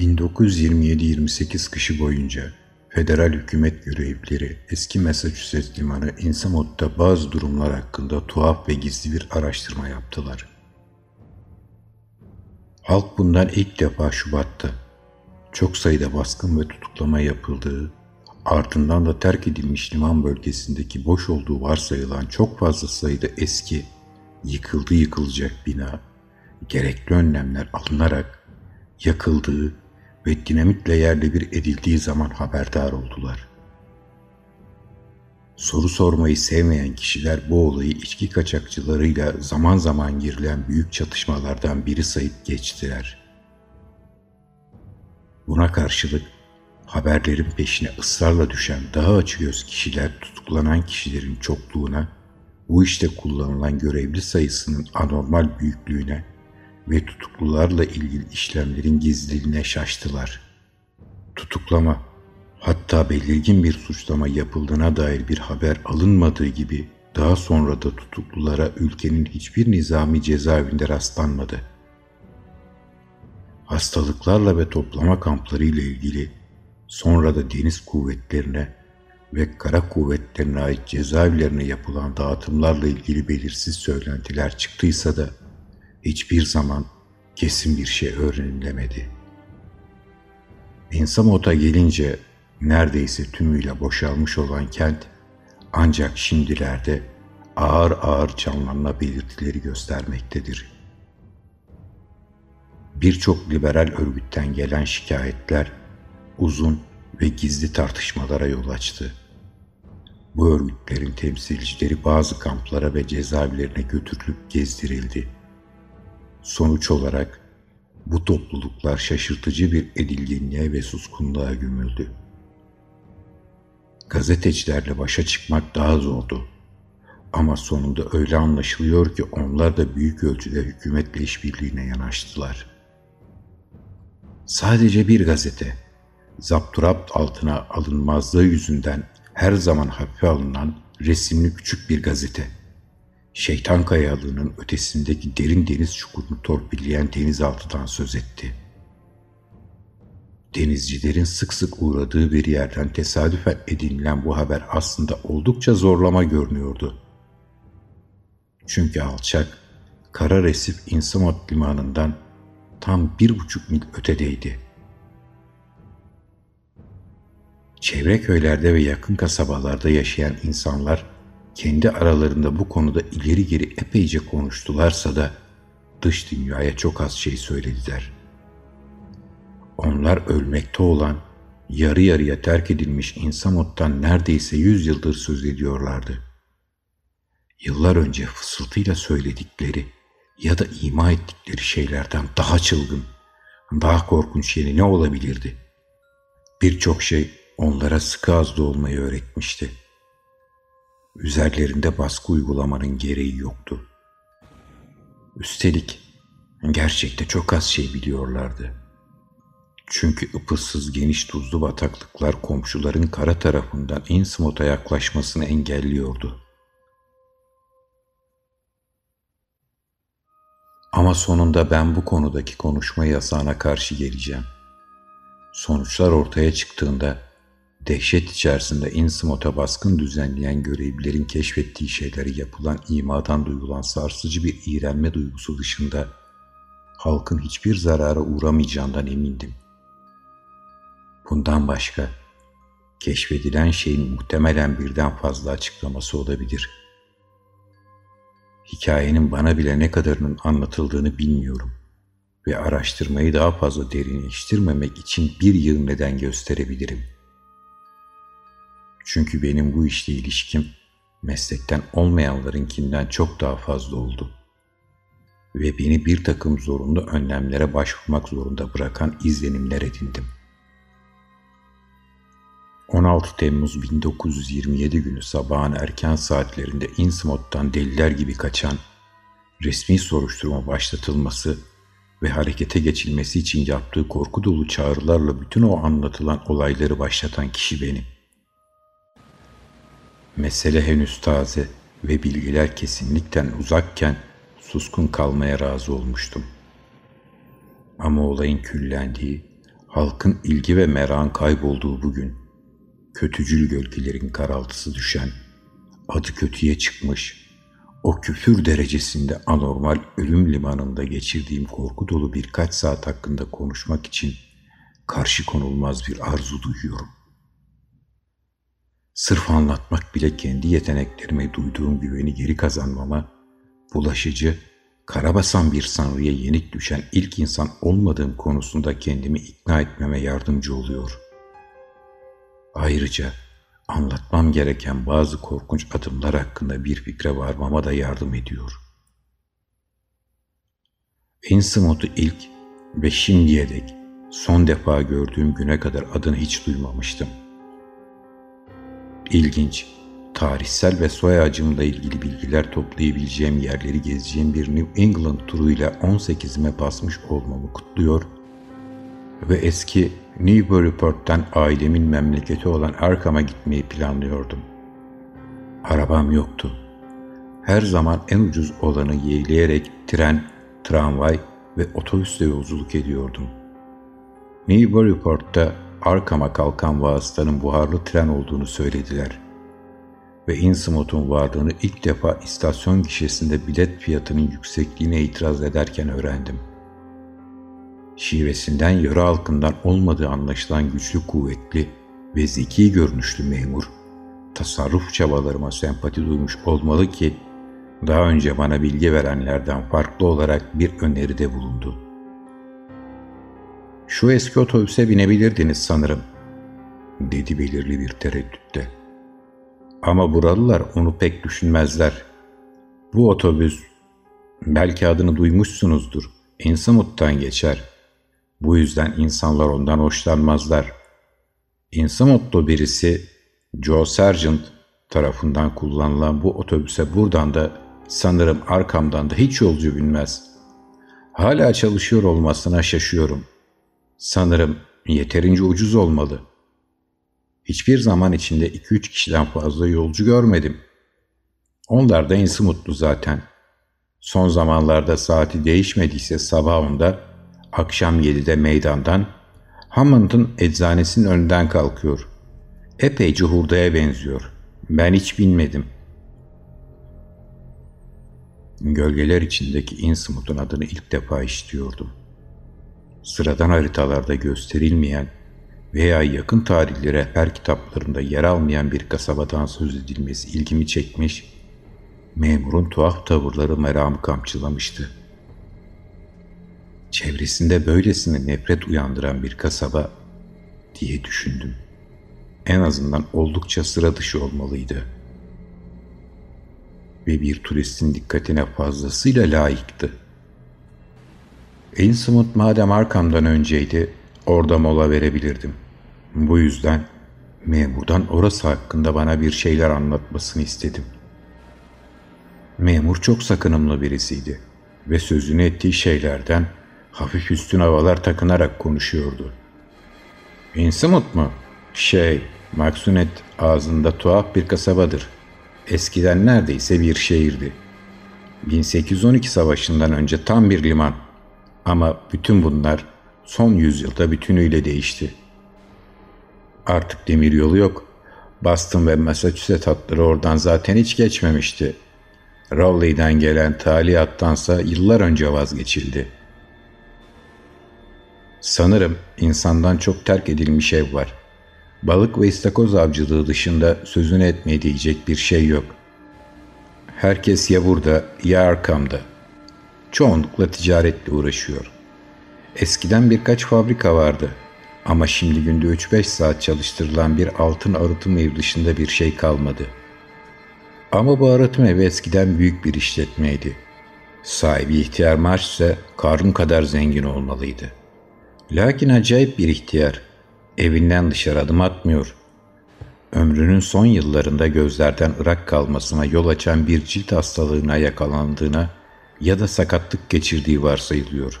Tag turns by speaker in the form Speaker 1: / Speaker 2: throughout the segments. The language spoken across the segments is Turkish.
Speaker 1: 1927-28 kışı boyunca federal hükümet görevlileri eski Massachusetts limanı Insamot'ta bazı durumlar hakkında tuhaf ve gizli bir araştırma yaptılar. Halk bundan ilk defa Şubat'ta çok sayıda baskın ve tutuklama yapıldığı, ardından da terk edilmiş liman bölgesindeki boş olduğu varsayılan çok fazla sayıda eski, yıkıldı yıkılacak bina, gerekli önlemler alınarak yakıldığı ve dinamitle yerle bir edildiği zaman haberdar oldular. Soru sormayı sevmeyen kişiler bu olayı içki kaçakçılarıyla zaman zaman girilen büyük çatışmalardan biri sayıp geçtiler. Buna karşılık haberlerin peşine ısrarla düşen daha açıgöz kişiler tutuklanan kişilerin çokluğuna, bu işte kullanılan görevli sayısının anormal büyüklüğüne ve tutuklularla ilgili işlemlerin gizliliğine şaştılar. Tutuklama, hatta belirgin bir suçlama yapıldığına dair bir haber alınmadığı gibi daha sonra da tutuklulara ülkenin hiçbir nizami cezaevinde rastlanmadı. Hastalıklarla ve toplama kampları ile ilgili sonra da deniz kuvvetlerine ve kara kuvvetlerine ait cezaevlerine yapılan dağıtımlarla ilgili belirsiz söylentiler çıktıysa da hiçbir zaman kesin bir şey öğrenilemedi. Ensamot'a gelince neredeyse tümüyle boşalmış olan kent ancak şimdilerde ağır ağır canlanma belirtileri göstermektedir. Birçok liberal örgütten gelen şikayetler uzun ve gizli tartışmalara yol açtı. Bu örgütlerin temsilcileri bazı kamplara ve cezaevlerine götürülüp gezdirildi. Sonuç olarak bu topluluklar şaşırtıcı bir edilginliğe ve suskunluğa gömüldü. Gazetecilerle başa çıkmak daha zordu. Ama sonunda öyle anlaşılıyor ki onlar da büyük ölçüde hükümetle işbirliğine yanaştılar. Sadece bir gazete, zapturapt altına alınmazlığı yüzünden her zaman hafife alınan resimli küçük bir gazete. Şeytan kayalığının ötesindeki derin deniz çukurunu torpilleyen denizaltıdan söz etti. Denizcilerin sık sık uğradığı bir yerden tesadüfen edinilen bu haber aslında oldukça zorlama görünüyordu. Çünkü alçak, kara resif İnsamot limanından tam bir buçuk mil ötedeydi.'' Çevre köylerde ve yakın kasabalarda yaşayan insanlar kendi aralarında bu konuda ileri geri epeyce konuştularsa da dış dünyaya çok az şey söylediler. Onlar ölmekte olan, yarı yarıya terk edilmiş İnsamot'tan neredeyse yüz yıldır söz ediyorlardı. Yıllar önce fısıltıyla söyledikleri ya da ima ettikleri şeylerden daha çılgın, daha korkunç yeni ne olabilirdi? Birçok şey onlara sıkı azlı olmayı öğretmişti. Üzerlerinde baskı uygulamanın gereği yoktu. Üstelik gerçekte çok az şey biliyorlardı. Çünkü ıpıssız geniş tuzlu bataklıklar komşuların kara tarafından Innsmouth'a yaklaşmasını engelliyordu. Ama sonunda ben bu konudaki konuşma yasağına karşı geleceğim. Sonuçlar ortaya çıktığında Dehşet içerisinde Innsmouth'a baskın düzenleyen görevlilerin keşfettiği şeyleri yapılan imadan duyulan sarsıcı bir iğrenme duygusu dışında halkın hiçbir zarara uğramayacağından emindim. Bundan başka keşfedilen şeyin muhtemelen birden fazla açıklaması olabilir. Hikayenin bana bile ne kadarının anlatıldığını bilmiyorum ve araştırmayı daha fazla derinleştirmemek için bir yıl neden gösterebilirim.'' Çünkü benim bu işle ilişkim meslekten olmayanlarınkinden çok daha fazla oldu. Ve beni bir takım zorunlu önlemlere başvurmak zorunda bırakan izlenimler edindim. 16 Temmuz 1927 günü sabahın erken saatlerinde Innsmouth'tan deliler gibi kaçan, resmi soruşturma başlatılması ve harekete geçilmesi için yaptığı korku dolu çağrılarla bütün o anlatılan olayları başlatan kişi benim. Mesele henüz taze ve bilgiler kesinlikten uzakken suskun kalmaya razı olmuştum. Ama olayın küllendiği, halkın ilgi ve merakın kaybolduğu bugün, kötücül gölgelerin karaltısı düşen, adı kötüye çıkmış, o küfür derecesinde anormal ölüm limanında geçirdiğim korku dolu birkaç saat hakkında konuşmak için karşı konulmaz bir arzu duyuyorum. Sırf anlatmak bile kendi yeteneklerime duyduğum güveni geri kazanmama, bulaşıcı, karabasan bir sanrıya yenik düşen ilk insan olmadığım konusunda kendimi ikna etmeme yardımcı oluyor. Ayrıca anlatmam gereken bazı korkunç adımlar hakkında bir fikre varmama da yardım ediyor. Innsmouth'u ilk ve şimdiye dek son defa gördüğüm güne kadar adını hiç duymamıştım. İlginç, tarihsel ve soy ağacımla ilgili bilgiler toplayabileceğim yerleri gezeceğim bir New England turuyla 18'ime basmış olmamı kutluyor ve eski Newburyport'tan ailemin memleketi olan Arkham'a gitmeyi planlıyordum. Arabam yoktu. Her zaman en ucuz olanı yeğleyerek tren, tramvay ve otobüsle yolculuk ediyordum. Newburyport'ta Arkham'a kalkan vasıtanın buharlı tren olduğunu söylediler. Ve Innsmouth'un varlığını ilk defa istasyon gişesinde bilet fiyatının yüksekliğine itiraz ederken öğrendim.'' şivesinden yöre halkından olmadığı anlaşılan güçlü kuvvetli ve zeki görünüşlü memur, tasarruf çabalarıma sempati duymuş olmalı ki daha önce bana bilgi verenlerden farklı olarak bir öneride bulundu. Şu eski otobüse binebilirdiniz sanırım, dedi belirli bir tereddütte. Ama buralılar onu pek düşünmezler. Bu otobüs, belki adını duymuşsunuzdur, Innsmouth'tan geçer. Bu yüzden insanlar ondan hoşlanmazlar. İnsamotlu birisi Joe Sargent tarafından kullanılan bu otobüse buradan da sanırım arkamdan da hiç yolcu binmez. Hala çalışıyor olmasına şaşıyorum. Sanırım yeterince ucuz olmalı. Hiçbir zaman içinde iki üç kişiden fazla yolcu görmedim. Onlar da insi mutlu zaten. Son zamanlarda saati değişmediyse sabah onda akşam 7'de meydandan Hammond'ın eczanesinin önünden kalkıyor. Epeyce hurdaya benziyor. Ben hiç bilmedim. Gölgeler içindeki Innsmouth'un adını ilk defa işitiyordum. Sıradan haritalarda gösterilmeyen veya yakın tarihli rehber kitaplarında yer almayan bir kasabadan söz edilmesi ilgimi çekmiş, memurun tuhaf tavırları meramı kamçılamıştı.'' çevresinde böylesine nefret uyandıran bir kasaba diye düşündüm. En azından oldukça sıra dışı olmalıydı. Ve bir turistin dikkatine fazlasıyla layıktı. Innsmouth madem arkamdan önceydi, orada mola verebilirdim. Bu yüzden memurdan orası hakkında bana bir şeyler anlatmasını istedim. Memur çok sakınımlı birisiydi ve sözünü ettiği şeylerden hafif üstün havalar takınarak konuşuyordu. Innsmouth mu? Şey, Maksunet ağzında tuhaf bir kasabadır. Eskiden neredeyse bir şehirdi. 1812 savaşından önce tam bir liman. Ama bütün bunlar son yüzyılda bütünüyle değişti. Artık demir yolu yok. Boston ve Massachusetts hatları oradan zaten hiç geçmemişti. Rowley'den gelen talihattansa yıllar önce vazgeçildi.'' Sanırım insandan çok terk edilmiş ev var. Balık ve istakoz avcılığı dışında sözünü etmeye diyecek bir şey yok. Herkes ya burada ya arkamda. Çoğunlukla ticaretle uğraşıyor. Eskiden birkaç fabrika vardı ama şimdi günde 3-5 saat çalıştırılan bir altın arıtım evi dışında bir şey kalmadı. Ama bu arıtım evi eskiden büyük bir işletmeydi. Sahibi ihtiyar marş ise Karun kadar zengin olmalıydı.'' Lakin acayip bir ihtiyar. Evinden dışarı adım atmıyor. Ömrünün son yıllarında gözlerden ırak kalmasına yol açan bir cilt hastalığına yakalandığına ya da sakatlık geçirdiği varsayılıyor.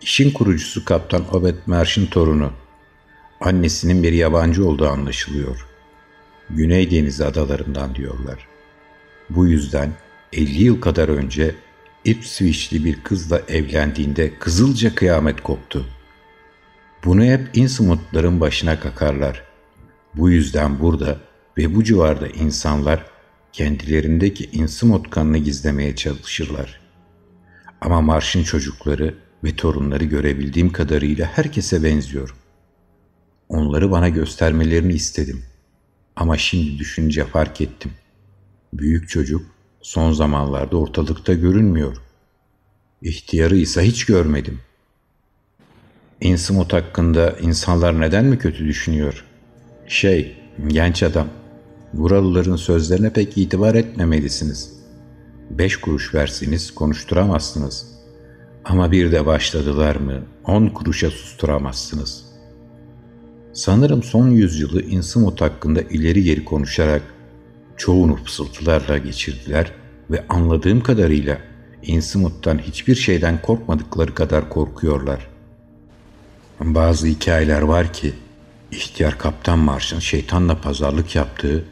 Speaker 1: İşin kurucusu Kaptan Obed Marsh'ın torunu. Annesinin bir yabancı olduğu anlaşılıyor. Güney Denizi adalarından diyorlar. Bu yüzden 50 yıl kadar önce Ipswich'li bir kızla evlendiğinde kızılca kıyamet koptu. Bunu hep insumutların başına kakarlar. Bu yüzden burada ve bu civarda insanlar kendilerindeki insumut kanını gizlemeye çalışırlar. Ama marşın çocukları ve torunları görebildiğim kadarıyla herkese benziyor. Onları bana göstermelerini istedim. Ama şimdi düşünce fark ettim. Büyük çocuk son zamanlarda ortalıkta görünmüyor. İhtiyarı ise hiç görmedim. İnsımut hakkında insanlar neden mi kötü düşünüyor? Şey, genç adam, buralıların sözlerine pek itibar etmemelisiniz. Beş kuruş verseniz konuşturamazsınız. Ama bir de başladılar mı on kuruşa susturamazsınız. Sanırım son yüzyılı İnsımut hakkında ileri geri konuşarak çoğunu fısıltılarla geçirdiler ve anladığım kadarıyla İnsımut'tan hiçbir şeyden korkmadıkları kadar korkuyorlar. Bazı hikayeler var ki ihtiyar Kaptan Marş'ın şeytanla pazarlık yaptığı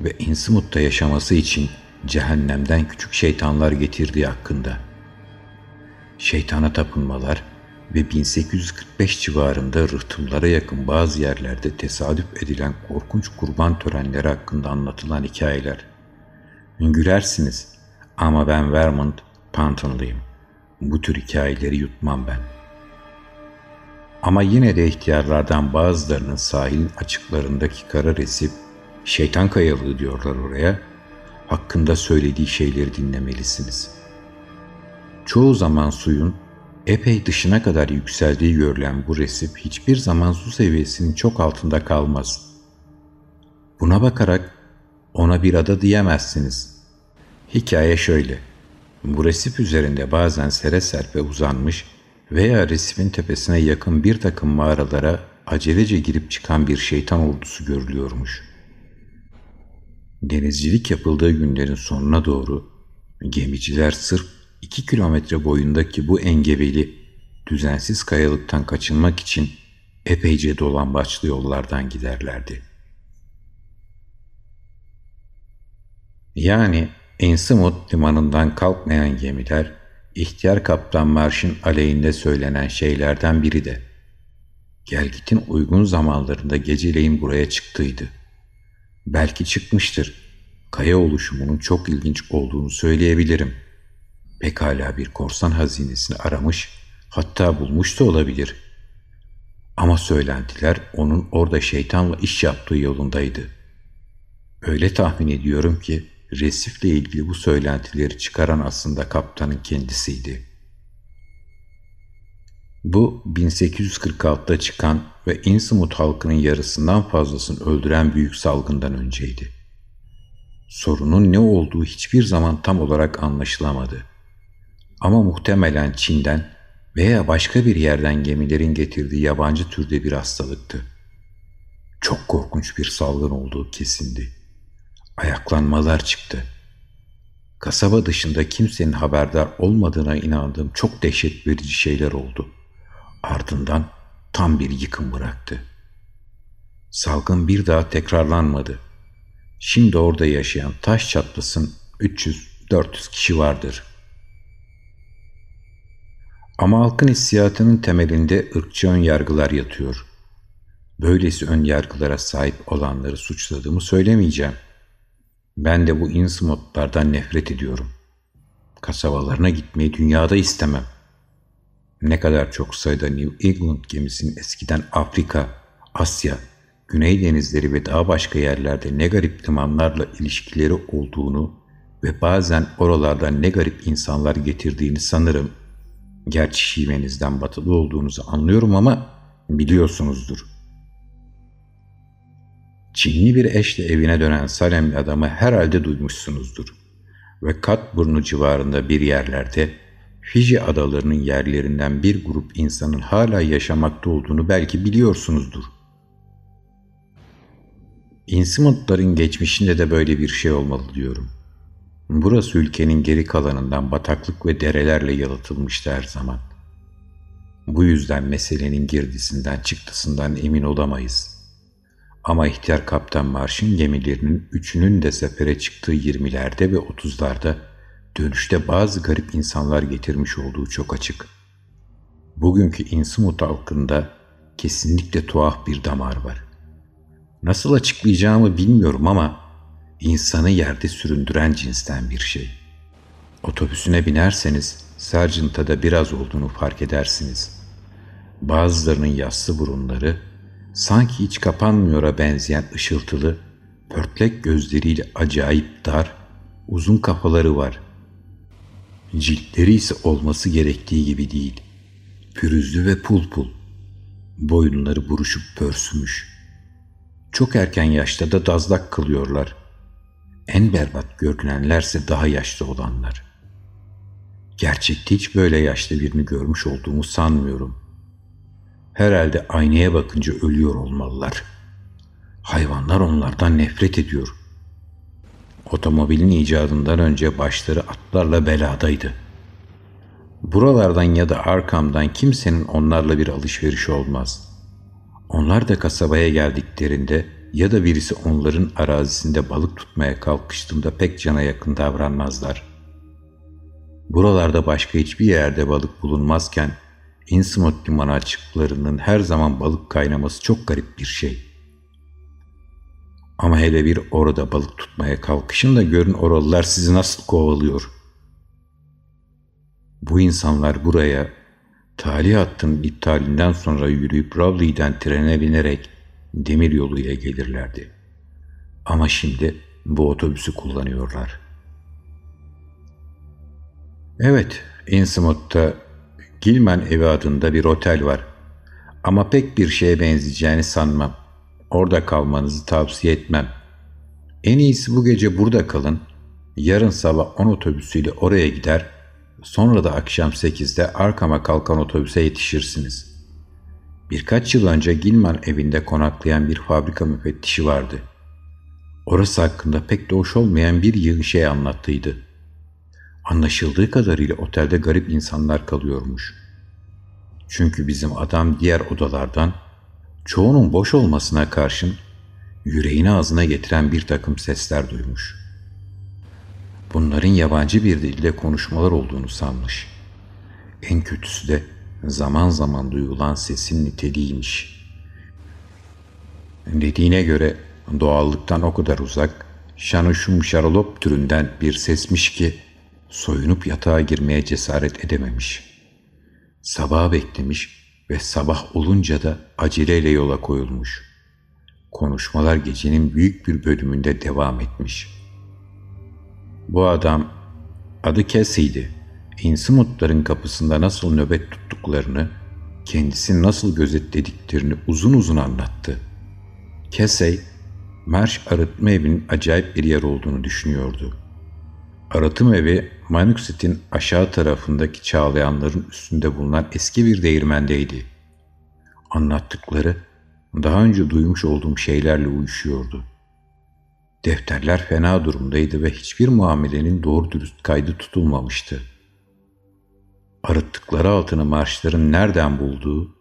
Speaker 1: ve İnsımut'ta yaşaması için cehennemden küçük şeytanlar getirdiği hakkında. Şeytana tapınmalar ve 1845 civarında rıhtımlara yakın bazı yerlerde tesadüf edilen korkunç kurban törenleri hakkında anlatılan hikayeler. Gülersiniz ama ben Vermont Pantonluyum. Bu tür hikayeleri yutmam ben. Ama yine de ihtiyarlardan bazılarının sahilin açıklarındaki kara resip, şeytan kayalığı diyorlar oraya, hakkında söylediği şeyleri dinlemelisiniz. Çoğu zaman suyun epey dışına kadar yükseldiği görülen bu resip hiçbir zaman su seviyesinin çok altında kalmaz. Buna bakarak ona bir ada diyemezsiniz. Hikaye şöyle. Bu resip üzerinde bazen sere serpe uzanmış veya resifin tepesine yakın bir takım mağaralara acelece girip çıkan bir şeytan ordusu görülüyormuş. Denizcilik yapıldığı günlerin sonuna doğru gemiciler sırf iki kilometre boyundaki bu engebeli, düzensiz kayalıktan kaçınmak için epeyce dolambaçlı yollardan giderlerdi. Yani Ensimut limanından kalkmayan gemiler, ihtiyar kaptan Marş'ın aleyhinde söylenen şeylerden biri de. Gelgit'in uygun zamanlarında geceleyin buraya çıktıydı. Belki çıkmıştır. Kaya oluşumunun çok ilginç olduğunu söyleyebilirim. Pekala bir korsan hazinesini aramış, hatta bulmuş da olabilir. Ama söylentiler onun orada şeytanla iş yaptığı yolundaydı. Öyle tahmin ediyorum ki resifle ilgili bu söylentileri çıkaran aslında kaptanın kendisiydi. Bu 1846'da çıkan ve Innsmouth halkının yarısından fazlasını öldüren büyük salgından önceydi. Sorunun ne olduğu hiçbir zaman tam olarak anlaşılamadı. Ama muhtemelen Çin'den veya başka bir yerden gemilerin getirdiği yabancı türde bir hastalıktı. Çok korkunç bir salgın olduğu kesindi ayaklanmalar çıktı. Kasaba dışında kimsenin haberdar olmadığına inandığım çok dehşet verici şeyler oldu. Ardından tam bir yıkım bıraktı. Salgın bir daha tekrarlanmadı. Şimdi orada yaşayan taş çatlasın 300-400 kişi vardır. Ama halkın hissiyatının temelinde ırkçı ön yargılar yatıyor. Böylesi ön yargılara sahip olanları suçladığımı söylemeyeceğim. Ben de bu insmotlardan nefret ediyorum. Kasabalarına gitmeyi dünyada istemem. Ne kadar çok sayıda New England gemisinin eskiden Afrika, Asya, Güney denizleri ve daha başka yerlerde ne garip limanlarla ilişkileri olduğunu ve bazen oralardan ne garip insanlar getirdiğini sanırım. Gerçi şivenizden batılı olduğunuzu anlıyorum ama biliyorsunuzdur.'' Çinli bir eşle evine dönen Salemli adamı herhalde duymuşsunuzdur. Ve Katburnu civarında bir yerlerde Fiji adalarının yerlerinden bir grup insanın hala yaşamakta olduğunu belki biliyorsunuzdur. İnsimutların geçmişinde de böyle bir şey olmalı diyorum. Burası ülkenin geri kalanından bataklık ve derelerle yalıtılmıştı her zaman. Bu yüzden meselenin girdisinden çıktısından emin olamayız.'' Ama ihtiyar kaptan Marş'ın gemilerinin üçünün de sefere çıktığı 20'lerde ve 30'larda dönüşte bazı garip insanlar getirmiş olduğu çok açık. Bugünkü Innsmouth halkında kesinlikle tuhaf bir damar var. Nasıl açıklayacağımı bilmiyorum ama insanı yerde süründüren cinsten bir şey. Otobüsüne binerseniz Sargent'a da biraz olduğunu fark edersiniz. Bazılarının yassı burunları sanki hiç kapanmıyora benzeyen ışıltılı, pörtlek gözleriyle acayip dar, uzun kafaları var. Ciltleri ise olması gerektiği gibi değil. Pürüzlü ve pul pul. Boyunları buruşup pörsümüş. Çok erken yaşta da dazlak kılıyorlar. En berbat görünenlerse daha yaşlı olanlar. Gerçekte hiç böyle yaşlı birini görmüş olduğumu sanmıyorum. Herhalde aynaya bakınca ölüyor olmalılar. Hayvanlar onlardan nefret ediyor. Otomobilin icadından önce başları atlarla beladaydı. Buralardan ya da arkamdan kimsenin onlarla bir alışveriş olmaz. Onlar da kasabaya geldiklerinde ya da birisi onların arazisinde balık tutmaya kalkıştığında pek cana yakın davranmazlar. Buralarda başka hiçbir yerde balık bulunmazken Innsmouth limanı açıklarının her zaman balık kaynaması çok garip bir şey. Ama hele bir orada balık tutmaya kalkışın da görün oralılar sizi nasıl kovalıyor. Bu insanlar buraya tali hattının iptalinden sonra yürüyüp Rowley'den trene binerek demir yoluyla gelirlerdi. Ama şimdi bu otobüsü kullanıyorlar. Evet, Innsmouth'ta Gilman evi adında bir otel var. Ama pek bir şeye benzeyeceğini sanmam. Orada kalmanızı tavsiye etmem. En iyisi bu gece burada kalın. Yarın sabah 10 otobüsüyle oraya gider. Sonra da akşam 8'de arkama kalkan otobüse yetişirsiniz. Birkaç yıl önce Gilman evinde konaklayan bir fabrika müfettişi vardı. Orası hakkında pek de hoş olmayan bir yığın şey anlattıydı. Anlaşıldığı kadarıyla otelde garip insanlar kalıyormuş. Çünkü bizim adam diğer odalardan çoğunun boş olmasına karşın yüreğini ağzına getiren bir takım sesler duymuş. Bunların yabancı bir dilde konuşmalar olduğunu sanmış. En kötüsü de zaman zaman duyulan sesin niteliğiymiş. Dediğine göre doğallıktan o kadar uzak, şanuşum şarolop türünden bir sesmiş ki soyunup yatağa girmeye cesaret edememiş. Sabah beklemiş ve sabah olunca da aceleyle yola koyulmuş. Konuşmalar gecenin büyük bir bölümünde devam etmiş. Bu adam adı Cassie'ydi. İnsmutların kapısında nasıl nöbet tuttuklarını, kendisini nasıl gözetlediklerini uzun uzun anlattı. Casey, Marş arıtma evinin acayip bir yer olduğunu düşünüyordu. Arıtım evi Manuxit'in aşağı tarafındaki çağlayanların üstünde bulunan eski bir değirmendeydi. Anlattıkları daha önce duymuş olduğum şeylerle uyuşuyordu. Defterler fena durumdaydı ve hiçbir muamelenin doğru dürüst kaydı tutulmamıştı. Arıttıkları altını marşların nereden bulduğu,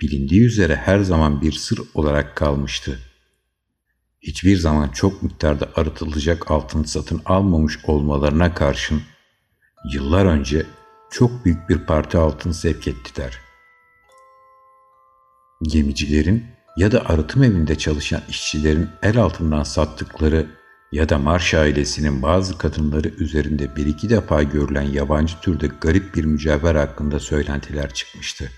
Speaker 1: bilindiği üzere her zaman bir sır olarak kalmıştı. Hiçbir zaman çok miktarda arıtılacak altın satın almamış olmalarına karşın yıllar önce çok büyük bir parti altın sevk ettiler. Gemicilerin ya da arıtım evinde çalışan işçilerin el altından sattıkları ya da Marş ailesinin bazı kadınları üzerinde bir iki defa görülen yabancı türde garip bir mücevher hakkında söylentiler çıkmıştı.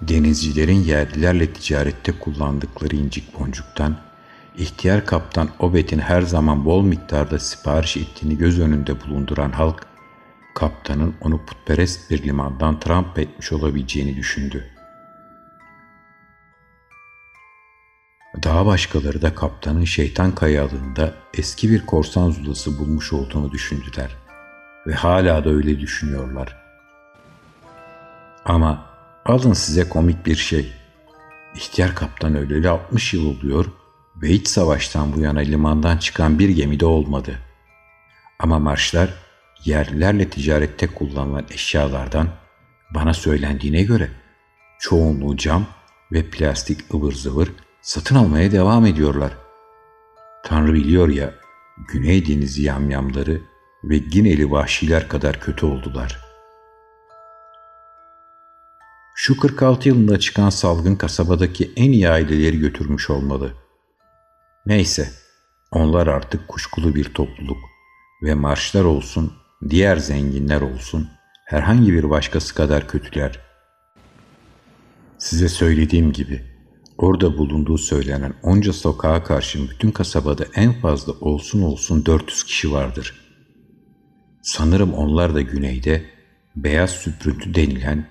Speaker 1: Denizcilerin yerlilerle ticarette kullandıkları incik boncuktan, ihtiyar kaptan Obet'in her zaman bol miktarda sipariş ettiğini göz önünde bulunduran halk, kaptanın onu putperest bir limandan tramp etmiş olabileceğini düşündü. Daha başkaları da kaptanın şeytan kayalığında eski bir korsan zulası bulmuş olduğunu düşündüler ve hala da öyle düşünüyorlar. Ama alın size komik bir şey. İhtiyar kaptan öleli 60 yıl oluyor ve hiç savaştan bu yana limandan çıkan bir gemide olmadı. Ama marşlar yerlilerle ticarette kullanılan eşyalardan bana söylendiğine göre çoğunluğu cam ve plastik ıvır zıvır satın almaya devam ediyorlar. Tanrı biliyor ya, Güney Denizi yamyamları ve Gineli vahşiler kadar kötü oldular. Şu 46 yılında çıkan salgın kasabadaki en iyi aileleri götürmüş olmalı. Neyse, onlar artık kuşkulu bir topluluk ve marşlar olsun, diğer zenginler olsun, herhangi bir başkası kadar kötüler. Size söylediğim gibi orada bulunduğu söylenen onca sokağa karşın bütün kasabada en fazla olsun olsun 400 kişi vardır. Sanırım onlar da güneyde beyaz süprüntü denilen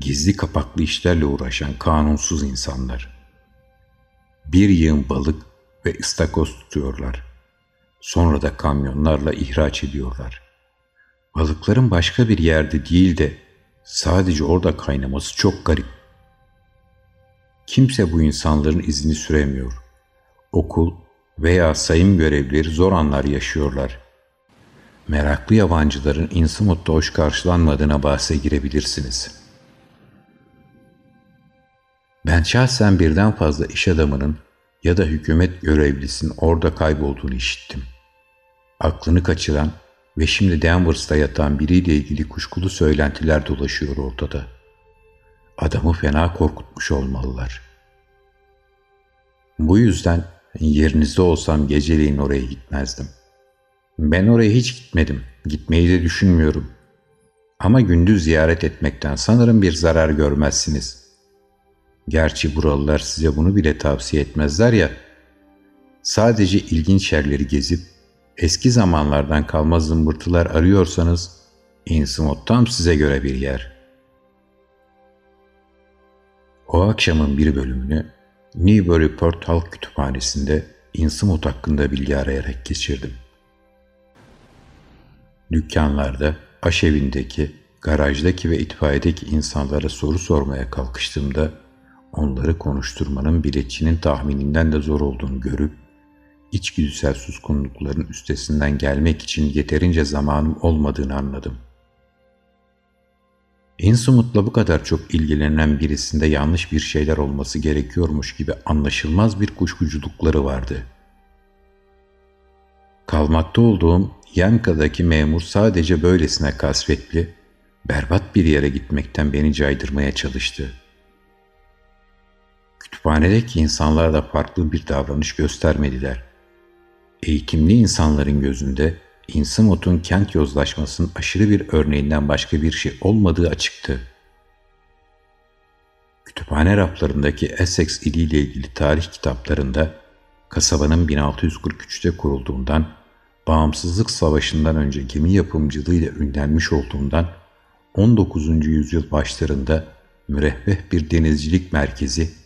Speaker 1: gizli kapaklı işlerle uğraşan kanunsuz insanlar. Bir yığın balık ve ıstakoz tutuyorlar. Sonra da kamyonlarla ihraç ediyorlar. Balıkların başka bir yerde değil de sadece orada kaynaması çok garip. Kimse bu insanların izini süremiyor. Okul veya sayım görevlileri zor anlar yaşıyorlar. Meraklı yabancıların Innsmouth'ta hoş karşılanmadığına bahse girebilirsiniz. Ben şahsen birden fazla iş adamının ya da hükümet görevlisinin orada kaybolduğunu işittim. Aklını kaçıran ve şimdi Denver's'ta yatan biriyle ilgili kuşkulu söylentiler dolaşıyor ortada. Adamı fena korkutmuş olmalılar. Bu yüzden yerinizde olsam geceleyin oraya gitmezdim. Ben oraya hiç gitmedim. Gitmeyi de düşünmüyorum. Ama gündüz ziyaret etmekten sanırım bir zarar görmezsiniz. Gerçi buralılar size bunu bile tavsiye etmezler ya. Sadece ilginç yerleri gezip eski zamanlardan kalma zımbırtılar arıyorsanız Innsmouth tam size göre bir yer. O akşamın bir bölümünü Newburyport Halk Kütüphanesi'nde Innsmouth hakkında bilgi arayarak geçirdim. Dükkanlarda, aşevindeki, garajdaki ve itfaiyedeki insanlara soru sormaya kalkıştığımda onları konuşturmanın biletçinin tahmininden de zor olduğunu görüp içgüdüsel suskunlukların üstesinden gelmek için yeterince zamanım olmadığını anladım. Insumut'la bu kadar çok ilgilenen birisinde yanlış bir şeyler olması gerekiyormuş gibi anlaşılmaz bir kuşkuculukları vardı. Kalmakta olduğum Yanka'daki memur sadece böylesine kasvetli, berbat bir yere gitmekten beni caydırmaya çalıştı. Kütüphanedeki insanlar da farklı bir davranış göstermediler. Eğitimli insanların gözünde Innsmouth'un kent yozlaşmasının aşırı bir örneğinden başka bir şey olmadığı açıktı. Kütüphane raflarındaki Essex iliyle ilgili tarih kitaplarında kasabanın 1643'te kurulduğundan, bağımsızlık savaşından önce gemi yapımcılığıyla ünlenmiş olduğundan 19. yüzyıl başlarında müreffeh bir denizcilik merkezi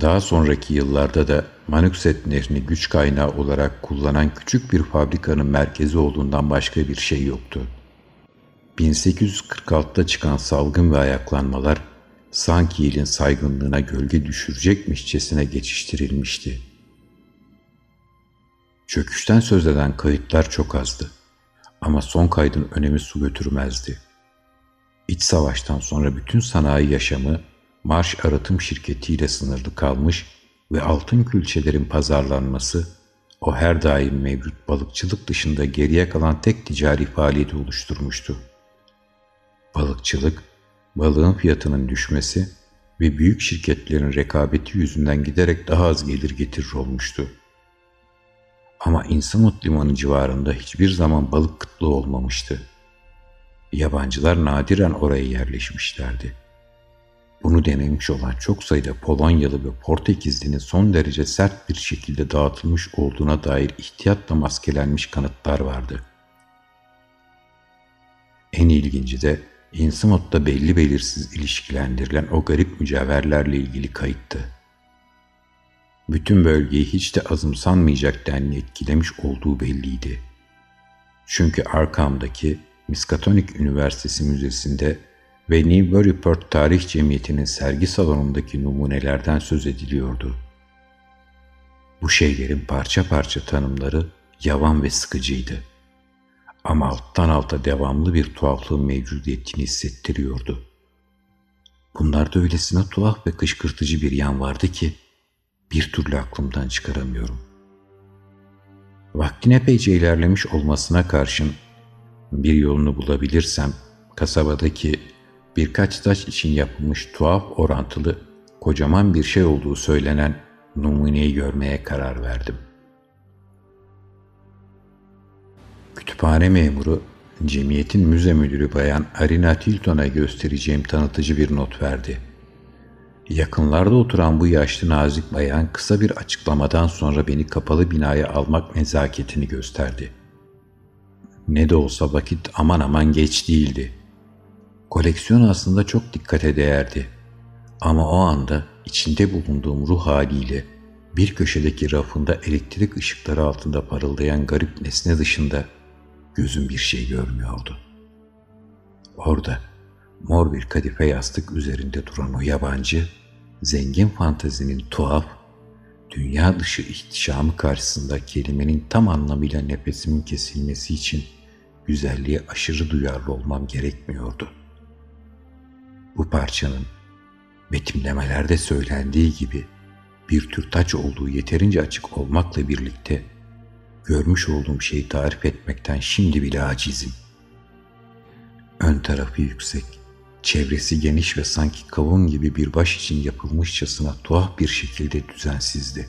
Speaker 1: daha sonraki yıllarda da Manukset Nehri'ni güç kaynağı olarak kullanan küçük bir fabrikanın merkezi olduğundan başka bir şey yoktu. 1846'da çıkan salgın ve ayaklanmalar sanki ilin saygınlığına gölge düşürecekmişçesine geçiştirilmişti. Çöküşten söz eden kayıtlar çok azdı ama son kaydın önemi su götürmezdi. İç savaştan sonra bütün sanayi yaşamı marş arıtım şirketiyle sınırlı kalmış ve altın külçelerin pazarlanması o her daim mevcut balıkçılık dışında geriye kalan tek ticari faaliyeti oluşturmuştu. Balıkçılık, balığın fiyatının düşmesi ve büyük şirketlerin rekabeti yüzünden giderek daha az gelir getirir olmuştu. Ama İnsanot Limanı civarında hiçbir zaman balık kıtlığı olmamıştı. Yabancılar nadiren oraya yerleşmişlerdi. Bunu denemiş olan çok sayıda Polonyalı ve Portekizlinin son derece sert bir şekilde dağıtılmış olduğuna dair ihtiyatla maskelenmiş kanıtlar vardı. En ilginci de Innsmouth'ta belli belirsiz ilişkilendirilen o garip mücevherlerle ilgili kayıttı. Bütün bölgeyi hiç de azımsanmayacak denli etkilemiş olduğu belliydi. Çünkü Arkham'daki Miskatonic Üniversitesi Müzesi'nde ve Newburyport Tarih Cemiyeti'nin sergi salonundaki numunelerden söz ediliyordu. Bu şeylerin parça parça tanımları yavan ve sıkıcıydı. Ama alttan alta devamlı bir tuhaflığın mevcudiyetini hissettiriyordu. Bunlarda öylesine tuhaf ve kışkırtıcı bir yan vardı ki bir türlü aklımdan çıkaramıyorum. Vaktin epeyce ilerlemiş olmasına karşın bir yolunu bulabilirsem kasabadaki birkaç taş için yapılmış tuhaf orantılı kocaman bir şey olduğu söylenen numuneyi görmeye karar verdim. Kütüphane memuru, cemiyetin müze müdürü bayan Arina Tilton'a göstereceğim tanıtıcı bir not verdi. Yakınlarda oturan bu yaşlı nazik bayan kısa bir açıklamadan sonra beni kapalı binaya almak nezaketini gösterdi. Ne de olsa vakit aman aman geç değildi. Koleksiyon aslında çok dikkate değerdi. Ama o anda içinde bulunduğum ruh haliyle bir köşedeki rafında elektrik ışıkları altında parıldayan garip nesne dışında gözüm bir şey görmüyordu. Orada mor bir kadife yastık üzerinde duran o yabancı, zengin fantazinin tuhaf, dünya dışı ihtişamı karşısında kelimenin tam anlamıyla nefesimin kesilmesi için güzelliğe aşırı duyarlı olmam gerekmiyordu. Bu parçanın betimlemelerde söylendiği gibi bir tür taç olduğu yeterince açık olmakla birlikte görmüş olduğum şeyi tarif etmekten şimdi bile acizim. Ön tarafı yüksek, çevresi geniş ve sanki kavun gibi bir baş için yapılmışçasına tuhaf bir şekilde düzensizdi.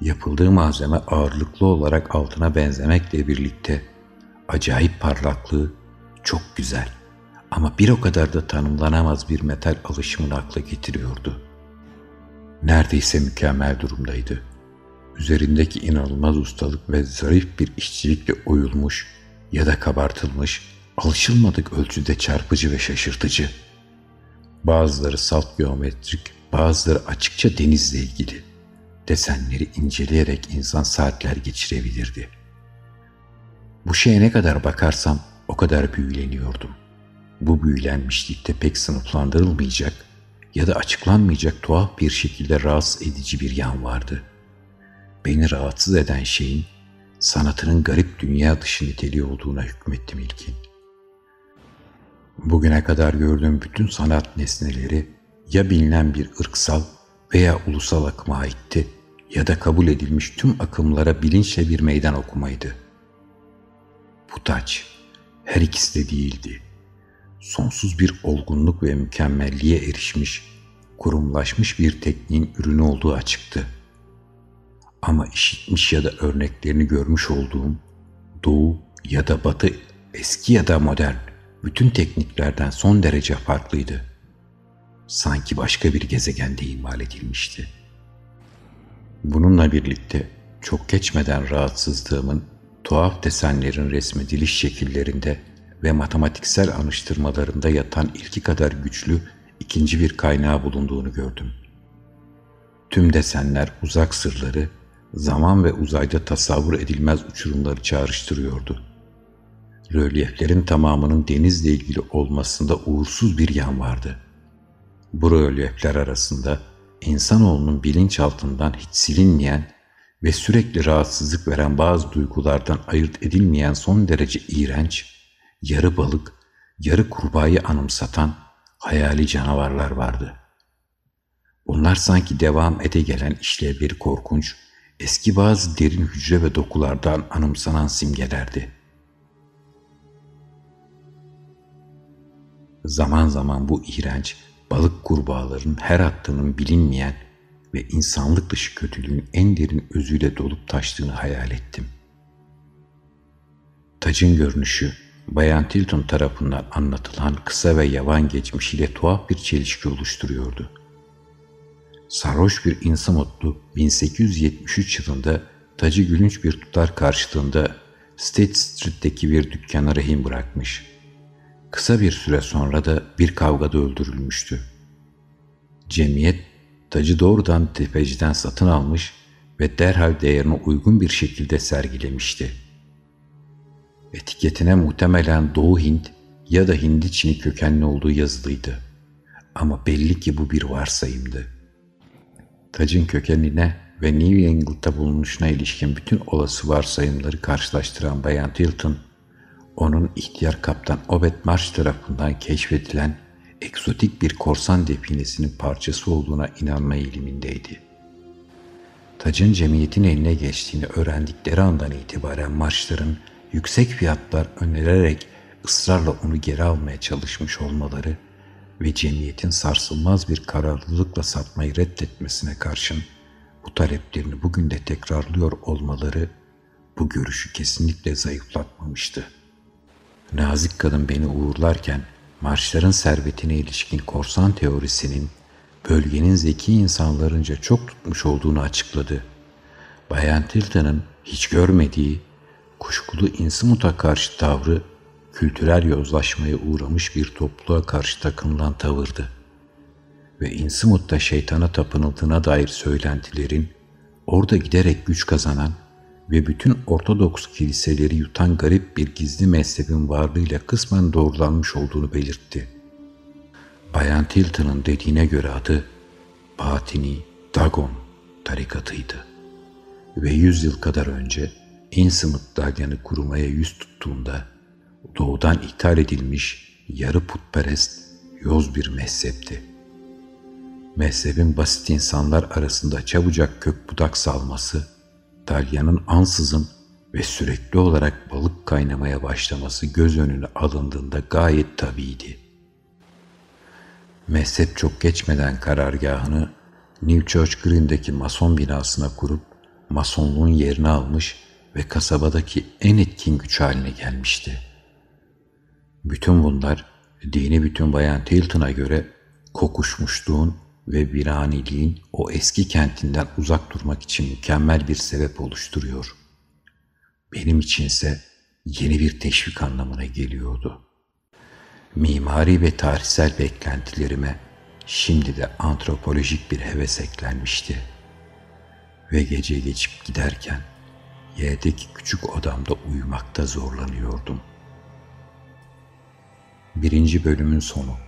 Speaker 1: Yapıldığı malzeme ağırlıklı olarak altına benzemekle birlikte acayip parlaklığı çok güzel ama bir o kadar da tanımlanamaz bir metal alışımını akla getiriyordu. Neredeyse mükemmel durumdaydı. Üzerindeki inanılmaz ustalık ve zarif bir işçilikle oyulmuş ya da kabartılmış, alışılmadık ölçüde çarpıcı ve şaşırtıcı. Bazıları salt geometrik, bazıları açıkça denizle ilgili. Desenleri inceleyerek insan saatler geçirebilirdi. Bu şeye ne kadar bakarsam o kadar büyüleniyordum. Bu büyülenmişlikte pek sınıflandırılmayacak ya da açıklanmayacak tuhaf bir şekilde rahatsız edici bir yan vardı. Beni rahatsız eden şeyin sanatının garip dünya dışı niteliği olduğuna hükmettim ilkin. Bugüne kadar gördüğüm bütün sanat nesneleri ya bilinen bir ırksal veya ulusal akıma aitti ya da kabul edilmiş tüm akımlara bilinçle bir meydan okumaydı. Bu taç her ikisi de değildi sonsuz bir olgunluk ve mükemmelliğe erişmiş, kurumlaşmış bir tekniğin ürünü olduğu açıktı. Ama işitmiş ya da örneklerini görmüş olduğum doğu ya da batı, eski ya da modern bütün tekniklerden son derece farklıydı. Sanki başka bir gezegende imal edilmişti. Bununla birlikte çok geçmeden rahatsızlığımın tuhaf desenlerin resmediliş şekillerinde ve matematiksel anıştırmalarında yatan ilki kadar güçlü ikinci bir kaynağı bulunduğunu gördüm. Tüm desenler uzak sırları, zaman ve uzayda tasavvur edilmez uçurumları çağrıştırıyordu. Rölyeflerin tamamının denizle ilgili olmasında uğursuz bir yan vardı. Bu rölyefler arasında insanoğlunun bilinçaltından hiç silinmeyen ve sürekli rahatsızlık veren bazı duygulardan ayırt edilmeyen son derece iğrenç yarı balık, yarı kurbağayı anımsatan hayali canavarlar vardı. Bunlar sanki devam ede gelen işlevleri korkunç, eski bazı derin hücre ve dokulardan anımsanan simgelerdi. Zaman zaman bu iğrenç balık kurbağaların her attığının bilinmeyen ve insanlık dışı kötülüğün en derin özüyle dolup taştığını hayal ettim. Tacın görünüşü Bayan Tilton tarafından anlatılan kısa ve yavan geçmişiyle tuhaf bir çelişki oluşturuyordu. Sarhoş bir insamotlu 1873 yılında tacı gülünç bir tutar karşılığında State Street'teki bir dükkana rehin bırakmış. Kısa bir süre sonra da bir kavgada öldürülmüştü. Cemiyet tacı doğrudan tefeciden satın almış ve derhal değerine uygun bir şekilde sergilemişti.'' Etiketine muhtemelen Doğu Hint ya da Hindi Çin'i kökenli olduğu yazılıydı. Ama belli ki bu bir varsayımdı. Tacın kökenine ve New England'da bulunuşuna ilişkin bütün olası varsayımları karşılaştıran Bayan Tilton, onun ihtiyar kaptan Obed Marsh tarafından keşfedilen egzotik bir korsan definesinin parçası olduğuna inanma eğilimindeydi. Tacın cemiyetin eline geçtiğini öğrendikleri andan itibaren Marsh'ların yüksek fiyatlar önererek ısrarla onu geri almaya çalışmış olmaları ve cemiyetin sarsılmaz bir kararlılıkla satmayı reddetmesine karşın bu taleplerini bugün de tekrarlıyor olmaları bu görüşü kesinlikle zayıflatmamıştı. Nazik kadın beni uğurlarken marşların servetine ilişkin korsan teorisinin bölgenin zeki insanlarınca çok tutmuş olduğunu açıkladı. Bayan Tilton'ın hiç görmediği kuşkulu Innsmouth'a karşı tavrı kültürel yozlaşmaya uğramış bir topluluğa karşı takınılan tavırdı. Ve Innsmouth'ta şeytana tapınıldığına dair söylentilerin orada giderek güç kazanan ve bütün Ortodoks kiliseleri yutan garip bir gizli mezhebin varlığıyla kısmen doğrulanmış olduğunu belirtti. Bayan Tilton'ın dediğine göre adı Batini Dagon tarikatıydı. Ve yüz yıl kadar önce Innsmouth dalyanı kurumaya yüz tuttuğunda doğudan ithal edilmiş yarı putperest yoz bir mezhepti. Mezhebin basit insanlar arasında çabucak kök budak salması, dalyanın ansızın ve sürekli olarak balık kaynamaya başlaması göz önüne alındığında gayet tabiydi. Mezhep çok geçmeden karargahını New Church Green'deki mason binasına kurup masonluğun yerini almış ve kasabadaki en etkin güç haline gelmişti. Bütün bunlar dini bütün Bayan Tilton'a göre kokuşmuşluğun ve viraniliğin o eski kentinden uzak durmak için mükemmel bir sebep oluşturuyor. Benim içinse yeni bir teşvik anlamına geliyordu. Mimari ve tarihsel beklentilerime şimdi de antropolojik bir heves eklenmişti. Ve gece geçip giderken Y'deki küçük odamda uyumakta zorlanıyordum. Birinci bölümün sonu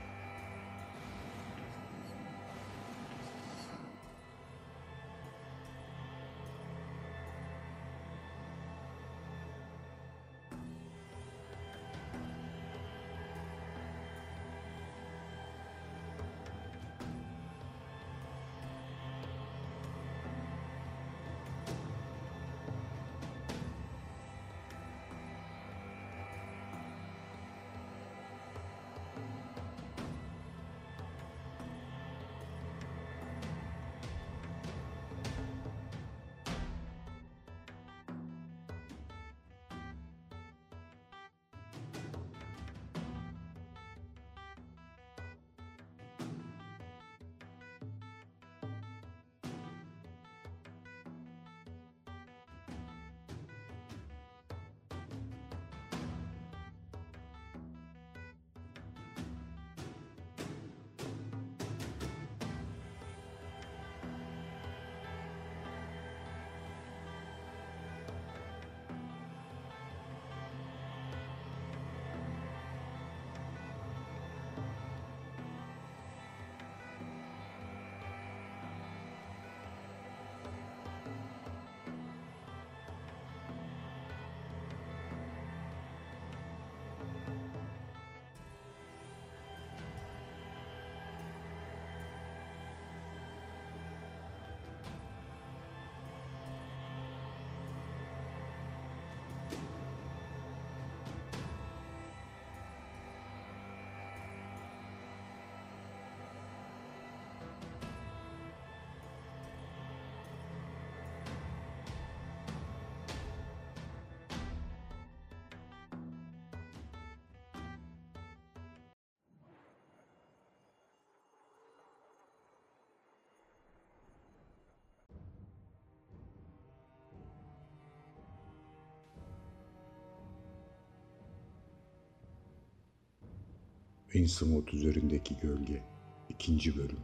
Speaker 1: Innsmouth üzerindeki gölge 2. bölüm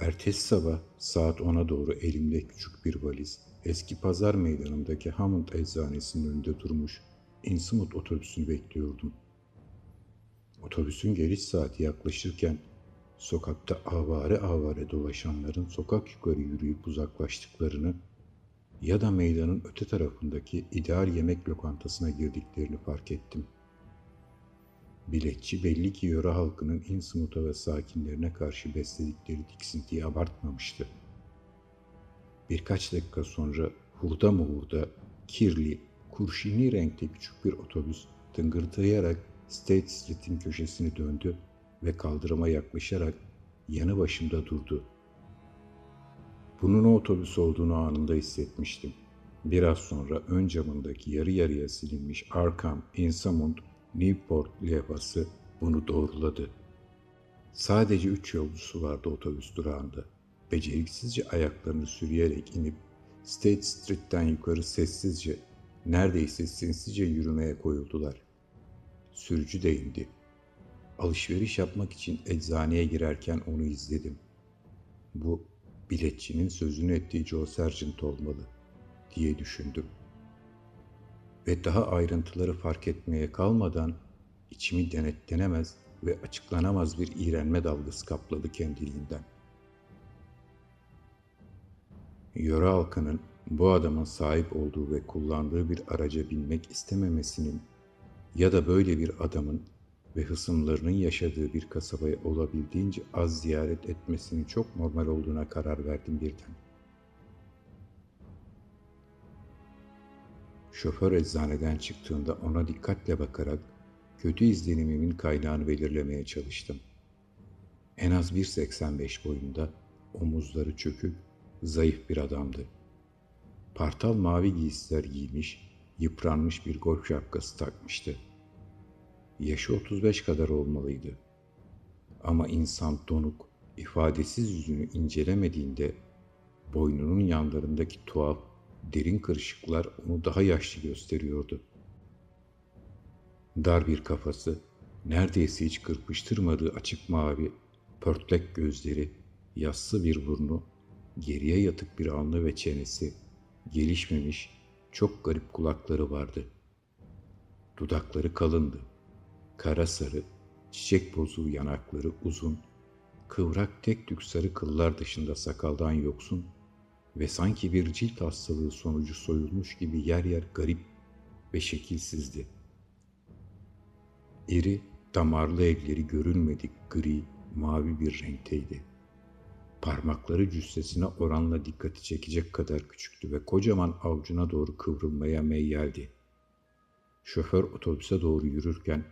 Speaker 1: Ertesi sabah saat 10'a doğru elimde küçük bir valiz eski pazar meydanındaki Hammond eczanesinin önünde durmuş Innsmouth otobüsünü bekliyordum. Otobüsün geliş saati yaklaşırken sokakta avare avare dolaşanların sokak yukarı yürüyüp uzaklaştıklarını ya da meydanın öte tarafındaki ideal yemek lokantasına girdiklerini fark ettim. Biletçi belli ki yöre halkının Innsmouth'a ve sakinlerine karşı besledikleri tiksintiyi abartmamıştı. Birkaç dakika sonra hurda mı kirli, kurşini renkte küçük bir otobüs tıngırdayarak State Street'in köşesini döndü ve kaldırıma yaklaşarak yanı başımda durdu. Bunun o otobüs olduğunu anında hissetmiştim. Biraz sonra ön camındaki yarı yarıya silinmiş Arkham, Insamund, Newport levhası bunu doğruladı. Sadece üç yolcusu vardı otobüs durağında. Beceriksizce ayaklarını sürüyerek inip State Street'ten yukarı sessizce, neredeyse sinsizce yürümeye koyuldular. Sürücü de indi. Alışveriş yapmak için eczaneye girerken onu izledim. Bu biletçinin sözünü ettiği Joe Sargent olmalı diye düşündüm. Ve daha ayrıntıları fark etmeye kalmadan içimi denetlenemez ve açıklanamaz bir iğrenme dalgası kapladı kendiliğinden. Yöre halkının bu adamın sahip olduğu ve kullandığı bir araca binmek istememesinin ya da böyle bir adamın ve hısımlarının yaşadığı bir kasabaya olabildiğince az ziyaret etmesinin çok normal olduğuna karar verdim birden. Şoför eczaneden çıktığında ona dikkatle bakarak kötü izlenimimin kaynağını belirlemeye çalıştım. En az 1.85 boyunda, omuzları çökük, zayıf bir adamdı. Partal mavi giysiler giymiş, yıpranmış bir golf şapkası takmıştı. Yaşı 35 kadar olmalıydı. Ama insan donuk, ifadesiz yüzünü incelemediğinde boynunun yanlarındaki tuhaf, derin kırışıklar onu daha yaşlı gösteriyordu. Dar bir kafası, neredeyse hiç kırpıştırmadığı açık mavi, pörtlek gözleri, yassı bir burnu, geriye yatık bir alnı ve çenesi, gelişmemiş, çok garip kulakları vardı. Dudakları kalındı. Kara sarı, çiçek bozuğu yanakları uzun, kıvrak tek tük sarı kıllar dışında sakaldan yoksun ve sanki bir cilt hastalığı sonucu soyulmuş gibi yer yer garip ve şekilsizdi. İri, damarlı elleri görünmedik gri, mavi bir renkteydi. Parmakları cüssesine oranla dikkati çekecek kadar küçüktü ve kocaman avucuna doğru kıvrılmaya meyyaldi. Şoför otobüse doğru yürürken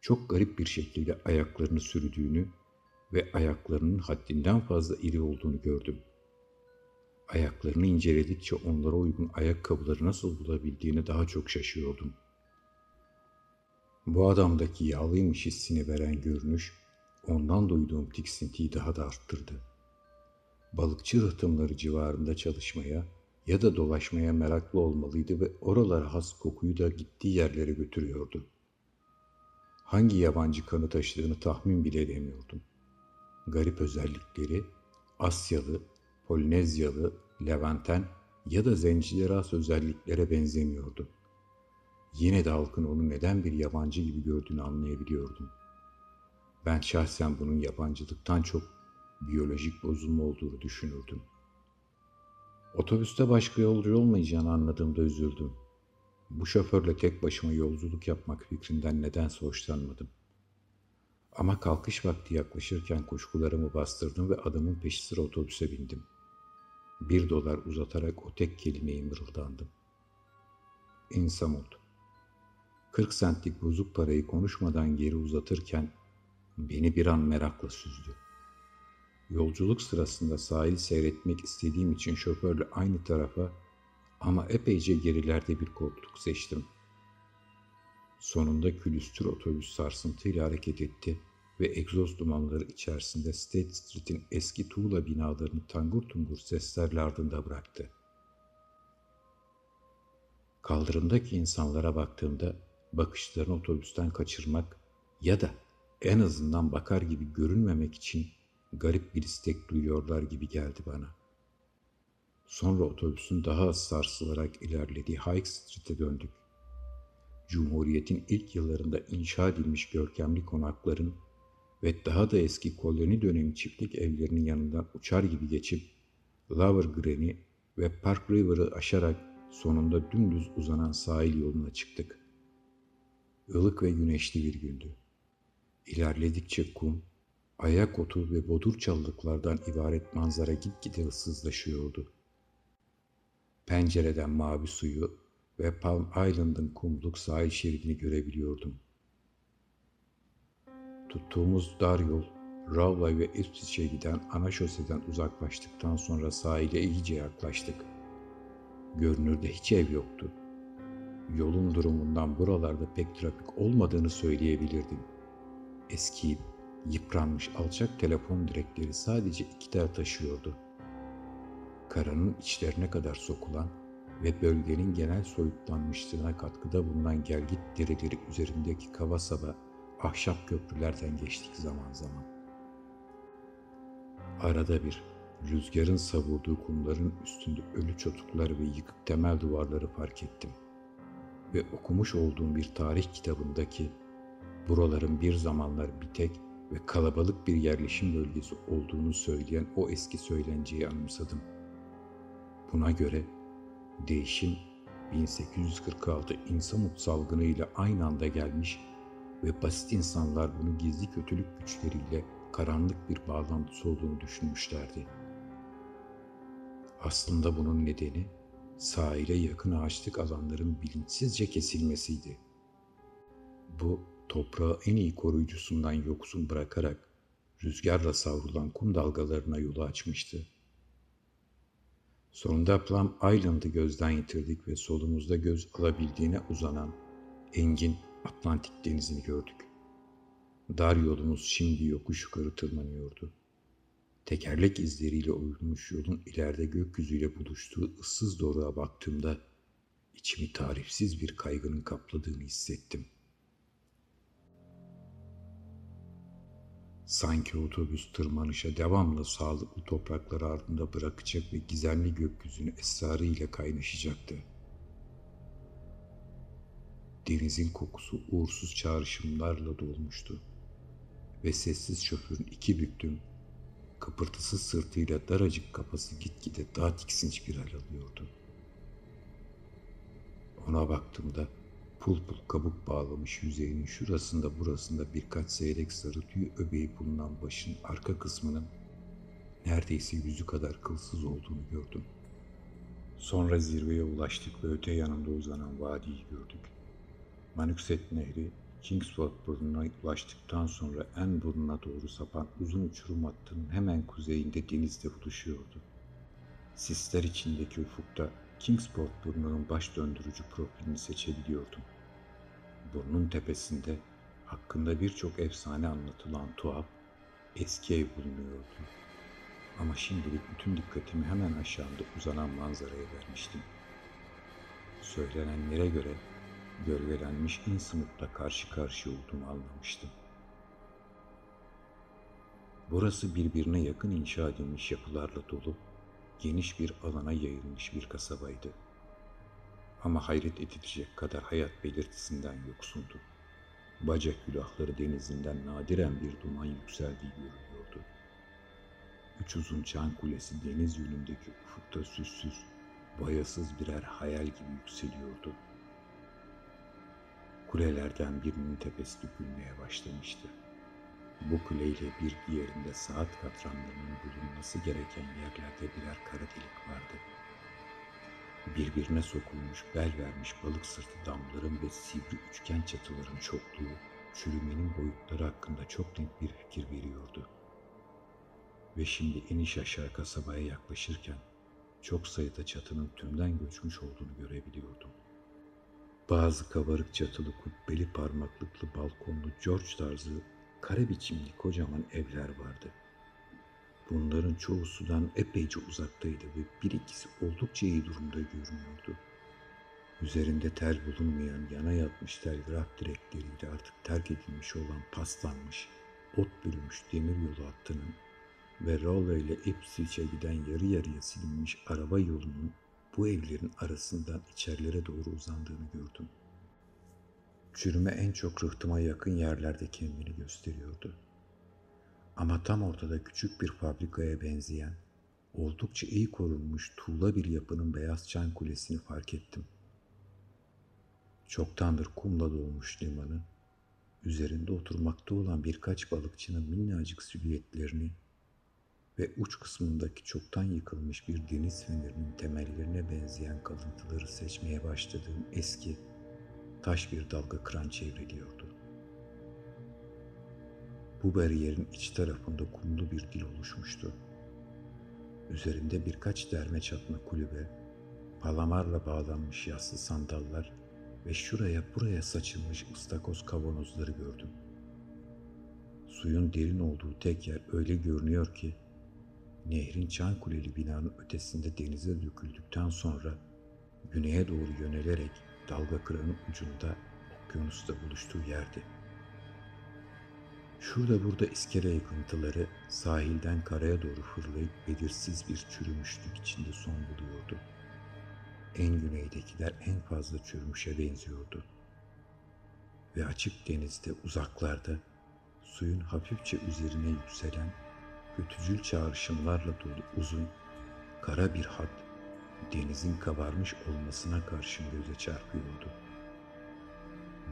Speaker 1: çok garip bir şekilde ayaklarını sürdüğünü ve ayaklarının haddinden fazla iri olduğunu gördüm. Ayaklarını inceledikçe onlara uygun ayakkabıları nasıl bulabildiğini daha çok şaşıyordum. Bu adamdaki yağlıymış hissini veren görünüş, ondan duyduğum tiksintiyi daha da arttırdı. Balıkçı rıhtımları civarında çalışmaya ya da dolaşmaya meraklı olmalıydı ve oralara has kokuyu da gittiği yerlere götürüyordu. Hangi yabancı kanı taşıdığını tahmin bile edemiyordum. Garip özellikleri Asyalı, Polinezyalı, Levanten ya da zencilere has özelliklere benzemiyordu. Yine de halkın onu neden bir yabancı gibi gördüğünü anlayabiliyordum. Ben şahsen bunun yabancılıktan çok biyolojik bozulma olduğunu düşünürdüm. Otobüste başka yolcu olmayacağını anladığımda üzüldüm. Bu şoförle tek başıma yolculuk yapmak fikrinden nedense hoşlanmadım. Ama kalkış vakti yaklaşırken kuşkularımı bastırdım ve adamın peşi sıra otobüse bindim. Bir dolar uzatarak o tek kelimeyi mırıldandım. İnsamut. 40 centlik bozuk parayı konuşmadan geri uzatırken beni bir an merakla süzdü. Yolculuk sırasında sahil seyretmek istediğim için şoförle aynı tarafa ama epeyce gerilerde bir koltuk seçtim. Sonunda külüstür otobüs sarsıntıyla hareket etti ve egzoz dumanları içerisinde State Street'in eski tuğla binalarını tangur tungur seslerle ardında bıraktı. Kaldırımdaki insanlara baktığımda bakışlarını otobüsten kaçırmak ya da en azından bakar gibi görünmemek için garip bir istek duyuyorlar gibi geldi bana. Sonra otobüsün daha az sarsılarak ilerlediği High Street'e döndük. Cumhuriyet'in ilk yıllarında inşa edilmiş görkemli konakların ve daha da eski koloni dönemi çiftlik evlerinin yanından uçar gibi geçip Lower Green'i ve Park River'ı aşarak sonunda dümdüz uzanan sahil yoluna çıktık. Ilık ve güneşli bir gündü. İlerledikçe kum, ayak otu ve bodur çalılıklardan ibaret manzara gitgide ıssızlaşıyordu. Pencereden mavi suyu ve Palm Island'ın kumluk sahil şeridini görebiliyordum. Tuttuğumuz dar yol, Rawley ve Ipswich'e giden ana şoseden uzaklaştıktan sonra sahile iyice yaklaştık. Görünürde hiç ev yoktu. Yolun durumundan buralarda pek trafik olmadığını söyleyebilirdim. Eski, yıpranmış alçak telefon direkleri sadece iki der taşıyordu. Karanın içlerine kadar sokulan ve bölgenin genel soyutlanmışlığına katkıda bulunan gelgit dereleri üzerindeki kava saba ahşap köprülerden geçtik zaman zaman. Arada bir rüzgarın savurduğu kumların üstünde ölü çotukları ve yıkık temel duvarları fark ettim. Ve okumuş olduğum bir tarih kitabındaki buraların bir zamanlar bir tek ve kalabalık bir yerleşim bölgesi olduğunu söyleyen o eski söylenciyi anımsadım. Buna göre değişim 1846 insanut salgını ile aynı anda gelmiş ve basit insanlar bunu gizli kötülük güçleriyle karanlık bir bağlantısı olduğunu düşünmüşlerdi. Aslında bunun nedeni sahile yakın ağaçlık alanların bilinçsizce kesilmesiydi. Bu toprağı en iyi koruyucusundan yoksun bırakarak rüzgarla savrulan kum dalgalarına yolu açmıştı. Sonunda Plum Island'ı gözden yitirdik ve solumuzda göz alabildiğine uzanan engin Atlantik denizini gördük. Dar yolumuz şimdi yokuş yukarı tırmanıyordu. Tekerlek izleriyle oyulmuş yolun ileride gökyüzüyle buluştuğu ıssız doruğa baktığımda içimi tarifsiz bir kaygının kapladığını hissettim. Sanki otobüs tırmanışa devamlı sağlıklı topraklar ardında bırakacak ve gizemli gökyüzünü esrarıyla kaynaşacaktı. Denizin kokusu uğursuz çağrışımlarla dolmuştu ve sessiz şoförün iki büktüm, kıpırtısız sırtıyla daracık kafası gitgide daha tiksinç bir hal alıyordu. Ona baktığımda pul pul kabuk bağlamış yüzeyinin şurasında burasında birkaç seyrek sarı tüy öbeği bulunan başın arka kısmının neredeyse yüzü kadar kılsız olduğunu gördüm. Sonra zirveye ulaştık ve öte yanında uzanan vadiyi gördük. Manukset Nehri Kingsford burnuna ulaştıktan sonra en burnuna doğru sapan uzun uçurum hattının hemen kuzeyinde denizde buluşuyordu. Sisler içindeki ufukta Kingsport burnunun baş döndürücü profilini seçebiliyordum. Burnun tepesinde hakkında birçok efsane anlatılan tuhaf eski ev bulunuyordu. Ama şimdilik bütün dikkatimi hemen aşağıda uzanan manzaraya vermiştim. Söylenenlere göre gölgelenmiş Innsmouth'la karşı karşıya olduğumu anlamıştım. Burası birbirine yakın inşa edilmiş yapılarla dolu, geniş bir alana yayılmış bir kasabaydı. Ama hayret edilecek kadar hayat belirtisinden yoksundu. Bacak külahları denizinden nadiren bir duman yükseldiği görülüyordu. Üç uzun çan kulesi deniz yönündeki ufukta süssüz, bayasız birer hayal gibi yükseliyordu. Kulelerden birinin tepesi dökülmeye başlamıştı. Bu kuleyle bir diğerinde saat katranlarının bulunması gereken yerlerde birer kara delik vardı. Birbirine sokulmuş bel vermiş balık sırtı damların ve sivri üçgen çatıların çokluğu çürümenin boyutları hakkında çok net bir fikir veriyordu. Ve şimdi iniş aşağı kasabaya yaklaşırken çok sayıda çatının tümden göçmüş olduğunu görebiliyordum. Bazı kabarık çatılı kubbeli parmaklıklı balkonlu George tarzı kare biçimli kocaman evler vardı. Bunların çoğu sudan epeyce uzaktaydı ve bir ikisi oldukça iyi durumda görünüyordu. Üzerinde tel bulunmayan yana yatmış telgraf direkleriyle artık terk edilmiş olan paslanmış, ot bürümüş demir yolu hattının ve Raleigh ile Ipswich'e giden yarı yarıya silinmiş araba yolunun bu evlerin arasından içerilere doğru uzandığını gördüm. Çürüme en çok rıhtıma yakın yerlerde kendini gösteriyordu. Ama tam ortada küçük bir fabrikaya benzeyen, oldukça iyi korunmuş tuğla bir yapının beyaz çan kulesini fark ettim. Çoktandır kumla dolmuş limanı, üzerinde oturmakta olan birkaç balıkçının minnacık silüetlerini ve uç kısmındaki çoktan yıkılmış bir deniz fenerinin temellerine benzeyen kalıntıları seçmeye başladığım eski taş bir dalga kıran çevriliyordu. Bu bariyerin iç tarafında kumlu bir dil oluşmuştu. Üzerinde birkaç derme çatma kulübe, palamarla bağlanmış yassı sandallar ve şuraya buraya saçılmış ıstakoz kavanozları gördüm. Suyun derin olduğu tek yer öyle görünüyor ki, nehrin çan kuleli binanın ötesinde denize döküldükten sonra güneye doğru yönelerek dalga kıranın ucunda okyanusta buluştuğu yerdi. Şurada burada iskele yıkıntıları sahilden karaya doğru fırlayıp belirsiz bir çürümüşlük içinde son buluyordu. En güneydekiler en fazla çürümüşe benziyordu. Ve açık denizde uzaklarda suyun hafifçe üzerine yükselen kötücül çağrışımlarla dolu uzun, kara bir hat denizin kabarmış olmasına karşın göze çarpıyordu.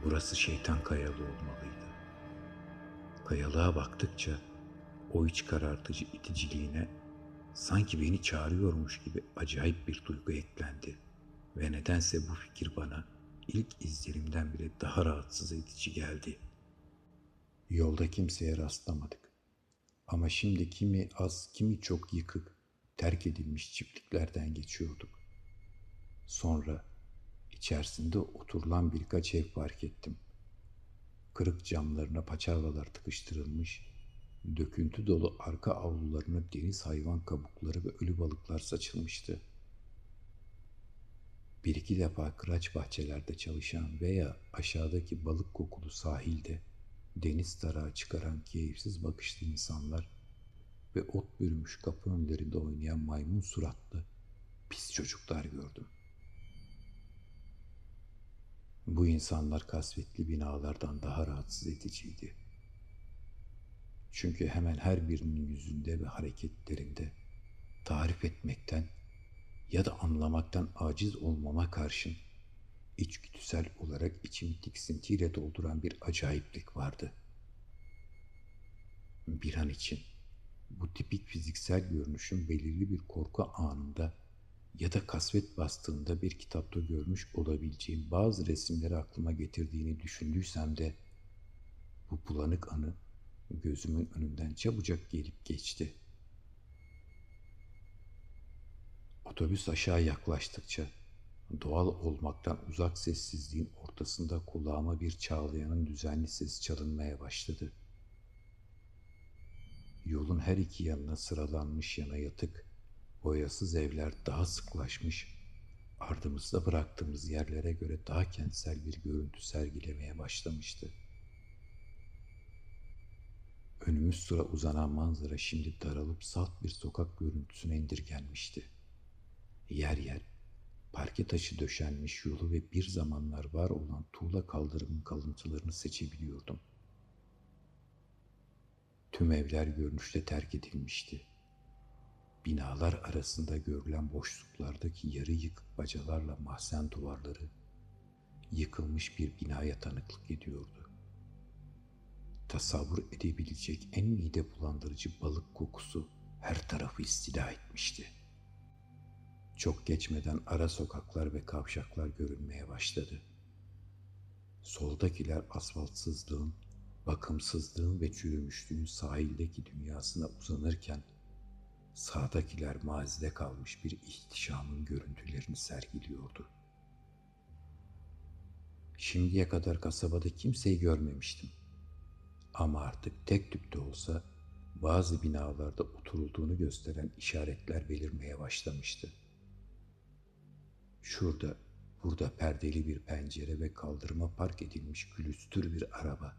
Speaker 1: Burası şeytan kayalı olmalıydı. Kayalığa baktıkça o iç karartıcı iticiliğine sanki beni çağırıyormuş gibi acayip bir duygu eklendi ve nedense bu fikir bana ilk izlerimden bile daha rahatsız edici geldi. Yolda kimseye rastlamadık. Ama şimdi kimi az, kimi çok yıkık, terk edilmiş çiftliklerden geçiyorduk. Sonra içerisinde oturulan birkaç ev fark ettim. Kırık camlarına paçavralar tıkıştırılmış, döküntü dolu arka avlularına deniz hayvan kabukları ve ölü balıklar saçılmıştı. Bir iki defa kıraç bahçelerde çalışan veya aşağıdaki balık kokulu sahilde deniz tarağı çıkaran keyifsiz bakışlı insanlar ve ot bürümüş kapı önlerinde oynayan maymun suratlı pis çocuklar gördüm. Bu insanlar kasvetli binalardan daha rahatsız ediciydi. Çünkü hemen her birinin yüzünde ve hareketlerinde tarif etmekten ya da anlamaktan aciz olmama karşın içgüdüsel olarak içimi tiksintiyle dolduran bir acayiplik vardı. Bir an için bu tipik fiziksel görünüşün belirli bir korku anında ya da kasvet bastığında bir kitapta görmüş olabileceğim bazı resimleri aklıma getirdiğini düşündüysem de bu bulanık anı gözümün önünden çabucak gelip geçti. Otobüs aşağı yaklaştıkça doğal olmaktan uzak sessizliğin ortasında kulağıma bir çağlayanın düzenli sesi çalınmaya başladı. Yolun her iki yanına sıralanmış yana yatık, boyasız evler daha sıklaşmış, ardımızda bıraktığımız yerlere göre daha kentsel bir görüntü sergilemeye başlamıştı. Önümüz sıra uzanan manzara şimdi daralıp salt bir sokak görüntüsüne indirgenmişti. Yer yer parke taşı döşenmiş yolu ve bir zamanlar var olan tuğla kaldırımın kalıntılarını seçebiliyordum. Tüm evler görünüşle terk edilmişti. Binalar arasında görülen boşluklardaki yarı yıkık bacalarla mahzen duvarları yıkılmış bir binaya tanıklık ediyordu. Tasavvur edebilecek en mide bulandırıcı balık kokusu her tarafı istila etmişti.'' Çok geçmeden ara sokaklar ve kavşaklar görünmeye başladı. Soldakiler asfaltsızlığın, bakımsızlığın ve çürümüşlüğün sahildeki dünyasına uzanırken sağdakiler mazide kalmış bir ihtişamın görüntülerini sergiliyordu. Şimdiye kadar kasabada kimseyi görmemiştim. Ama artık tek tük olsa bazı binalarda oturulduğunu gösteren işaretler belirmeye başlamıştı. Şurada, burada perdeli bir pencere ve kaldırıma park edilmiş külüstür bir araba.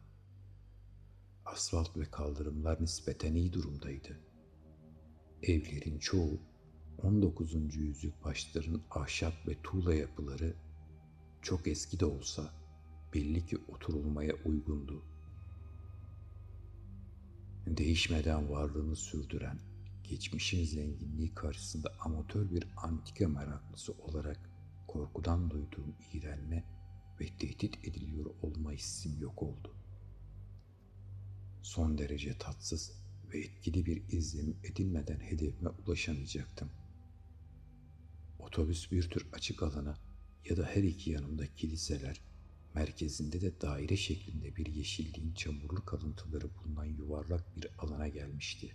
Speaker 1: Asfalt ve kaldırımlar nispeten iyi durumdaydı. Evlerin çoğu 19. yüzyıl başların ahşap ve tuğla yapıları çok eski de olsa belli ki oturulmaya uygundu. Değişmeden varlığını sürdüren, geçmişin zenginliği karşısında amatör bir antika meraklısı olarak korkudan duyduğum iğrenme ve tehdit ediliyor olma hissim yok oldu. Son derece tatsız ve etkili bir izlenim edinmeden hedefime ulaşamayacaktım. Otobüs bir tür açık alana ya da her iki yanımda kiliseler, merkezinde de daire şeklinde bir yeşilliğin çamurlu kalıntıları bulunan yuvarlak bir alana gelmişti.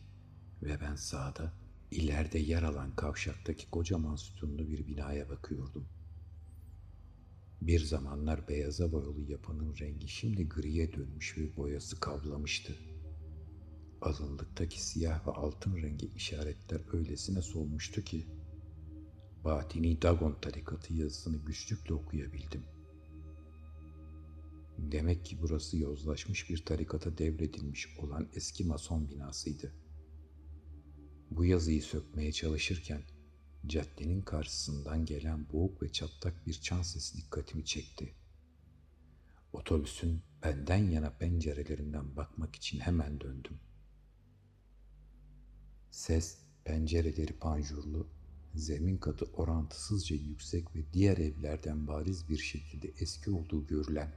Speaker 1: Ve ben sağda, ileride yer alan kavşaktaki kocaman sütunlu bir binaya bakıyordum. Bir zamanlar beyaza boyalı yapının rengi şimdi griye dönmüş ve boyası kavlamıştı. Alınlıktaki siyah ve altın rengi işaretler öylesine solmuştu ki Batini Dagon tarikatı yazısını güçlükle okuyabildim. Demek ki burası yozlaşmış bir tarikata devredilmiş olan eski mason binasıydı. Bu yazıyı sökmeye çalışırken caddenin karşısından gelen boğuk ve çatlak bir çan sesi dikkatimi çekti. Otobüsün benden yana pencerelerinden bakmak için hemen döndüm. Ses pencereleri panjurlu, zemin katı orantısızca yüksek ve diğer evlerden bariz bir şekilde eski olduğu görülen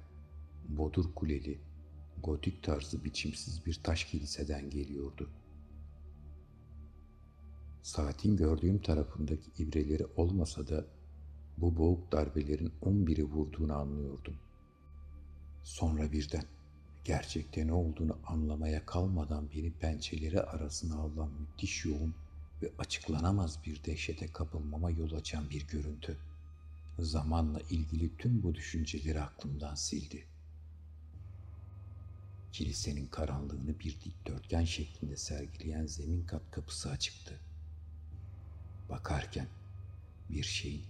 Speaker 1: bodur kuleli, gotik tarzı biçimsiz bir taş kiliseden geliyordu. Saatin gördüğüm tarafındaki ibreleri olmasa da bu boğuk darbelerin on biri vurduğunu anlıyordum. Sonra birden gerçekte ne olduğunu anlamaya kalmadan beni pençeleri arasına alan müthiş yoğun ve açıklanamaz bir dehşete kapılmama yol açan bir görüntü. Zamanla ilgili tüm bu düşünceleri aklımdan sildi. Kilisenin karanlığını bir dikdörtgen şeklinde sergileyen zemin kat kapısı açıktı. Bakarken bir şeyin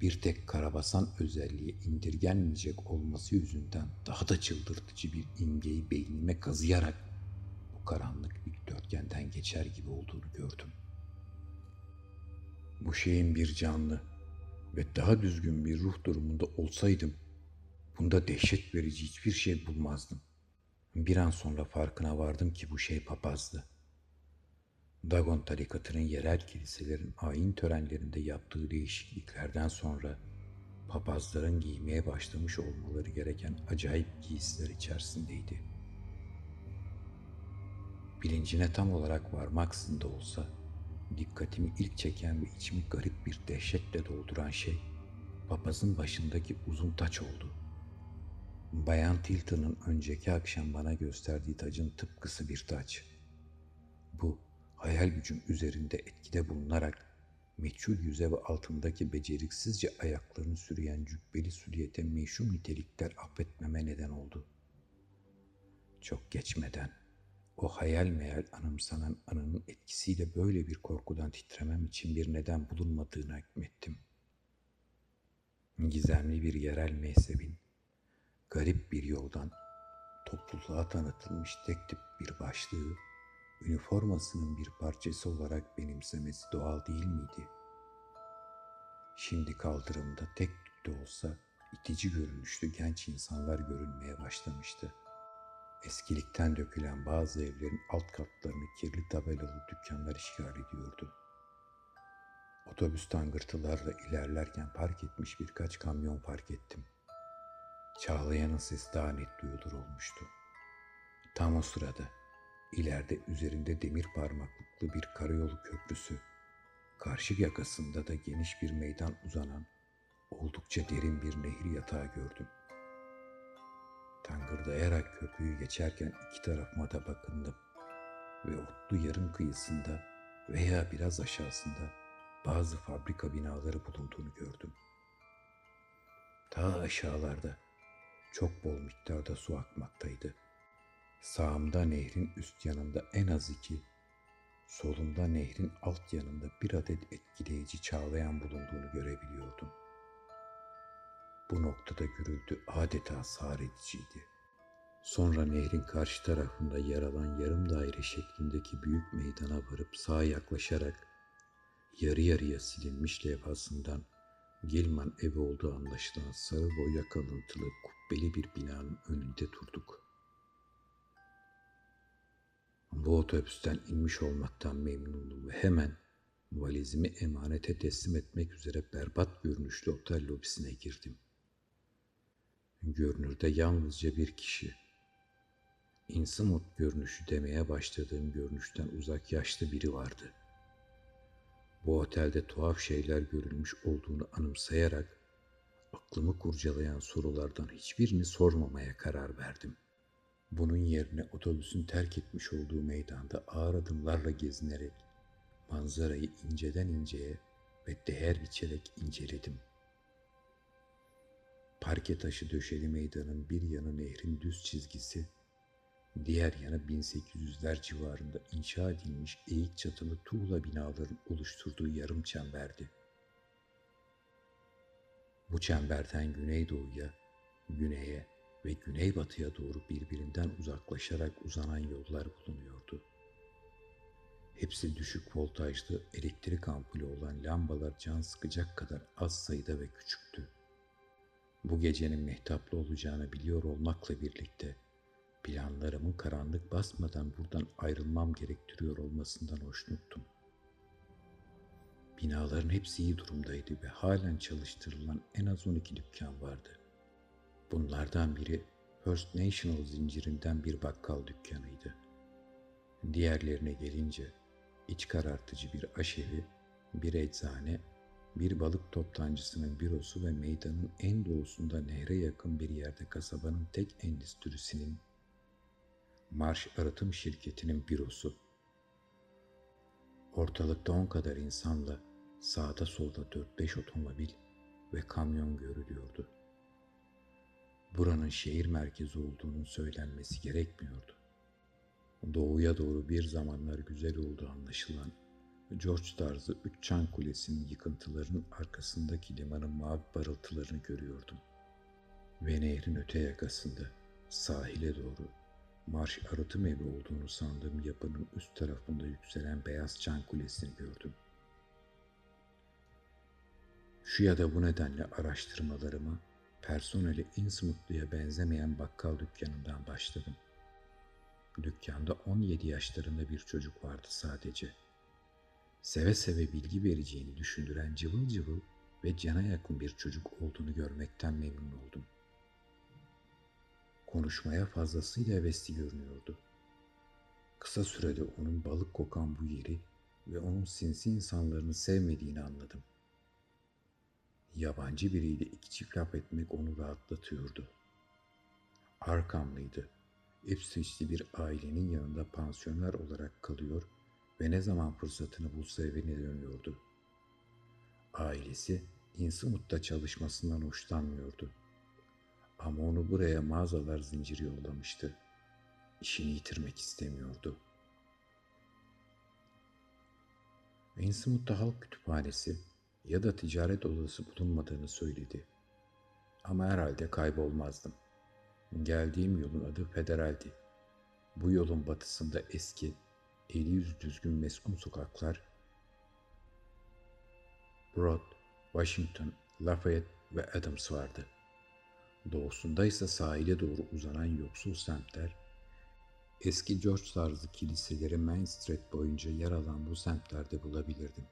Speaker 1: bir tek karabasan özelliği indirgenmeyecek olması yüzünden daha da çıldırtıcı bir imgeyi beynime kazıyarak bu karanlık dikdörtgenden geçer gibi olduğunu gördüm. Bu şeyin bir canlı ve daha düzgün bir ruh durumunda olsaydım bunda dehşet verici hiçbir şey bulmazdım. Bir an sonra farkına vardım ki bu şey papazdı. Dagon tarikatının yerel kiliselerin ayin törenlerinde yaptığı değişikliklerden sonra papazların giymeye başlamış olmaları gereken acayip giysiler içerisindeydi. Bilincine tam olarak varmaksızın da olsa dikkatimi ilk çeken ve içimi garip bir dehşetle dolduran şey papazın başındaki uzun taç oldu. Bayan Tilton'ın önceki akşam bana gösterdiği tacın tıpkısı bir taç. Bu hayal gücüm üzerinde etkide bulunarak meçhul yüze ve altındaki beceriksizce ayaklarını sürüyen cübbeli süliyete meşhum nitelikler affetmeme neden oldu. Çok geçmeden o hayal meyal anımsanan anının etkisiyle böyle bir korkudan titremem için bir neden bulunmadığına hükmettim. Gizemli bir yerel mezhebin, garip bir yoldan topluluğa tanıtılmış tek tip bir başlığı, üniformasının bir parçası olarak benimsemesi doğal değil miydi? Şimdi kaldırımda tek de olsa itici görünüşlü genç insanlar görünmeye başlamıştı.'' Eskilikten dökülen bazı evlerin alt katlarını kirli tabelalı dükkanlar işgal ediyordu. Otobüs tangırtılarla ilerlerken park etmiş birkaç kamyon fark ettim. Çağlayan'ın sesi daha net duyulur olmuştu. Tam o sırada ileride üzerinde demir parmaklıklı bir karayolu köprüsü, karşı yakasında da geniş bir meydan uzanan oldukça derin bir nehir yatağı gördüm.'' Tangırdayarak köprüyü geçerken iki tarafıma da bakındım ve otlu yarım kıyısında veya biraz aşağısında bazı fabrika binaları bulunduğunu gördüm. Ta aşağılarda çok bol miktarda su akmaktaydı. Sağımda nehrin üst yanında en az iki, solumda nehrin alt yanında bir adet etkileyici çağlayan bulunduğunu görebiliyordum.'' Bu noktada gürültü adeta sağır ediciydi. Sonra nehrin karşı tarafında yer alan yarım daire şeklindeki büyük meydana varıp sağa yaklaşarak yarı yarıya silinmiş levhasından Gilman evi olduğu anlaşılan sarı boya kalıntılı kubbeli bir binanın önünde durduk. Bu otobüsten inmiş olmaktan memnundum ve hemen valizimi emanete teslim etmek üzere berbat görünüşlü otel lobisine girdim. Görünürde yalnızca bir kişi. İnsamut görünüşü demeye başladığım görünüşten uzak yaşlı biri vardı. Bu otelde tuhaf şeyler görülmüş olduğunu anımsayarak aklımı kurcalayan sorulardan hiçbirini sormamaya karar verdim. Bunun yerine otobüsün terk etmiş olduğu meydanda ağır adımlarla gezinerek manzarayı inceden inceye ve değer biçerek inceledim. Parke taşı döşeli meydanın bir yanı nehrin düz çizgisi, diğer yanı 1800'ler civarında inşa edilmiş eğik çatılı tuğla binaların oluşturduğu yarım çemberdi. Bu çemberden güneydoğuya, güneye ve güneybatıya doğru birbirinden uzaklaşarak uzanan yollar bulunuyordu. Hepsi düşük voltajlı elektrik ampulü olan lambalar can sıkacak kadar az sayıda ve küçüktü. Bu gecenin mehtaplı olacağını biliyor olmakla birlikte planlarımın karanlık basmadan buradan ayrılmam gerektiriyor olmasından hoşnuttum. Binaların hepsi iyi durumdaydı ve halen çalıştırılan en az 12 dükkan vardı. Bunlardan biri First National zincirinden bir bakkal dükkanıydı. Diğerlerine gelince iç karartıcı bir aşevi, bir eczane, bir balık toptancısının bürosu ve meydanın en doğusunda nehre yakın bir yerde kasabanın tek endüstrisinin Marş Arıtım Şirketi'nin bürosu. Ortalıkta on kadar insanla sağda solda 4-5 otomobil ve kamyon görülüyordu. Buranın şehir merkezi olduğunun söylenmesi gerekmiyordu. Doğuya doğru bir zamanlar güzel olduğu anlaşılan George tarzı üç çan kulesinin yıkıntılarının arkasındaki limanın mavi parıltılarını görüyordum. Ve nehrin öte yakasında sahile doğru marş arıtım evi olduğunu sandığım yapının üst tarafında yükselen beyaz çan kulesini gördüm. Şu ya da bu nedenle araştırmalarımı personeli Innsmouth'luya benzemeyen bakkal dükkanından başladım. Dükkanda 17 yaşlarında bir çocuk vardı sadece. Seve seve bilgi vereceğini düşündüren cıvıl cıvıl ve cana yakın bir çocuk olduğunu görmekten memnun oldum. Konuşmaya fazlasıyla hevesli görünüyordu. Kısa sürede onun balık kokan bu yeri ve onun sinsi insanlarını sevmediğini anladım. Yabancı biriyle iki çift laf etmek onu rahatlatıyordu. Arkamlıydı. Ipswich'li bir ailenin yanında pansiyoner olarak kalıyor ve ne zaman fırsatını bulsa evine dönüyordu. Ailesi Innsmouth'ta çalışmasından hoşlanmıyordu. Ama onu buraya mağazalar zinciri yollamıştı. İşini yitirmek istemiyordu. Innsmouth'ta halk kütüphanesi ya da ticaret odası bulunmadığını söyledi. Ama herhalde kaybolmazdım. Geldiğim yolun adı Federal'di. Bu yolun batısında eski, eli yüz düzgün meskun sokaklar, Broad, Washington, Lafayette ve Adams vardı. Doğusunda ise sahile doğru uzanan yoksul semtler, eski George tarzı kiliseleri Main Street boyunca yer alan bu semtlerde bulabilirdim.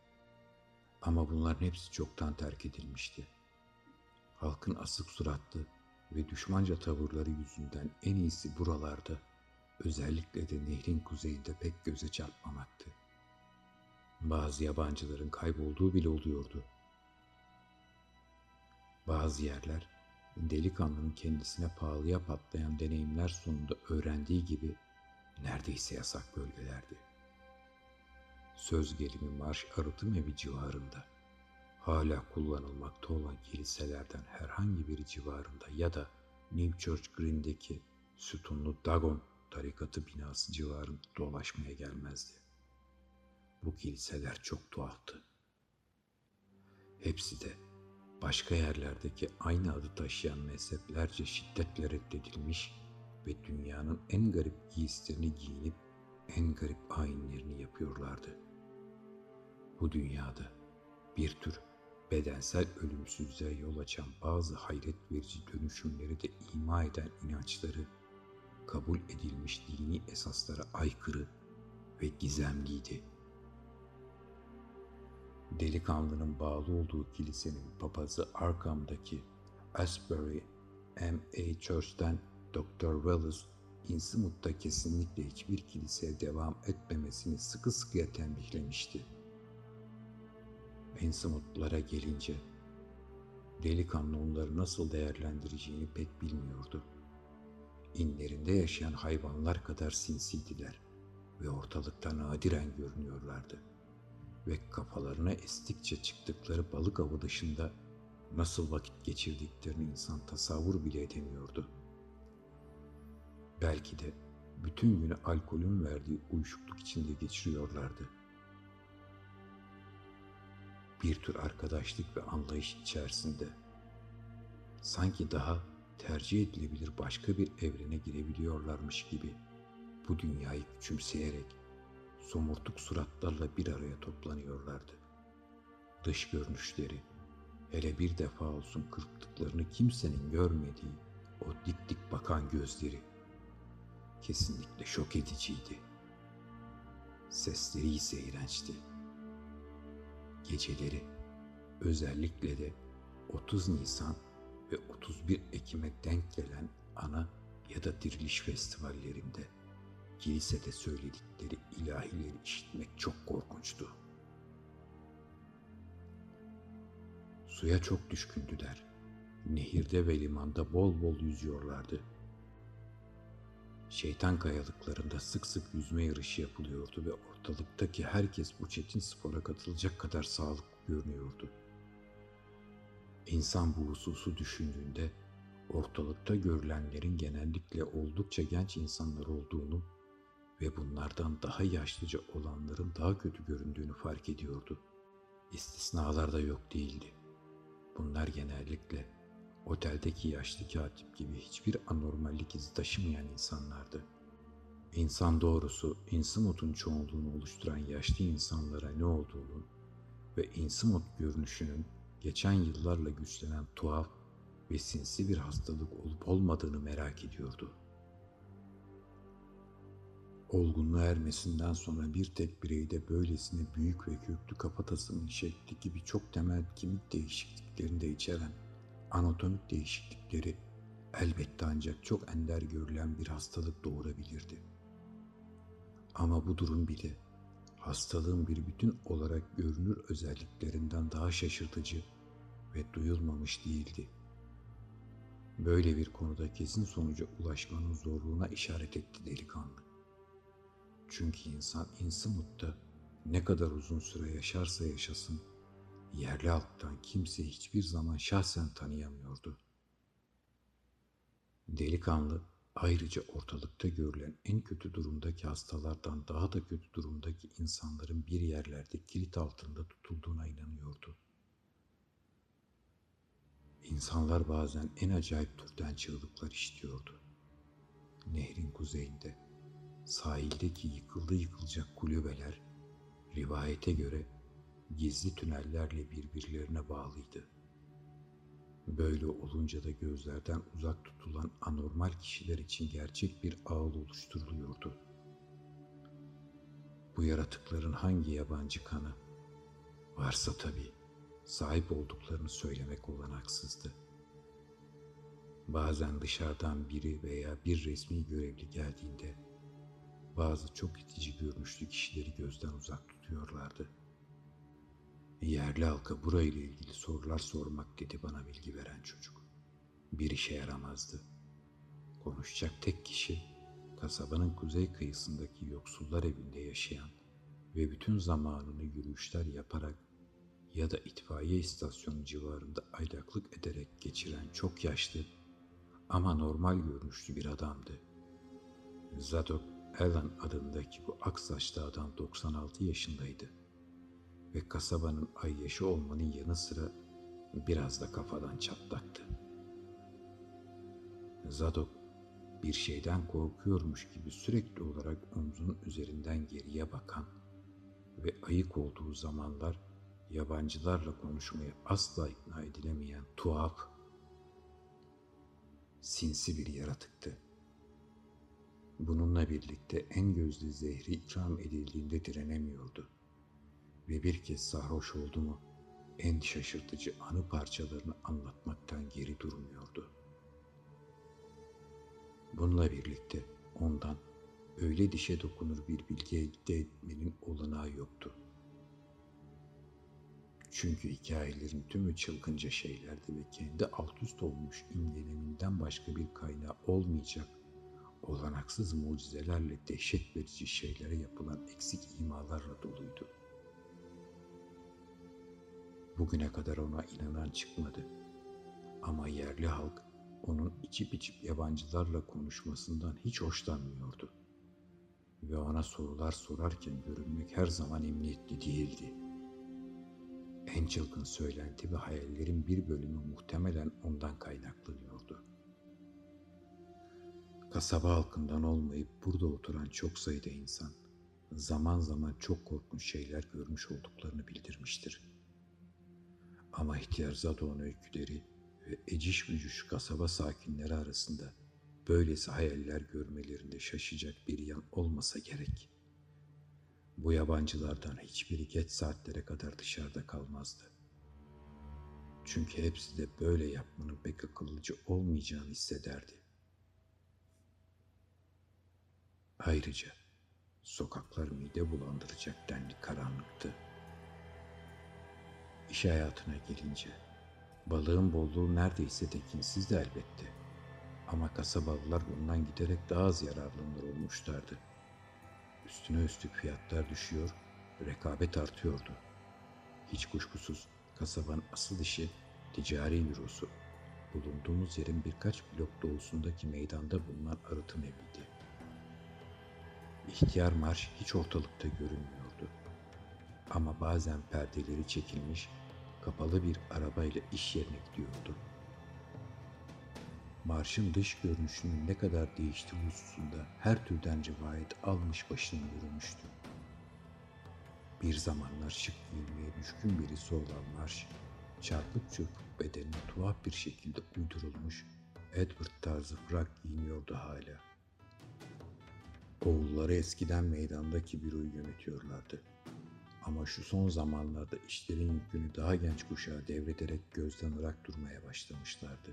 Speaker 1: Ama bunların hepsi çoktan terk edilmişti. Halkın asık suratlı ve düşmanca tavırları yüzünden en iyisi buralarda, özellikle de nehrin kuzeyinde pek göze çarpmamaktı. Bazı yabancıların kaybolduğu bile oluyordu. Bazı yerler delikanlının kendisine pahalıya patlayan deneyimler sonunda öğrendiği gibi neredeyse yasak bölgelerdi söz gelimi marş arıtım evi civarında hala kullanılmakta olan kiliselerden herhangi biri civarında ya da New Church Green'deki sütunlu Dagon tarikatı binası civarında dolaşmaya gelmezdi. Bu kiliseler çok tuhaftı. Hepsi de başka yerlerdeki aynı adı taşıyan mezheplerce şiddetle reddedilmiş ve dünyanın en garip giysilerini giyinip en garip ayinlerini yapıyorlardı. Bu dünyada bir tür bedensel ölümsüzlüğe yol açan bazı hayret verici dönüşümleri de ima eden inançları kabul edilmiş dini esaslara aykırı ve gizemliydi. Delikanlının bağlı olduğu kilisenin papazı Arkham'daki Asbury M.A. Church'ten Dr. Wallace İnsimut'ta kesinlikle hiçbir kiliseye devam etmemesini sıkı sıkıya tembihlemişti. Ensimutlara gelince delikanlı onları nasıl değerlendireceğini pek bilmiyordu. İnlerinde yaşayan hayvanlar kadar sinsiydiler ve ortalıkta nadiren görünüyorlardı. Ve kafalarına estikçe çıktıkları balık avı dışında nasıl vakit geçirdiklerini insan tasavvur bile edemiyordu. Belki de bütün günü alkolün verdiği uyuşukluk içinde geçiriyorlardı. Bir tür arkadaşlık ve anlayış içerisinde sanki daha tercih edilebilir başka bir evrene girebiliyorlarmış gibi bu dünyayı küçümseyerek somurtuk suratlarla bir araya toplanıyorlardı. Dış görünüşleri, hele bir defa olsun kırptıklarını kimsenin görmediği o dik dik bakan gözleri kesinlikle şok ediciydi. Sesleri ise iğrençti. Geceleri özellikle de 30 Nisan ve 31 Ekim'e denk gelen ana ya da diriliş festivallerinde kilisede söyledikleri ilahileri işitmek çok korkunçtu. Suya çok düşkündüler. Nehirde ve limanda bol bol yüzüyorlardı. Şeytan kayalıklarında sık sık yüzme yarışı yapılıyordu ve ortalıktaki herkes bu çetin spora katılacak kadar sağlıklı görünüyordu. İnsan bu hususu düşündüğünde ortalıkta görülenlerin genellikle oldukça genç insanlar olduğunu ve bunlardan daha yaşlıca olanların daha kötü göründüğünü fark ediyordu. İstisnalar da yok değildi. Bunlar genellikle oteldeki yaşlı katip gibi hiçbir anormallik izi taşımayan insanlardı. İnsan doğrusu Innsmouth'un çoğunluğunu oluşturan yaşlı insanlara ne olduğunu ve Innsmouth görünüşünün geçen yıllarla güçlenen tuhaf ve sinsi bir hastalık olup olmadığını merak ediyordu. Olgunluğa ermesinden sonra bir tek bireyde böylesine büyük ve köklü kafatasının şekli gibi çok temel kemik değişikliklerini de içeren anatomik değişiklikleri elbette ancak çok ender görülen bir hastalık doğurabilirdi. Ama bu durum bile hastalığın bir bütün olarak görünür özelliklerinden daha şaşırtıcı ve duyulmamış değildi. Böyle bir konuda kesin sonuca ulaşmanın zorluğuna işaret etti delikanlı. Çünkü insan Innsmouth'ta ne kadar uzun süre yaşarsa yaşasın, yerli halktan kimse hiçbir zaman şahsen tanıyamıyordu. Delikanlı ayrıca ortalıkta görülen en kötü durumdaki hastalardan daha da kötü durumdaki insanların bir yerlerde kilit altında tutulduğuna inanıyordu. İnsanlar bazen en acayip türden çığlıklar işitiyordu. Nehrin kuzeyinde, sahildeki yıkıldı yıkılacak kulübeler, rivayete göre gizli tünellerle birbirlerine bağlıydı. Böyle olunca da gözlerden uzak tutulan anormal kişiler için gerçek bir ağıl oluşturuluyordu. Bu yaratıkların hangi yabancı kanı varsa tabii sahip olduklarını söylemek olanaksızdı. Bazen dışarıdan biri veya bir resmi görevli geldiğinde bazı çok itici görünüşlü kişileri gözden uzak tutuyorlardı. Yerli halka burayla ilgili sorular sormak dedi bana bilgi veren çocuk. Bir işe yaramazdı. Konuşacak tek kişi kasabanın kuzey kıyısındaki yoksullar evinde yaşayan ve bütün zamanını yürüyüşler yaparak ya da itfaiye istasyonu civarında aylaklık ederek geçiren çok yaşlı ama normal görünüşlü bir adamdı. Zadok Alan adındaki bu aksaçlı adam 96 yaşındaydı ve kasabanın ayyaşı olmanın yanı sıra biraz da kafadan çatlaktı. Zadok bir şeyden korkuyormuş gibi sürekli olarak omzunun üzerinden geriye bakan ve ayık olduğu zamanlar yabancılarla konuşmaya asla ikna edilemeyen tuhaf, sinsi bir yaratıktı. Bununla birlikte en gözlü zehri ikram edildiğinde direnemiyordu. Ve bir kez sarhoş oldu mu en şaşırtıcı anı parçalarını anlatmaktan geri durmuyordu. Bununla birlikte ondan öyle dişe dokunur bir bilgi elde etmenin olanağı yoktu. Çünkü hikayelerin tümü çılgınca şeylerdi ve kendi alt üst olmuş imgeleminden başka bir kaynağı olmayacak, olanaksız mucizelerle dehşet verici şeylere yapılan eksik imalarla doluydu. Bugüne kadar ona inanan çıkmadı. Ama yerli halk onun içip içip yabancılarla konuşmasından hiç hoşlanmıyordu. Ve ona sorular sorarken görünmek her zaman emniyetli değildi. En çılgın söylenti ve hayallerin bir bölümü muhtemelen ondan kaynaklanıyordu. Kasaba halkından olmayıp burada oturan çok sayıda insan zaman zaman çok korkunç şeyler görmüş olduklarını bildirmiştir. Ama ihtiyar Zadon öyküleri ve eciş bücüş kasaba sakinleri arasında böylesi hayaller görmelerinde şaşacak bir yan olmasa gerek. Bu yabancılardan hiçbiri geç saatlere kadar dışarıda kalmazdı. Çünkü hepsi de böyle yapmanın pek akıllıcı olmayacağını hissederdi. Ayrıca sokaklar mide bulandıracak denli karanlıktı. İş hayatına gelince balığın bolluğu neredeyse tekinsiz de elbette. Ama kasabalılar bundan giderek daha az yararlanır olmuşlardı. Üstüne üstlük fiyatlar düşüyor, rekabet artıyordu. Hiç kuşkusuz kasabanın asıl işi ticari bürosu. Bulunduğumuz yerin birkaç blok doğusundaki meydanda bulunan arıtım eviydi. İhtiyar marş hiç ortalıkta görünmüyordu. Ama bazen perdeleri çekilmiş, kapalı bir arabayla iş yerine gidiyordu. Marşın dış görünüşünün ne kadar değiştiği hususunda her türden rivayet almış başını yürümüştü. Bir zamanlar şık giyinmeye düşkün birisi olan Marş, çarpık çırpık bedenine tuhaf bir şekilde uydurulmuş Edward tarzı frak giyiniyordu hala. Oğulları eskiden meydandaki büroyu yönetiyorlardı. Ama şu son zamanlarda işlerin yükünü daha genç kuşağa devrederek gözden ırak durmaya başlamışlardı.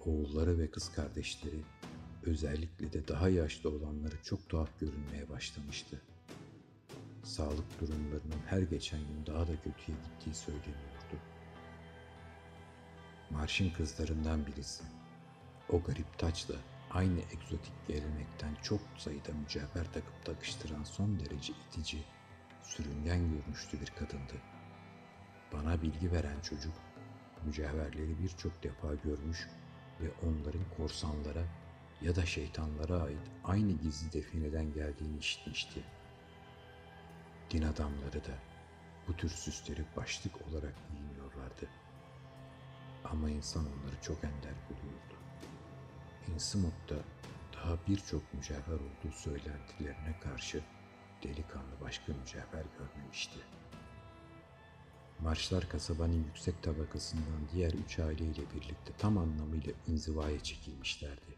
Speaker 1: Oğulları ve kız kardeşleri özellikle de daha yaşlı olanları çok tuhaf görünmeye başlamıştı. Sağlık durumlarının her geçen gün daha da kötüye gittiği söyleniyordu. Marşın kızlarından birisi, o garip taçla aynı egzotik gelenekten çok sayıda mücevher takıp takıştıran son derece itici, sürüngen görünüşlü bir kadındı. Bana bilgi veren çocuk, mücevherleri birçok defa görmüş ve onların korsanlara ya da şeytanlara ait aynı gizli defineden geldiğini işitmişti. Din adamları da bu tür süsleri başlık olarak giyiniyorlardı. Ama insan onları çok ender buluyordu. Innsmouth'ta daha birçok mücevher olduğu söylentilerine karşı delikanlı başka mücevher görmemişti. Marşlar kasabanın yüksek tabakasından diğer üç aileyle birlikte tam anlamıyla inzivaya çekilmişlerdi.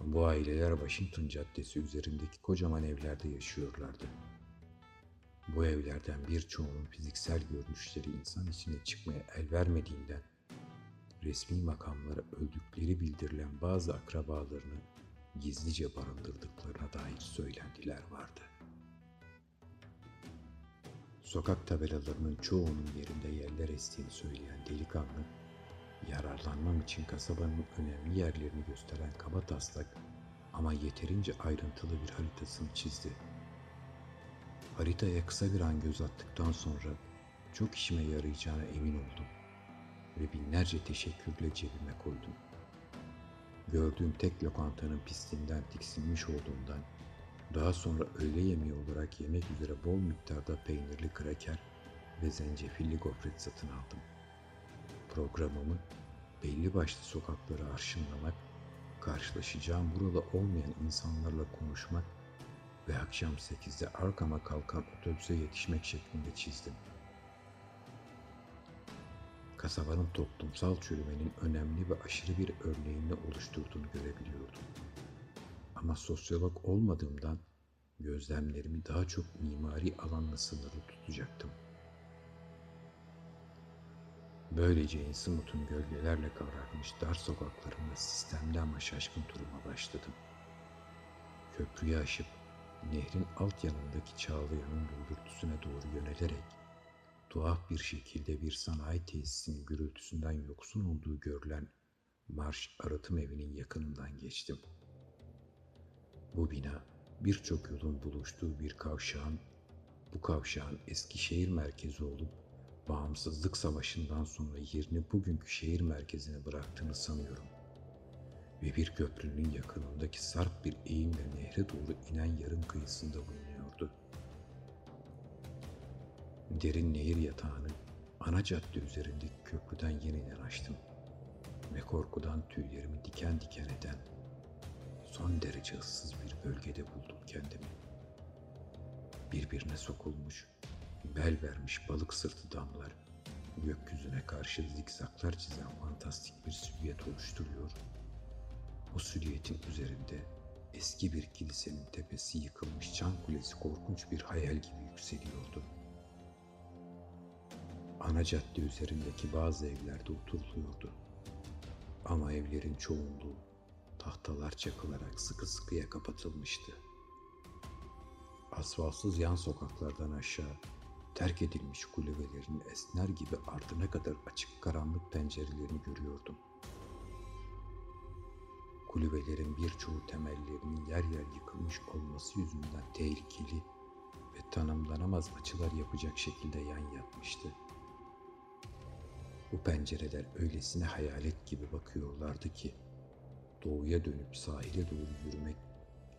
Speaker 1: Bu aileler Washington Caddesi üzerindeki kocaman evlerde yaşıyorlardı. Bu evlerden birçoğunun fiziksel görünüşleri insan içine çıkmaya el vermediğinden resmi makamlara öldükleri bildirilen bazı akrabalarını gizlice barındırdıklarına dair söylentiler vardı. Sokak tabelalarının çoğunun yerinde yerler estiğini söyleyen delikanlı, yararlanmam için kasabanın önemli yerlerini gösteren kaba taslak ama yeterince ayrıntılı bir haritasını çizdi. Haritaya kısa bir an göz attıktan sonra çok işime yarayacağına emin oldum ve binlerce teşekkürle cebime koydum. Gördüğüm tek lokantanın pistinden tiksinmiş olduğundan daha sonra öğle yemeği olarak yemek üzere bol miktarda peynirli kraker ve zencefilli gofret satın aldım. Programımı belli başlı sokakları arşınlamak, karşılaşacağım burada olmayan insanlarla konuşmak ve akşam 8'de arkama kalkan otobüse yetişmek şeklinde çizdim. Kasabanın toplumsal çürümenin önemli ve aşırı bir örneğini oluşturduğunu görebiliyordum. Ama sosyolog olmadığımdan gözlemlerimi daha çok mimari alanla sınırlı tutacaktım. Böylece Innsmouth'un gölgelerle kavrarmış dar sokaklarında sistemli ama şaşkın turuma başladım.'' Köprüyü aşıp nehrin alt yanındaki Çağlayan'ın gürültüsüne doğru yönelerek tuhaf bir şekilde bir sanayi tesisinin gürültüsünden yoksun olduğu görülen Marş Arıtım Evi'nin yakınından geçtim. Bu bina birçok yolun buluştuğu bir kavşağın, bu kavşağın Eskişehir merkezi olup bağımsızlık savaşından sonra yerini bugünkü şehir merkezine bıraktığını sanıyorum. Ve bir köprünün yakınındaki sarp bir eğimle nehre doğru inen yarım kıyısında bulunuyordu. Derin nehir yatağını ana cadde üzerindeki köprüden yeniden açtım ve korkudan tüylerimi diken diken eden son derece ıssız bir bölgede buldum kendimi. Birbirine sokulmuş, bel vermiş balık sırtı damlar, gökyüzüne karşı zikzaklar çizen fantastik bir silüet oluşturuyor. Bu silüetin üzerinde eski bir kilisenin tepesi yıkılmış çan kulesi korkunç bir hayal gibi yükseliyordu. Ana cadde üzerindeki bazı evlerde oturuluyordu. Ama evlerin çoğunluğu tahtalar çakılarak sıkı sıkıya kapatılmıştı. Asfaltsız yan sokaklardan aşağı terk edilmiş kulübelerin esner gibi ardına kadar açık karanlık pencerelerini görüyordum. Kulübelerin birçoğu temellerinin yer yer yıkılmış olması yüzünden tehlikeli ve tanımlanamaz açılar yapacak şekilde yan yatmıştı. Bu pencereler öylesine hayalet gibi bakıyorlardı ki doğuya dönüp sahile doğru yürümek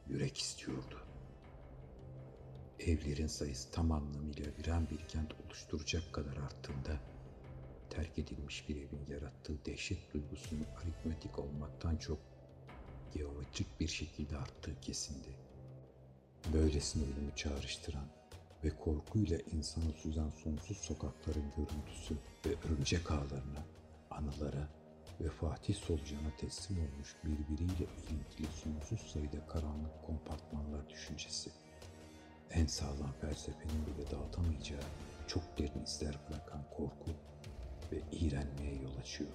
Speaker 1: yürek istiyordu. Evlerin sayısı tam anlamıyla viran bir kent oluşturacak kadar arttığında terk edilmiş bir evin yarattığı dehşet duygusunun aritmetik olmaktan çok geometrik bir şekilde arttığı kesindi. Böylesine ölümü çağrıştıran ve korkuyla insanı süzen sonsuz sokakların görüntüsü ve örümcek ağlarına, anılara ve Fatih Solucan'a teslim olmuş birbiriyle ilintili sonsuz sayıda karanlık kompartmanlar düşüncesi. En sağlam felsefenin bile dağıtamayacağı çok derin izler bırakan korku ve iğrenmeye yol açıyor.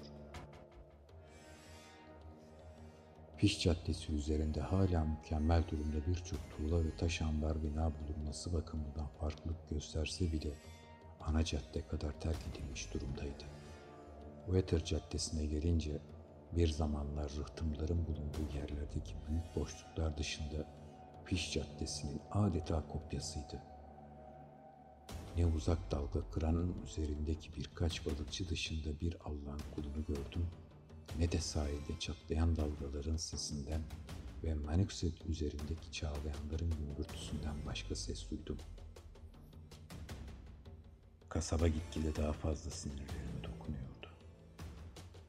Speaker 1: Piş Caddesi üzerinde hala mükemmel durumda birçok tuğla ve taş ambar bina bulunması bakımından farklılık gösterse bile ana cadde kadar terk edilmiş durumdaydı. Wetter Caddesi'ne gelince bir zamanlar rıhtımların bulunduğu yerlerdeki büyük boşluklar dışında Piş Caddesi'nin adeta kopyasıydı. Ne uzak dalga kıranın üzerindeki birkaç balıkçı dışında bir Allah'ın kulunu gördüm ne de sahilde çatlayan dalgaların sesinden ve Manukset üzerindeki çağlayanların gümbürtüsünden başka ses duydum. Kasaba gitgide daha fazla sinirlerime dokunuyordu.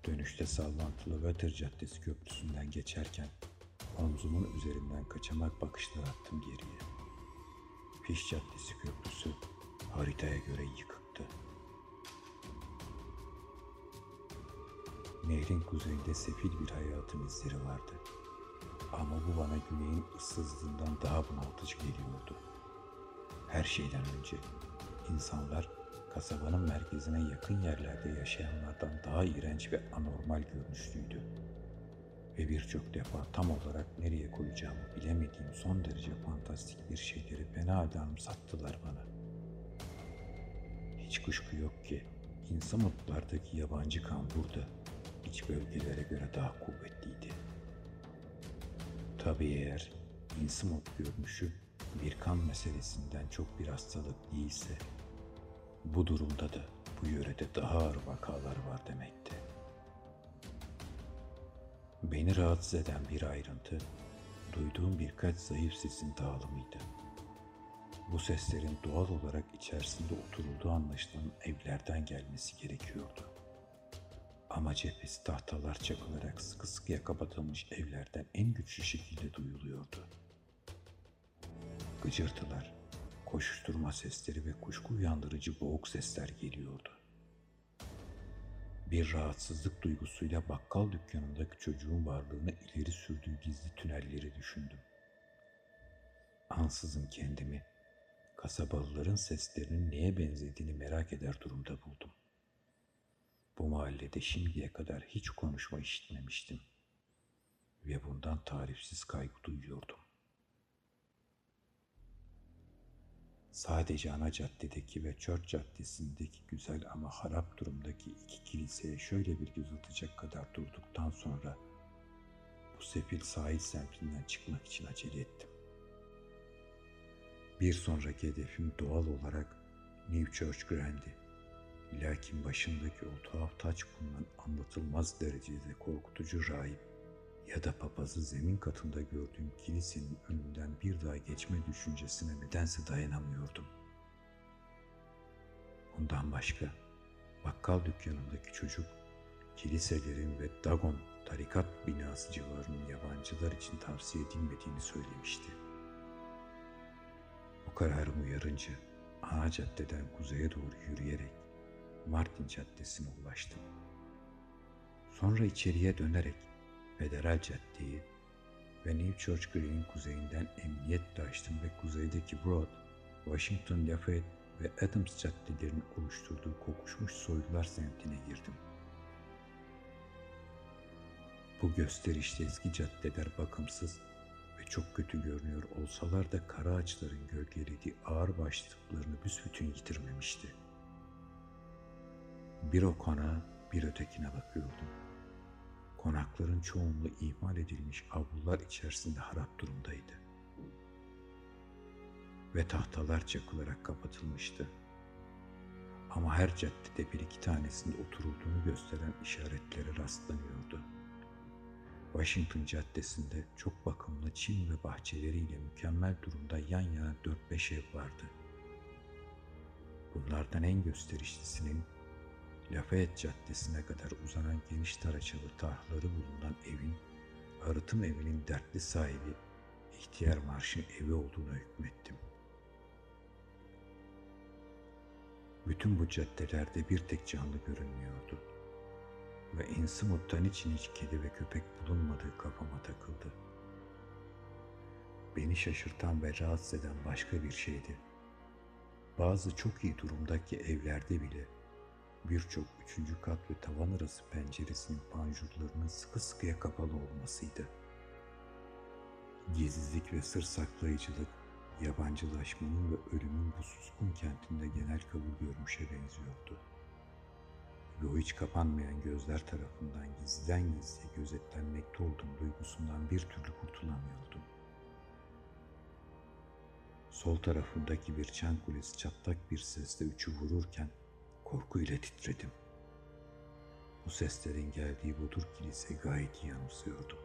Speaker 1: Dönüşte sallantılı Veter Caddesi köprüsünden geçerken omzumun üzerinden kaçamak bakışlar attım geriye. Piş Caddesi köprüsü haritaya göre yıkıktı. Nehrin kuzeyinde sefil bir hayatın izleri vardı. Ama bu bana güneyin ıssızlığından daha bunaltıcı geliyordu. Her şeyden önce insanlar kasabanın merkezine yakın yerlerde yaşayanlardan daha iğrenç ve anormal görünüşlüydü. Ve birçok defa tam olarak nereye koyacağımı bilemediğim son derece fantastik bir şeyleri fena halde anımsattılar bana. Hiç kuşku yok ki insan otlardaki yabancı kan burada iç bölgelere göre daha kuvvetliydi. Tabii eğer insımot görünüşü bir kan meselesinden çok bir hastalık değilse, bu durumda da bu yörede daha ağır vakalar var demekti. Beni rahatsız eden bir ayrıntı, duyduğum birkaç zayıf sesin dağılımıydı. Bu seslerin doğal olarak içerisinde oturulduğu anlaşılan evlerden gelmesi gerekiyordu. Ama cephesi tahtalar çakılarak sıkı sıkıya kapatılmış evlerden en güçlü şekilde duyuluyordu. Gıcırtılar, koşuşturma sesleri ve kuşku uyandırıcı boğuk sesler geliyordu. Bir rahatsızlık duygusuyla bakkal dükkanındaki çocuğun varlığını ileri sürdüğü gizli tünelleri düşündüm. Ansızın kendimi kasabalıların seslerinin neye benzediğini merak eder durumda buldum. Bu mahallede şimdiye kadar hiç konuşma işitmemiştim ve bundan tarifsiz kaygı duyuyordum. Sadece ana caddedeki ve Church caddesindeki güzel ama harap durumdaki iki kiliseye şöyle bir göz atacak kadar durduktan sonra bu sefil sahil semtinden çıkmak için acele ettim. Bir sonraki hedefim doğal olarak New Church Grand'i. Lakin başındaki o tuhaf taç bulunan anlatılmaz derecede korkutucu rahip ya da papazı zemin katında gördüğüm kilisenin önünden bir daha geçme düşüncesine nedense dayanamıyordum. Bundan başka bakkal dükkanındaki çocuk kiliselerin ve Dagon tarikat binası civarının yabancılar için tavsiye edilmediğini söylemişti. Bu kararımı uyarınca ana caddeden kuzeye doğru yürüyerek Martin Caddesi'ne ulaştım. Sonra içeriye dönerek Federal Caddeyi ve New Church Green'in kuzeyinden emniyet açtım ve kuzeydeki Broad, Washington Lafayette ve Adams caddelerinin oluşturduğu kokuşmuş soylular semtine girdim. Bu gösterişli eski caddeler bakımsız ve çok kötü görünüyor olsalar da kara ağaçların gölgelediği ağır başlıklarını büsbütün yitirmemişti. Bir o konağa bir ötekine bakıyordum. Konakların çoğunluğu ihmal edilmiş avlular içerisinde harap durumdaydı. Ve tahtalar çakılarak kapatılmıştı. Ama her caddede bir iki tanesinde oturulduğunu gösteren işaretlere rastlanıyordu. Washington Caddesi'nde çok bakımlı çim ve bahçeleriyle mükemmel durumda yan yana 4-5 ev vardı. Bunlardan en gösterişlisinin Lafayette Caddesi'ne kadar uzanan geniş taraçalı tahları bulunan evin, arıtım evinin dertli sahibi ihtiyar marşın evi olduğuna hükmettim. Bütün bu caddelerde bir tek canlı görünmüyordu. Ve Innsmouth'tan için hiç kedi ve köpek bulunmadığı kafama takıldı. Beni şaşırtan ve rahatsız eden başka bir şeydi. Bazı çok iyi durumdaki evlerde bile birçok üçüncü kat ve tavan arası penceresinin panjurlarının sıkı sıkıya kapalı olmasıydı. Gizlilik ve sır saklayıcılık, yabancılaşmanın ve ölümün bu suskun kentinde genel kabul görmüşe benziyordu. Ve o hiç kapanmayan gözler tarafından gizliden gizliye gözetlenmekte olduğum duygusundan bir türlü kurtulamıyordum. Sol tarafındaki bir çan kulesi çatlak bir sesle üçü vururken Korkuyla titredim. Bu seslerin geldiği Budur Kilise gayet iyi anımsıyordum.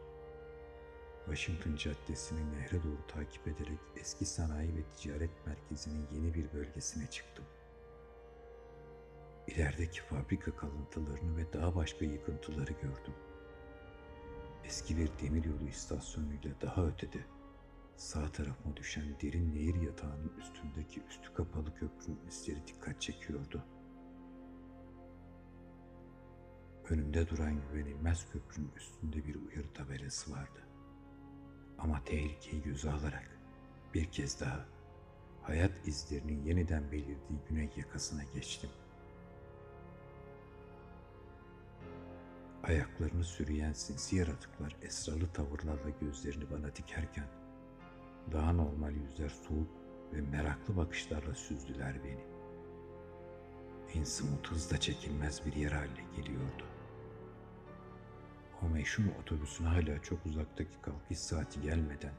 Speaker 1: Washington Caddesi'ni nehre doğru takip ederek eski sanayi ve ticaret merkezinin yeni bir bölgesine çıktım. İlerideki fabrika kalıntılarını ve daha başka yıkıntıları gördüm. Eski bir demiryolu istasyonuyla daha ötede sağ tarafıma düşen derin nehir yatağının üstündeki üstü kapalı köprünün izleri dikkat çekiyordu.'' Önümde duran güvenilmez köprünün üstünde bir uyarı tabelası vardı. Ama tehlikeyi göze alarak bir kez daha hayat izlerinin yeniden belirdiği güney yakasına geçtim. Ayaklarını sürüyen sinsi yaratıklar esralı tavırlarla gözlerini bana dikerken daha normal yüzler soğuk ve meraklı bakışlarla süzdüler beni. Innsmouth hızla çekilmez bir yer haline geliyordu. O meşhur otobüsün hala çok uzaktaki kalkış saati gelmeden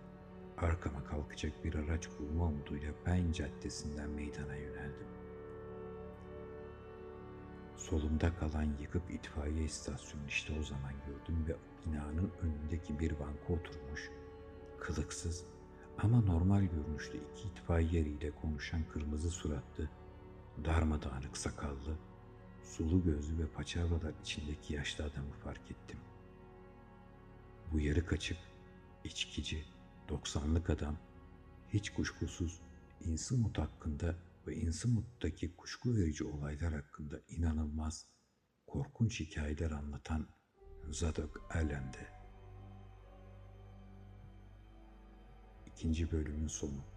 Speaker 1: arkama kalkacak bir araç bulma umuduyla Pine Caddesi'nden meydana yöneldim. Solumda kalan yıkık itfaiye istasyonu işte o zaman gördüm ve binanın önündeki bir banka oturmuş, kılıksız ama normal görünüşlü iki itfaiyeriyle konuşan kırmızı suratlı, darmadağınık sakallı, sulu gözlü ve paçavralar içindeki yaşlı adamı fark ettim. Bu yarı kaçık, içkici, doksanlık adam hiç kuşkusuz Innsmouth hakkında ve Innsmouth'taki kuşku verici olaylar hakkında inanılmaz, korkunç hikayeler anlatan Zadok Allen'de. İkinci bölümün sonu.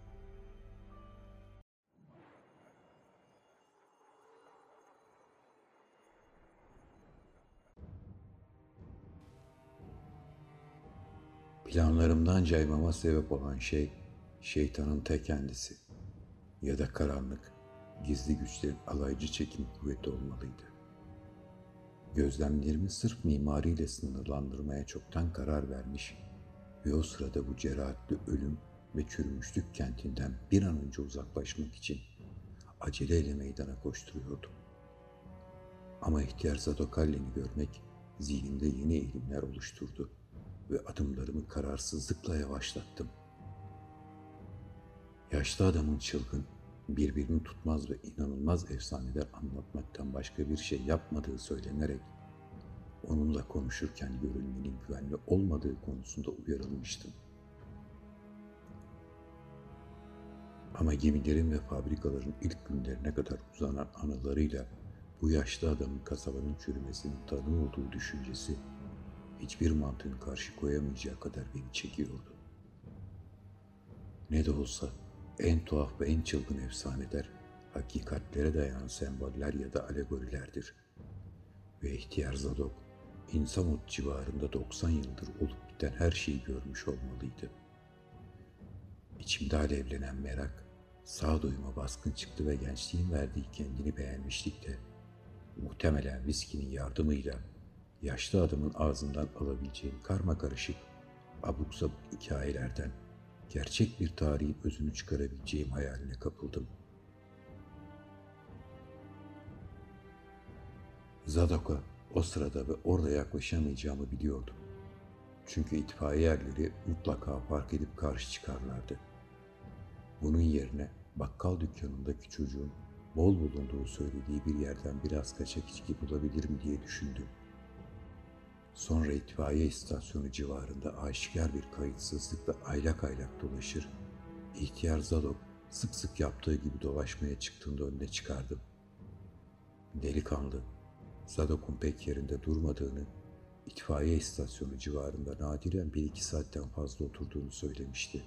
Speaker 1: Planlarımdan caymama sebep olan şey şeytanın ta kendisi. ya da karanlık, gizli güçlerin alaycı çekim kuvveti olmalıydı. Gözlemlerimi sırf mimariyle sınırlandırmaya çoktan karar vermiş ve o sırada bu cerahatli ölüm ve çürümüşlük kentinden bir an önce uzaklaşmak için aceleyle meydana koşturuyordum. Ama ihtiyar Zadokallen'i görmek zihnimde yeni eğilimler oluşturdu ve adımlarımı kararsızlıkla yavaşlattım. Yaşlı adamın çılgın, birbirini tutmaz ve inanılmaz efsaneler anlatmaktan başka bir şey yapmadığı söylenerek onunla konuşurken görünmenin güvenli olmadığı konusunda uyarılmıştım. Ama gemilerin ve fabrikaların ilk günlerine kadar uzanan anılarıyla bu yaşlı adamın kasabanın çürümesinin tanı olduğu düşüncesi hiçbir mantığın karşı koyamayacağı kadar beni çekiyordu. Ne de olsa en tuhaf ve en çılgın efsaneler hakikatlere dayanan semboller ya da alegorilerdir. Ve ihtiyar Zadok, İnsamut civarında 90 yıldır olup biten her şeyi görmüş olmalıydı. İçimde alevlenen merak, sağduyuma baskın çıktı ve gençliğin verdiği kendini beğenmişlikle, muhtemelen viskinin yardımıyla yaşlı adamın ağzından alabileceğim karma karışık, abuk sabuk hikayelerden gerçek bir tarihin özünü çıkarabileceğim hayaline kapıldım. Zadok'a o sırada ve orada yaklaşamayacağımı biliyordum. Çünkü itfaiye erleri mutlaka fark edip karşı çıkarlardı. Bunun yerine bakkal dükkanındaki çocuğun bol bulunduğu söylediği bir yerden biraz kaçak içki bulabilir mi diye düşündüm. Sonra itfaiye istasyonu civarında aşikar bir kayıtsızlıkla aylak aylak dolaşır, ihtiyar Zadok sık sık yaptığı gibi dolaşmaya çıktığında önüne çıkardım. Delikanlı, Zadok'un pek yerinde durmadığını, itfaiye istasyonu civarında nadiren bir iki saatten fazla oturduğunu söylemişti.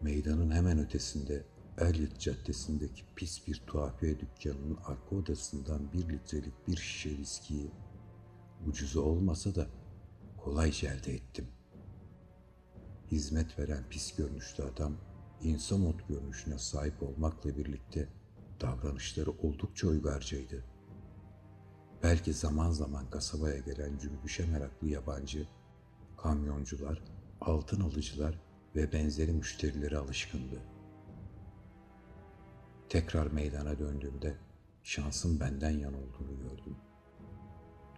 Speaker 1: Meydanın hemen ötesinde Elliot Caddesi'ndeki pis bir tuhafiye dükkanının arka odasından bir litrelik bir şişe viskiyi ucuzu olmasa da kolayca elde ettim. Hizmet veren pis görünüşlü adam insamot görünüşüne sahip olmakla birlikte davranışları oldukça uygarcaydı. Belki zaman zaman kasabaya gelen cümbüşe meraklı yabancı, kamyoncular, altın alıcılar ve benzeri müşterilere alışkındı.'' Tekrar meydana döndüğümde şansın benden yan olduğunu gördüm.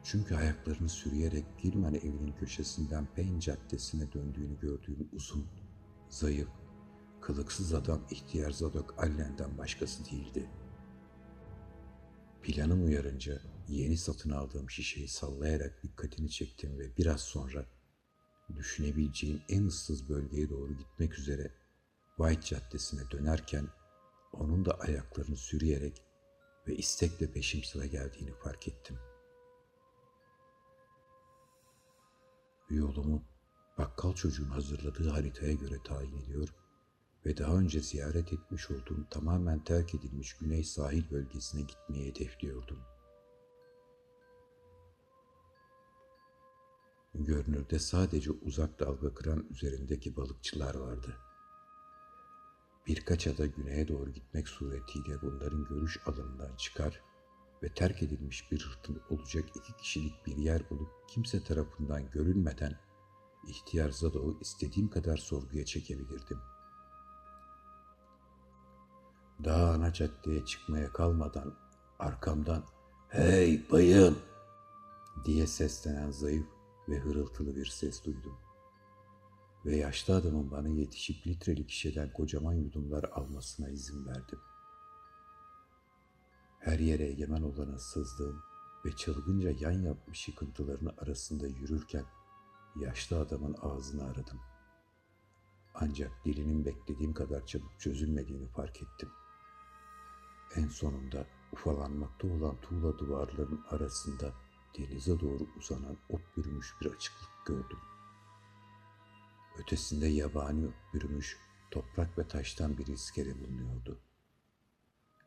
Speaker 1: Çünkü ayaklarını sürüyerek Gilman evinin köşesinden Payne Caddesi'ne döndüğünü gördüğüm uzun, zayıf, kılıksız adam ihtiyar Zadok Allen'den başkası değildi. Planım uyarınca yeni satın aldığım şişeyi sallayarak dikkatini çektim ve biraz sonra düşünebileceğim en ıssız bölgeye doğru gitmek üzere White Caddesi'ne dönerken onun da ayaklarını sürüyerek ve istekle peşim sıra geldiğini fark ettim. Yolumu bakkal çocuğun hazırladığı haritaya göre tayin ediyor ve daha önce ziyaret etmiş olduğum tamamen terk edilmiş güney sahil bölgesine gitmeye hedefliyordum. Görünürde sadece uzak dalga kıran üzerindeki balıkçılar vardı.'' Birkaç ada güneye doğru gitmek suretiyle bunların görüş alanından çıkar ve terk edilmiş bir hırtın olacak iki kişilik bir yer bulup kimse tarafından görülmeden ihtiyar Zado'u istediğim kadar sorguya çekebilirdim. Daha ana caddeye çıkmaya kalmadan arkamdan ''Hey bayım!'' diye seslenen zayıf ve hırıltılı bir ses duydum ve yaşlı adamın bana yetişip litrelik şişeden kocaman yudumlar almasına izin verdim. Her yere egemen olana sızdığım ve çılgınca yan yapmış yıkıntılarını arasında yürürken yaşlı adamın ağzını aradım. Ancak dilinin beklediğim kadar çabuk çözülmediğini fark ettim. En sonunda ufalanmakta olan tuğla duvarların arasında denize doğru uzanan ot bürümüş bir açıklık gördüm.'' Ötesinde yabani bürümüş toprak ve taştan bir iskele bulunuyordu.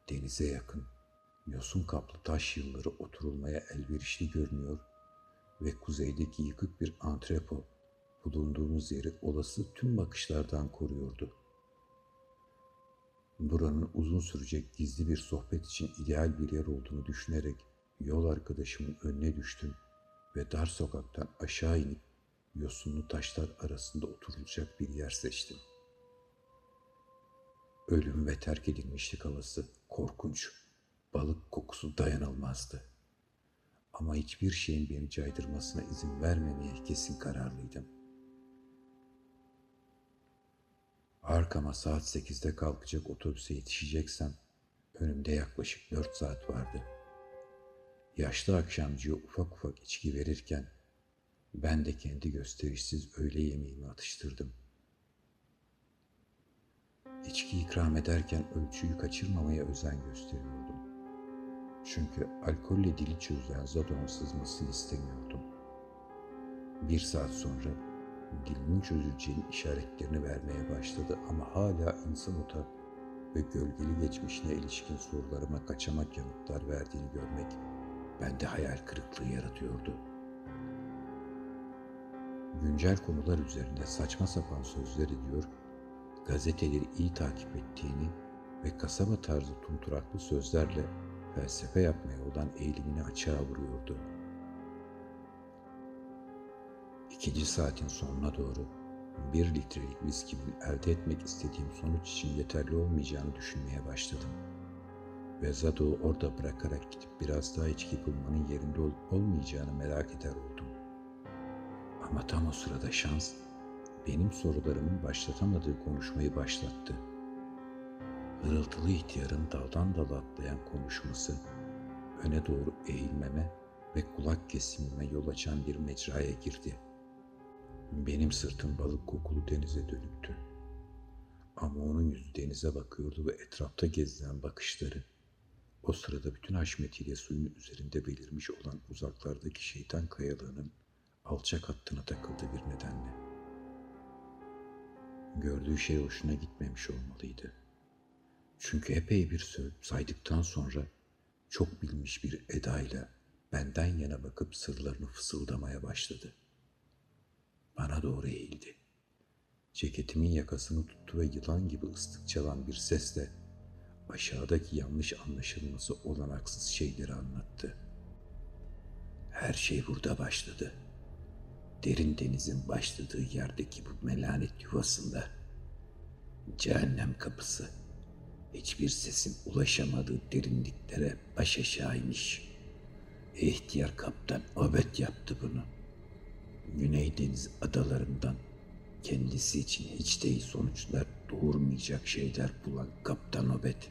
Speaker 1: Denize yakın, yosun kaplı taş yılları oturulmaya elverişli görünüyor ve kuzeydeki yıkık bir antrepo bulunduğumuz yeri olası tüm bakışlardan koruyordu. Buranın uzun sürecek gizli bir sohbet için ideal bir yer olduğunu düşünerek yol arkadaşımın önüne düştüm ve dar sokaktan aşağı inip yosunlu taşlar arasında oturulacak bir yer seçtim. Ölüm ve terk edilmişlik havası korkunç, balık kokusu dayanılmazdı. Ama hiçbir şeyin beni caydırmasına izin vermemeye kesin kararlıydım. Arkama saat sekizde kalkacak otobüse yetişeceksem önümde yaklaşık dört saat vardı. Yaşlı akşamcıya ufak ufak içki verirken ben de kendi gösterişsiz öğle yemeğimi atıştırdım. İçki ikram ederken ölçüyü kaçırmamaya özen gösteriyordum. Çünkü alkolle dili çözülen Zadon sızmasını istemiyordum. Bir saat sonra dilinin çözüleceğinin işaretlerini vermeye başladı ama hala insan uta ve gölgeli geçmişine ilişkin sorularıma kaçamak yanıtlar verdiğini görmek bende hayal kırıklığı yaratıyordu. Güncel konular üzerinde saçma sapan sözler ediyor, gazeteleri iyi takip ettiğini ve kasaba tarzı tunturaklı sözlerle felsefe yapmaya olan eğilimini açığa vuruyordu. İkinci saatin sonuna doğru bir litrelik viskimin elde etmek istediğim sonuç için yeterli olmayacağını düşünmeye başladım. Ve Zado'yu orada bırakarak gidip biraz daha içki bulmanın yerinde olup olmayacağını merak eder oldum. Ama tam o sırada şans benim sorularımın başlatamadığı konuşmayı başlattı. Hırıltılı ihtiyarın daldan dala atlayan konuşması öne doğru eğilmeme ve kulak kesimime yol açan bir mecraya girdi. Benim sırtım balık kokulu denize dönüktü. Ama onun yüzü denize bakıyordu ve etrafta gezilen bakışları o sırada bütün haşmetiyle suyun üzerinde belirmiş olan uzaklardaki şeytan kayalığının alçak hattına takıldı bir nedenle. Gördüğü şey hoşuna gitmemiş olmalıydı. Çünkü epey bir söz saydıktan sonra çok bilmiş bir edayla benden yana bakıp sırlarını fısıldamaya başladı. Bana doğru eğildi. Ceketimin yakasını tuttu ve yılan gibi ıslık çalan bir sesle aşağıdaki yanlış anlaşılması olanaksız şeyleri anlattı. Her şey burada başladı. Derin denizin başladığı yerdeki bu melanet yuvasında. Cehennem kapısı. Hiçbir sesin ulaşamadığı derinliklere baş aşağı iniş. İhtiyar kaptan Obet yaptı bunu. Güney Deniz adalarından kendisi için hiç de iyi sonuçlar doğurmayacak şeyler bulan Kaptan Obet.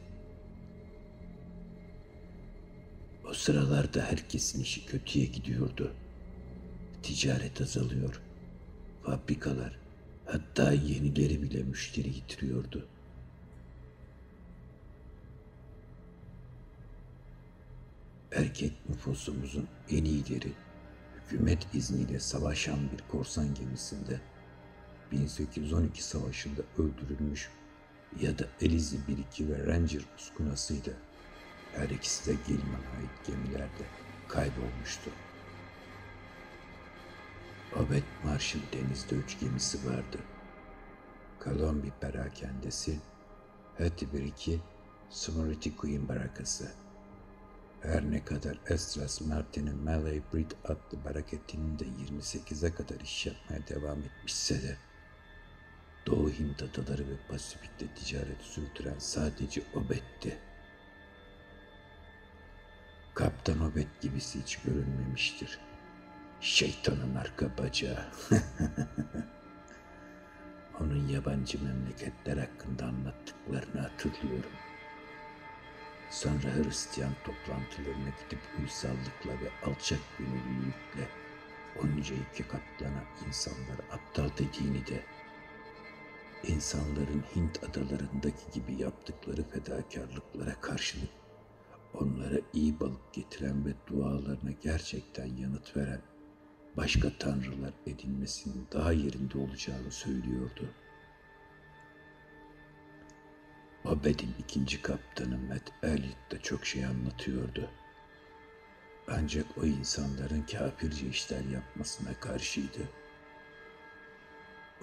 Speaker 1: O sıralarda herkesin işi kötüye gidiyordu. Ticaret azalıyor. Fabrikalar hatta yenileri bile müşteri getiriyordu. Erkek nüfusumuzun en iyileri hükümet izniyle savaşan bir korsan gemisinde 1812 savaşında öldürülmüş ya da Elizi 1-2 ve Ranger uskunasıydı. Her ikisi de Gilman'a ait gemilerde kaybolmuştu. Obed Marsh'ın denizde üç gemisi vardı. Colombi perakendesi, Hattie 1-2, Smurity Queen barakası. Her ne kadar Estras Martin'in Malay Breed adlı baraketinin de 28'e kadar iş yapmaya devam etmişse de Doğu Hint adaları ve Pasifik'te ticaret sürdüren sadece Obed'ti. Kaptan Obed gibisi hiç görünmemiştir. Şeytanın arka bacağı. Onun yabancı memleketler hakkında anlattıklarını hatırlıyorum. Sonra Hristiyan toplantılarına gidip uysallıkla ve alçak gönüllülükle onca iki katlana insanları aptal dediğini de insanların Hint adalarındaki gibi yaptıkları fedakarlıklara karşılık onlara iyi balık getiren ve dualarına gerçekten yanıt veren başka tanrılar edinmesinin daha yerinde olacağını söylüyordu. Obed'in ikinci kaptanı Matt Elliot da çok şey anlatıyordu. Ancak o insanların kafirce işler yapmasına karşıydı.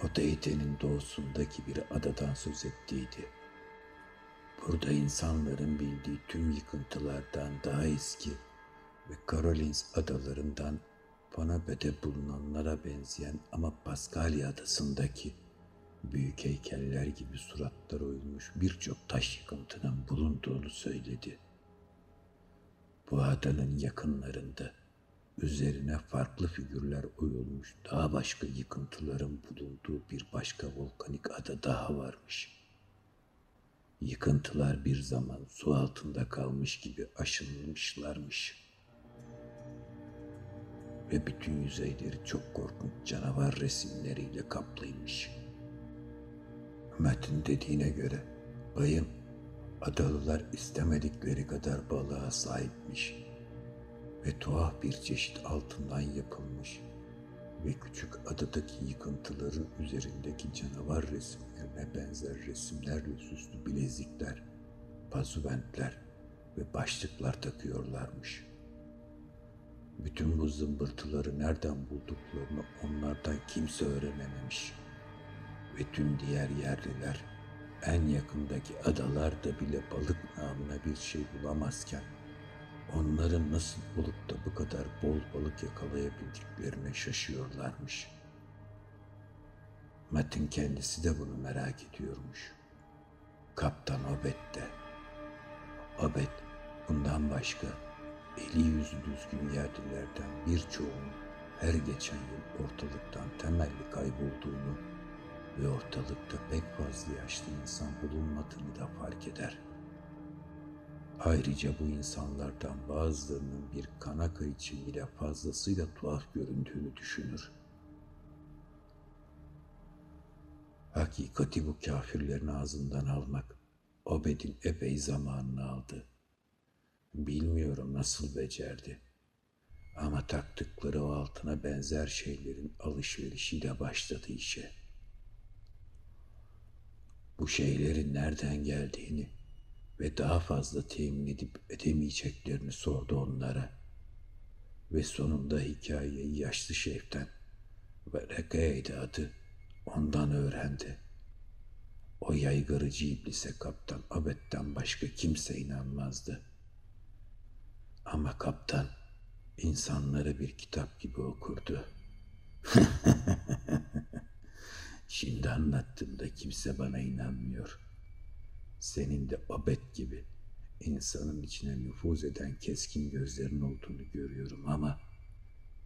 Speaker 1: O Deyte'nin doğusundaki bir adadan söz ettiydi.
Speaker 2: Burada insanların bildiği tüm yıkıntılardan daha eski ve Karolins adalarından Ponape'de bulunanlara benzeyen ama Paskalya adasındaki büyük heykeller gibi suratlar oyulmuş birçok taş yıkıntının bulunduğunu söyledi. Bu adanın yakınlarında üzerine farklı figürler oyulmuş daha başka yıkıntıların bulunduğu bir başka volkanik ada daha varmış. Yıkıntılar bir zaman su altında kalmış gibi aşınmışlarmış. Ve bütün yüzeyleri çok korkunç canavar resimleriyle kaplıymış. Metin dediğine göre bayım adalılar istemedikleri kadar balığa sahipmiş ve tuhaf bir çeşit altından yapılmış ve küçük adadaki yıkıntıların üzerindeki canavar resimlerine benzer resimlerle süslü bilezikler, pazuventler ve başlıklar takıyorlarmış. Bütün bu zımbırtıları nereden bulduklarını onlardan kimse öğrenememiş. Ve tüm diğer yerliler en yakındaki adalarda bile balık namına bir şey bulamazken onların nasıl olup da bu kadar bol balık yakalayabildiklerine şaşıyorlarmış. Metin kendisi de bunu merak ediyormuş. Kaptan Obed de. Obed bundan başka eli yüzü düzgün yerlilerden birçoğunun her geçen yıl ortalıktan temelli kaybolduğunu ve ortalıkta pek fazla yaşlı insan bulunmadığını da fark eder.'' Ayrıca bu insanlardan bazılarının bir kanaka için bile fazlasıyla tuhaf göründüğünü düşünür. Hakikati bu kafirlerin ağzından almak Obed'in epey zamanını aldı. Bilmiyorum nasıl becerdi. Ama taktıkları o altına benzer şeylerin alışverişiyle başladı işe. Bu şeylerin nereden geldiğini, ve daha fazla temin edip edemeyeceklerini sordu onlara. Ve sonunda hikayeyi yaşlı şeften ve Rekaya'ydı adı ondan öğrendi. O yaygırıcı iblise kaptan Abed'den başka kimse inanmazdı. Ama kaptan insanları bir kitap gibi okurdu. Şimdi anlattığımda kimse bana inanmıyor.'' Senin de Abed gibi insanın içine nüfuz eden keskin gözlerin olduğunu görüyorum ama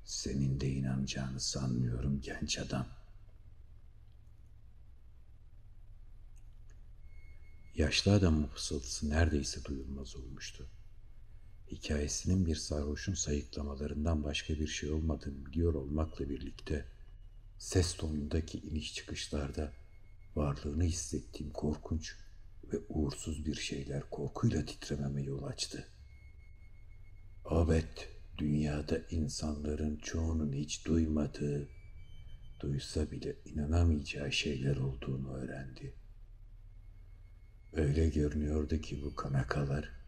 Speaker 2: senin de inanacağını sanmıyorum genç adam. Yaşlı adamın fısıltısı neredeyse duyulmaz olmuştu. Hikayesinin bir sarhoşun sayıklamalarından başka bir şey olmadığını biliyor olmakla birlikte ses tonundaki iniş çıkışlarda varlığını hissettiğim korkunç ve uğursuz bir şeyler korkuyla titrememe yol açtı. Evet, dünyada insanların çoğunun hiç duymadığı, duysa bile inanamayacağı şeyler olduğunu öğrendi. Öyle görünüyordu ki bu kanakalar,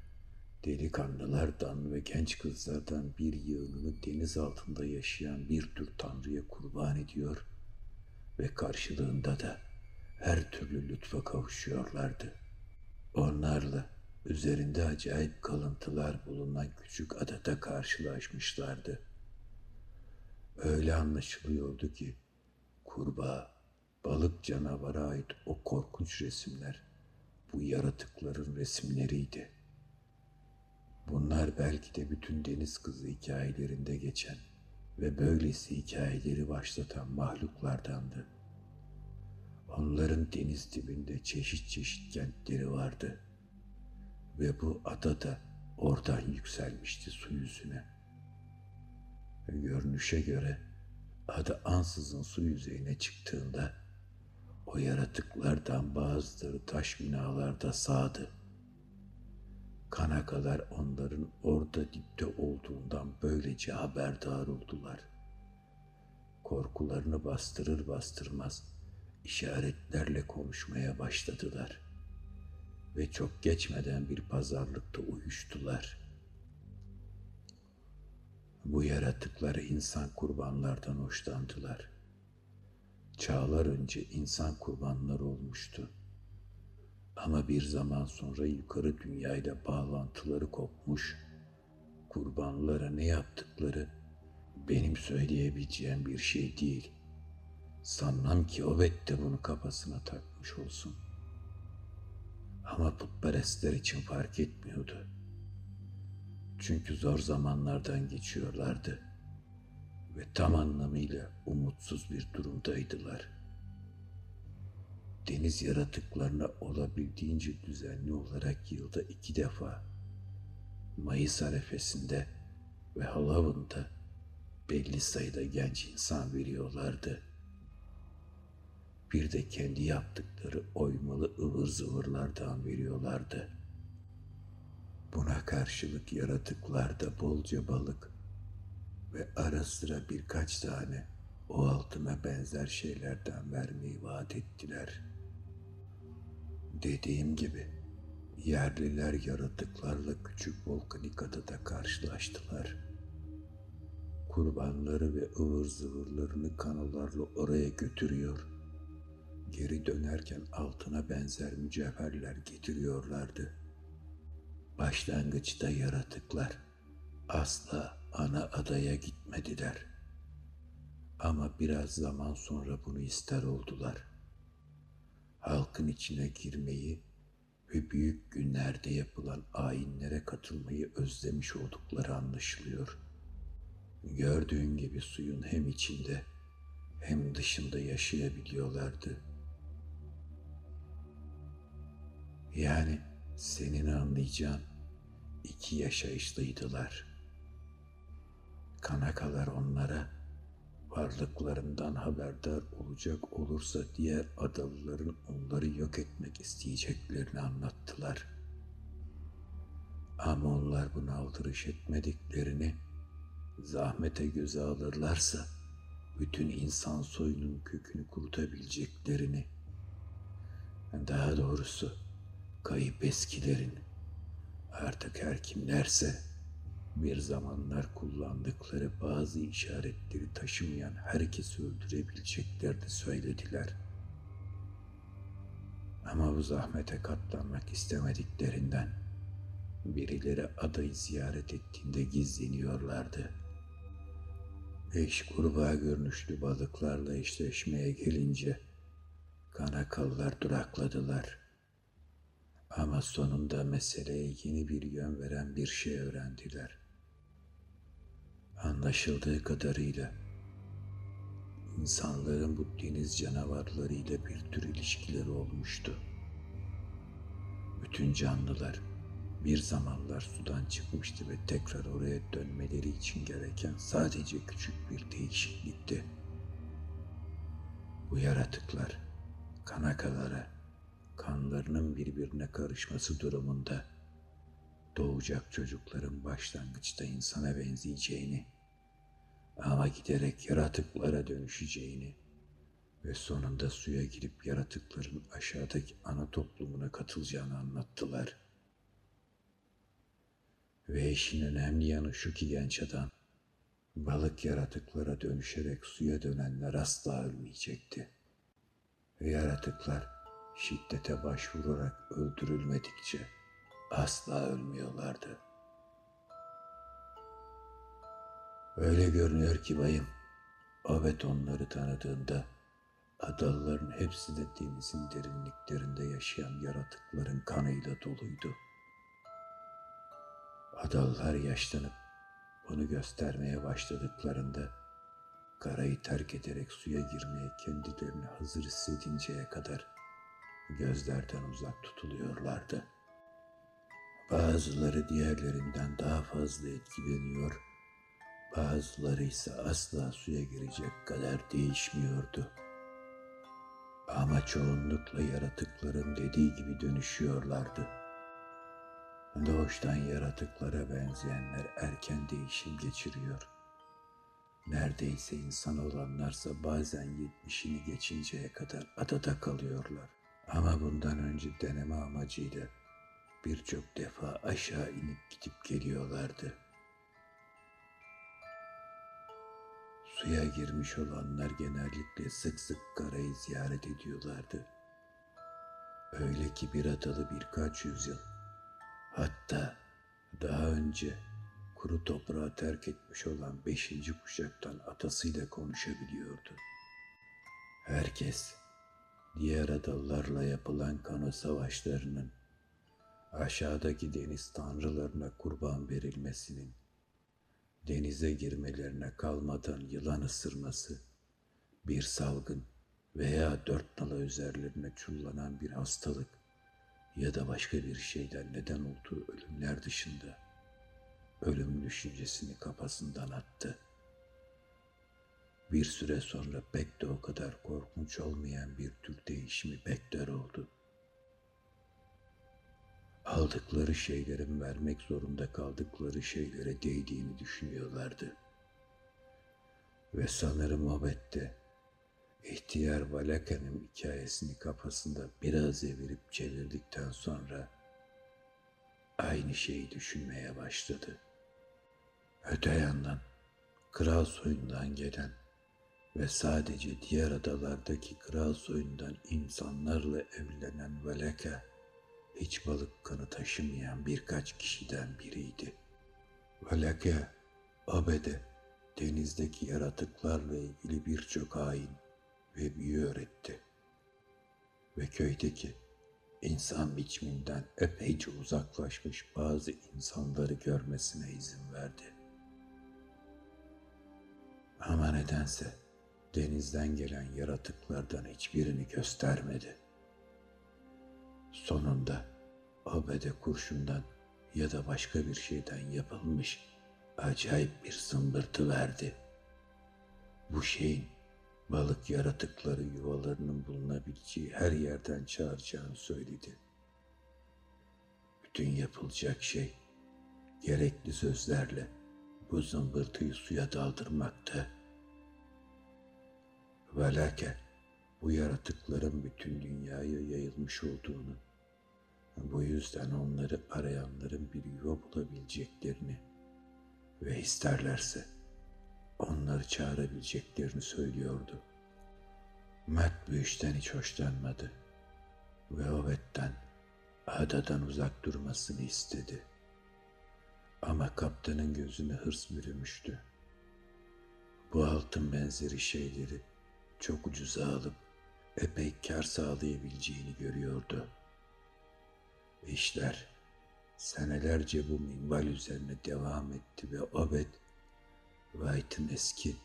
Speaker 2: delikanlılardan ve genç kızlardan bir yığınını deniz altında yaşayan bir tür tanrıya kurban ediyor ve karşılığında da her türlü lütfa kavuşuyorlardı. Onlarla üzerinde acayip kalıntılar bulunan küçük adada karşılaşmışlardı. Öyle anlaşılıyordu ki kurbağa, balık canavara ait o korkunç resimler bu yaratıkların resimleriydi. Bunlar belki de bütün deniz kızı hikayelerinde geçen ve böylesi hikayeleri başlatan mahluklardandı. Onların deniz dibinde çeşit çeşit kentleri vardı. Ve bu ada da oradan yükselmişti su yüzüne. Görünüşe göre ada ansızın su yüzeyine çıktığında o yaratıklardan bazıları taş binalarda sağdı. Kanakalar onların orada dipte olduğundan böylece haberdar oldular. Korkularını bastırır bastırmaz işaretlerle konuşmaya başladılar ve çok geçmeden bir pazarlıkta uyuştular. Bu yaratıklar insan kurbanlardan hoşlandılar. Çağlar önce insan kurbanları olmuştu. Ama bir zaman sonra yukarı dünyayla bağlantıları kopmuş, kurbanlara ne yaptıkları benim söyleyebileceğim bir şey değil. Sanmam ki Obed de bunu kafasına takmış olsun. Ama putperestler için fark etmiyordu. Çünkü zor zamanlardan geçiyorlardı ve tam anlamıyla umutsuz bir durumdaydılar. Deniz yaratıklarına olabildiğince düzenli olarak yılda iki defa Mayıs arefesinde ve Halloween'da belli sayıda genç insan veriyorlardı. Bir de kendi yaptıkları oymalı ıvır zıvırlardan veriyorlardı. Buna karşılık yaratıklarda bolca balık ve ara sıra birkaç tane o altıma benzer şeylerden vermeyi vaat ettiler. Dediğim gibi yerliler yaratıklarla küçük volkanik adada karşılaştılar. Kurbanları ve ıvır zıvırlarını kanolarla oraya götürüyor. Geri dönerken altına benzer mücevherler getiriyorlardı. Başlangıçta yaratıklar asla ana adaya gitmediler. Ama biraz zaman sonra bunu ister oldular. Halkın içine girmeyi ve büyük günlerde yapılan ayinlere katılmayı özlemiş oldukları anlaşılıyor. Gördüğün gibi suyun hem içinde hem dışında yaşayabiliyorlardı. Yani senin anlayacağın iki yaşayışlıydılar. Kanakalar onlara varlıklarından haberdar olacak olursa diğer adalıların onları yok etmek isteyeceklerini anlattılar. Ama onlar buna aldırış etmediklerini, zahmete göze alırlarsa bütün insan soyunun kökünü kurutabileceklerini, daha doğrusu kayıp eskilerin artık her kimlerse bir zamanlar kullandıkları bazı işaretleri taşımayan herkesi öldürebileceklerini söylediler. Ama bu zahmete katlanmak istemediklerinden birileri adayı ziyaret ettiğinde gizleniyorlardı. Beş kurbağa görünüşlü balıklarla eşleşmeye gelince kanakallar durakladılar. Ama sonunda meseleye yeni bir yön veren bir şey öğrendiler. Anlaşıldığı kadarıyla insanların bu deniz canavarlarıyla bir tür ilişkileri olmuştu. Bütün canlılar bir zamanlar sudan çıkmıştı ve tekrar oraya dönmeleri için gereken sadece küçük bir değişiklikti. Bu yaratıklar kanakalara, kanlarının birbirine karışması durumunda doğacak çocukların başlangıçta insana benzeyeceğini ama giderek yaratıklara dönüşeceğini ve sonunda suya girip yaratıkların aşağıdaki ana toplumuna katılacağını anlattılar. Ve işin önemli yanı şu ki genç adam, balık yaratıklara dönüşerek suya dönenler asla ölmeyecekti. Ve yaratıklar şiddete başvurarak öldürülmedikçe asla ölmüyorlardı. Öyle görünüyor ki bayım, Obed onları tanıdığında adalıların hepsi de denizin derinliklerinde yaşayan yaratıkların kanıyla doluydu. Adalılar yaşlanıp bunu göstermeye başladıklarında karayı terk ederek suya girmeye kendilerini hazır hissedinceye kadar gözlerden uzak tutuluyorlardı. Bazıları diğerlerinden daha fazla etkileniyor, bazıları ise asla suya girecek kadar değişmiyordu. Ama çoğunlukla yaratıkların dediği gibi dönüşüyorlardı. Doğuştan yaratıklara benzeyenler erken değişim geçiriyor. Neredeyse insan olanlarsa bazen yetmişini geçinceye kadar adada kalıyorlar. Ama bundan önce deneme amacıyla birçok defa aşağı inip gidip geliyorlardı. Suya girmiş olanlar genellikle sık sık karayı ziyaret ediyorlardı. Öyle ki bir adalı birkaç yüzyıl, hatta daha önce kuru toprağı terk etmiş olan beşinci kuşaktan atasıyla konuşabiliyordu. Herkes diğer adalılarla yapılan kano savaşlarının aşağıdaki deniz tanrılarına kurban verilmesinin denize girmelerine kalmadan yılan ısırması, bir salgın veya dört nala üzerlerine çullanan bir hastalık ya da başka bir şeyden neden olduğu ölümler dışında ölüm düşüncesini kafasından attı. Bir süre sonra pek de o kadar korkunç olmayan bir tür değişimi bekler oldu. Aldıkları şeylerin vermek zorunda kaldıkları şeylere değdiğini düşünüyorlardı. Ve sanırım Obet'te ihtiyar Valakan'ın hikayesini kafasında biraz evirip çevirdikten sonra aynı şeyi düşünmeye başladı. Öte yandan kral soyundan gelen ve sadece diğer adalardaki kral soyundan insanlarla evlenen Valaka hiç balık kanı taşımayan birkaç kişiden biriydi. Valaka, Abede, denizdeki yaratıklarla ilgili birçok hain ve büyü öğretti. Ve köydeki insan biçiminden epeyce uzaklaşmış bazı insanları görmesine izin verdi. Ama nedense denizden gelen yaratıklardan hiçbirini göstermedi. Sonunda abede kurşundan ya da başka bir şeyden yapılmış acayip bir zımbırtı verdi. Bu şeyin balık yaratıkları yuvalarının bulunabileceği her yerden çağıracağını söyledi. Bütün yapılacak şey gerekli sözlerle bu zımbırtıyı suya daldırmaktı. Velake bu yaratıkların bütün dünyaya yayılmış olduğunu, bu yüzden onları arayanların bir yuva bulabileceklerini ve isterlerse onları çağırabileceklerini söylüyordu. Mert bu işten hiç hoşlanmadı ve Ovet'ten adadan uzak durmasını istedi. Ama kaptanın gözüne hırs bürümüştü. Bu altın benzeri şeyleri çok ucuza alıp epey kar sağlayabileceğini görüyordu. İşler senelerce bu minval üzerine devam etti ve Obed, White'ın eski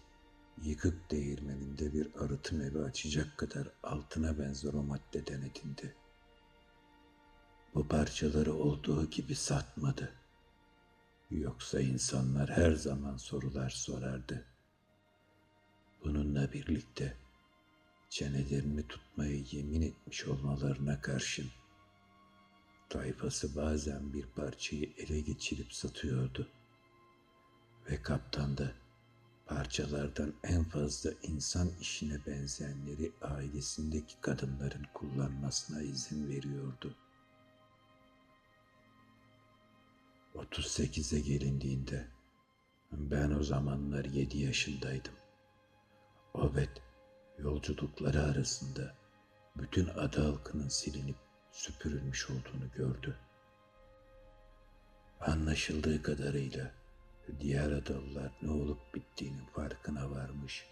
Speaker 2: yıkık değirmeninde bir arıtım evi açacak kadar altına benzer o maddeden edindi. Bu parçaları olduğu gibi satmadı. Yoksa insanlar her zaman sorular sorardı. Bununla birlikte çenelerini tutmayı yemin etmiş olmalarına karşın tayfası bazen bir parçayı ele geçirip satıyordu. Ve kaptan da parçalardan en fazla insan işine benzeyenleri ailesindeki kadınların kullanmasına izin veriyordu. 38'e gelindiğinde ben o zamanlar 7 yaşındaydım. Obed yolculukları arasında bütün ada halkının silinip süpürülmüş olduğunu gördü. Anlaşıldığı kadarıyla diğer adalılar ne olup bittiğinin farkına varmış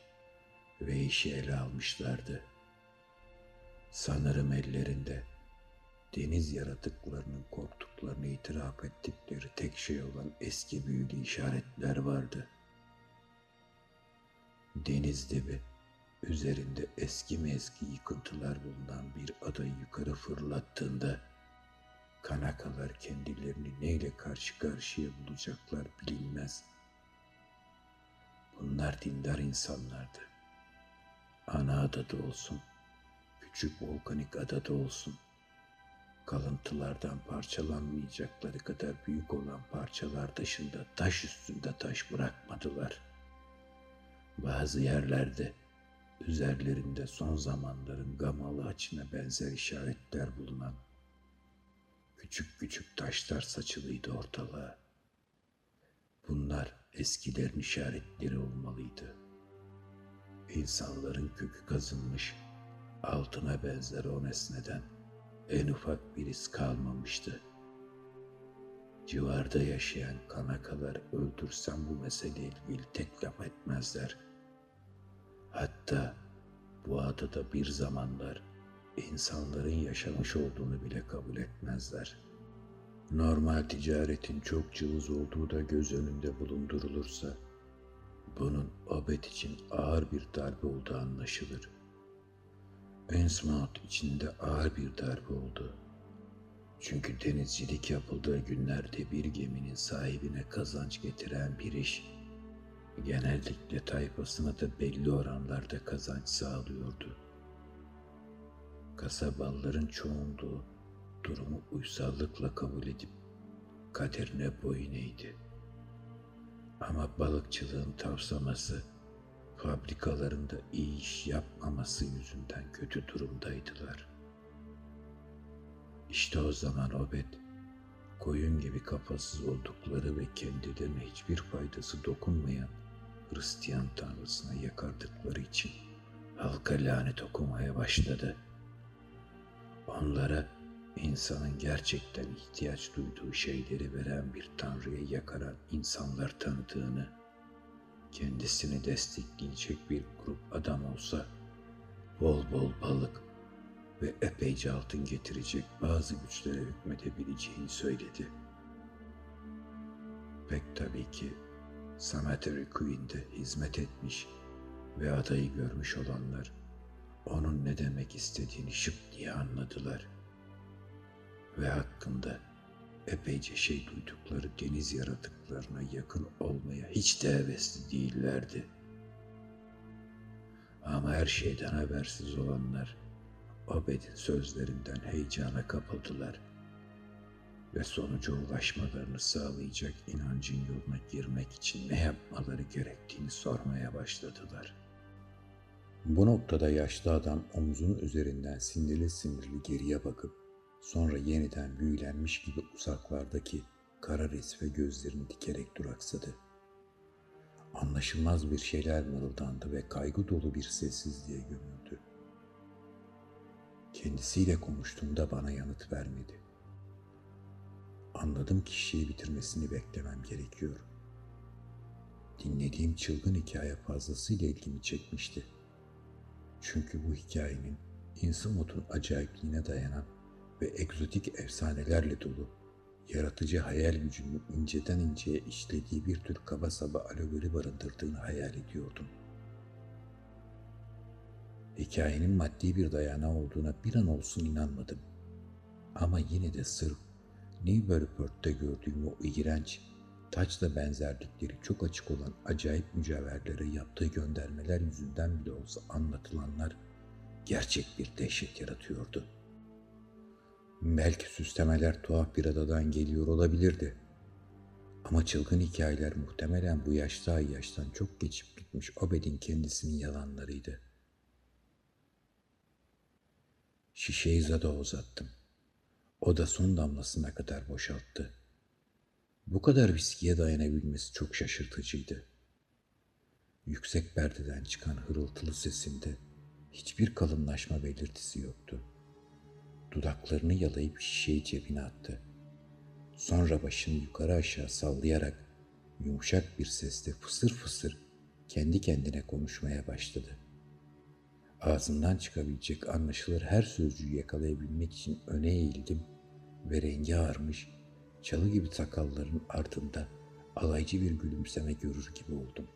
Speaker 2: ve işi ele almışlardı. Sanırım ellerinde deniz yaratıklarının korktuklarını itiraf ettikleri tek şey olan eski büyülü işaretler vardı. Deniz dibi üzerinde eski mezgi yıkıntılar bulunan bir adayı yukarı fırlattığında kanakalar kendilerini neyle karşı karşıya bulacaklar bilinmez. Bunlar dindar insanlardı. Ana adada olsun, küçük volkanik adada olsun, kalıntılardan parçalanmayacakları kadar büyük olan parçalar dışında taş üstünde taş bırakmadılar. Bazı yerlerde üzerlerinde son zamanların gamalı açına benzer işaretler bulunan küçük küçük taşlar saçılıydı ortalığa. Bunlar eskilerin işaretleri olmalıydı. İnsanların kökü kazınmış altına benzer o nesneden en ufak bir iz kalmamıştı. Civarda yaşayan kanakalar öldürsem bu meseleyle ilgili tek laf etmezler. Hatta bu adada bir zamanlar insanların yaşamış olduğunu bile kabul etmezler. Normal ticaretin çok cılız olduğu da göz önünde bulundurulursa, bunun Obed için ağır bir darbe olduğu anlaşılır. Ensmouth için de ağır bir darbe oldu. Çünkü denizcilik yapıldığı günlerde bir geminin sahibine kazanç getiren bir iş, genellikle tayfasına da belli oranlarda kazanç sağlıyordu. Kasabalıların çoğunluğu durumu uysallıkla kabul edip kaderine boyun eğdi. Ama balıkçılığın tavsaması fabrikalarında iyi iş yapmaması yüzünden kötü durumdaydılar. İşte o zaman Obed, koyun gibi kafasız oldukları ve kendilerine hiçbir faydası dokunmayan Hristiyan tanrısına yakardıkları için halka lanet okumaya başladı. Onlara insanın gerçekten ihtiyaç duyduğu şeyleri veren bir tanrıya yakaran insanlar tanıdığını, kendisini destekleyecek bir grup adam olsa, bol bol balık ve epeyce altın getirecek bazı güçlere hükmedebileceğini söyledi. Pek tabii ki Cemetery Queen'de hizmet etmiş ve adayı görmüş olanlar onun ne demek istediğini şıp diye anladılar. Ve hakkında epeyce şey duydukları deniz yaratıklarına yakın olmaya hiç de hevesli değillerdi. Ama her şeyden habersiz olanlar Obed'in sözlerinden heyecana kapıldılar ve sonuca ulaşmalarını sağlayacak inancın yoluna girmek için ne yapmaları gerektiğini sormaya başladılar. Bu noktada yaşlı adam omzunun üzerinden sinirli sinirli geriye bakıp sonra yeniden büyülenmiş gibi uzaklardaki kara resme gözlerini dikerek duraksadı. Anlaşılmaz bir şeyler mırıldandı ve kaygı dolu bir sessizliğe gömüldü. Kendisiyle konuştuğumda bana yanıt vermedi. Anladım ki şişeyi bitirmesini beklemem gerekiyor. Dinlediğim çılgın hikaye fazlasıyla ilgimi çekmişti. Çünkü bu hikayenin Innsmouth'un acayipliğine dayanan ve egzotik efsanelerle dolu, yaratıcı hayal gücünün inceden inceye işlediği bir tür kaba saba alegori barındırdığını hayal ediyordum. Hikayenin maddi bir dayanağı olduğuna bir an olsun inanmadım. Ama yine de sırf Newburyport'ta gördüğüm o iğrenç, taçla benzerlikleri çok açık olan acayip mücevherlere yaptığı göndermeler yüzünden bile olsa anlatılanlar gerçek bir dehşet yaratıyordu. Belki süslemeler tuhaf bir adadan geliyor olabilirdi. Ama çılgın hikayeler muhtemelen bu yaşta yaştan çok geçip gitmiş Obed'in kendisinin yalanlarıydı. Şişeyi Zada uzattım. O da son damlasına kadar boşalttı. Bu kadar viskiye dayanabilmesi çok şaşırtıcıydı. Yüksek perdeden çıkan hırıltılı sesinde hiçbir kalınlaşma belirtisi yoktu. Dudaklarını yalayıp şişeyi cebine attı. Sonra başını yukarı aşağı sallayarak yumuşak bir sesle fısır fısır kendi kendine konuşmaya başladı. Ağzından çıkabilecek anlaşılır her sözcüğü yakalayabilmek için öne eğildim ve rengi ağarmış, çalı gibi sakalların ardında alaycı bir gülümseme görür gibi oldum.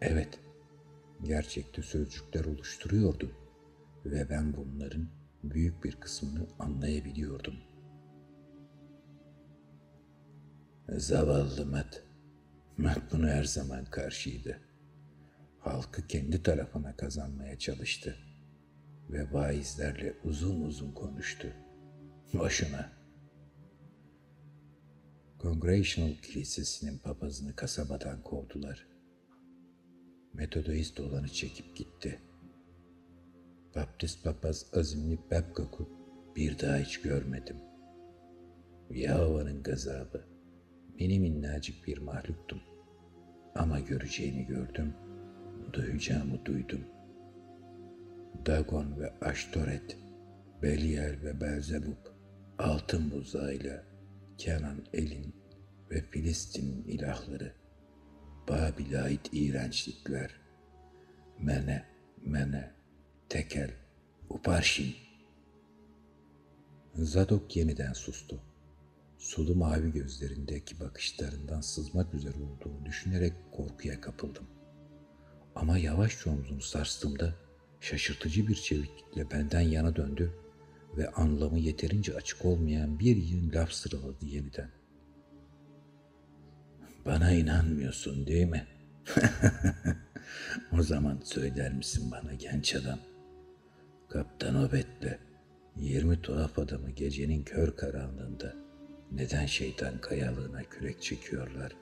Speaker 2: Evet, gerçekte sözcükler oluşturuyordu ve ben bunların büyük bir kısmını anlayabiliyordum. Zavallı Matt. Matt buna her zaman karşıydı. Halkı kendi tarafına kazanmaya çalıştı ve vaizlerle uzun uzun konuştu. Boşuna. Congregational Kilisesi'nin papazını kasabadan kovdular. Metodoist olanı çekip gitti. Baptist papaz azimli Babcock'u bir daha hiç görmedim. Yahova'nın gazabı. Mini minnacık bir mahluktum. Ama göreceğimi gördüm, duyacağımı duydum. Dagon ve Ashtoret Belial ve Belzebub, altın buzağıyla Kenan Elin ve Filistin'in ilahları, Babil'e ait iğrençlikler, Mene, Mene, Tekel, Uparşin. Zadok yeniden sustu. Sulu mavi gözlerindeki bakışlarından sızmak üzere olduğunu düşünerek korkuya kapıldım. Ama yavaşça omzunu sarstığımda şaşırtıcı bir çeviklikle benden yana döndü ve anlamı yeterince açık olmayan bir yığın laf sıraladı yeniden. Bana inanmıyorsun değil mi? o zaman söyler misin bana genç adam? Kaptan Obet'le 20 tuhaf adamı gecenin kör karanlığında neden şeytan kayalığına kürek çekiyorlar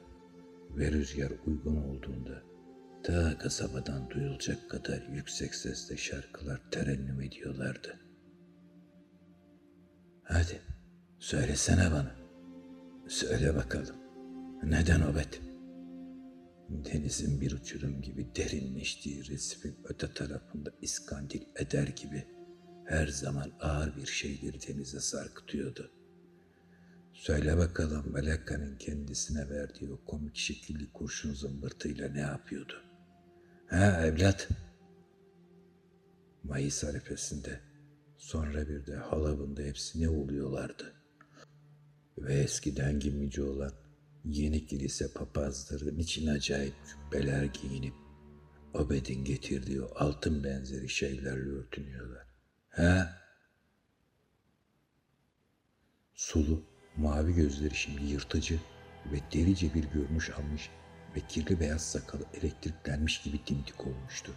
Speaker 2: ve rüzgar uygun olduğunda ta kasabadan duyulacak kadar yüksek sesle şarkılar terennüm ediyorlardı. Hadi söylesene bana. Söyle bakalım. Neden Obet? Denizin bir uçurum gibi derinleştiği resifin öte tarafında iskandil eder gibi her zaman ağır bir şeyleri denize sarkıtıyordu. Söyle bakalım Meleka'nın kendisine verdiği o komik şekilli kurşun zımbırtıyla ne yapıyordu? Ha evlat? Mayıs arifesinde sonra bir de halavında hepsi ne oluyorlardı? Ve eskiden gimici olan yeni kilise papazları niçin acayip cübbeler giyinip Obed'in getirdiği altın benzeri şeylerle örtünüyorlar? Ha? Sulu, mavi gözleri şimdi yırtıcı ve delice bir görünüş almış ve kirli beyaz sakalı elektriklenmiş gibi dimdik olmuştu.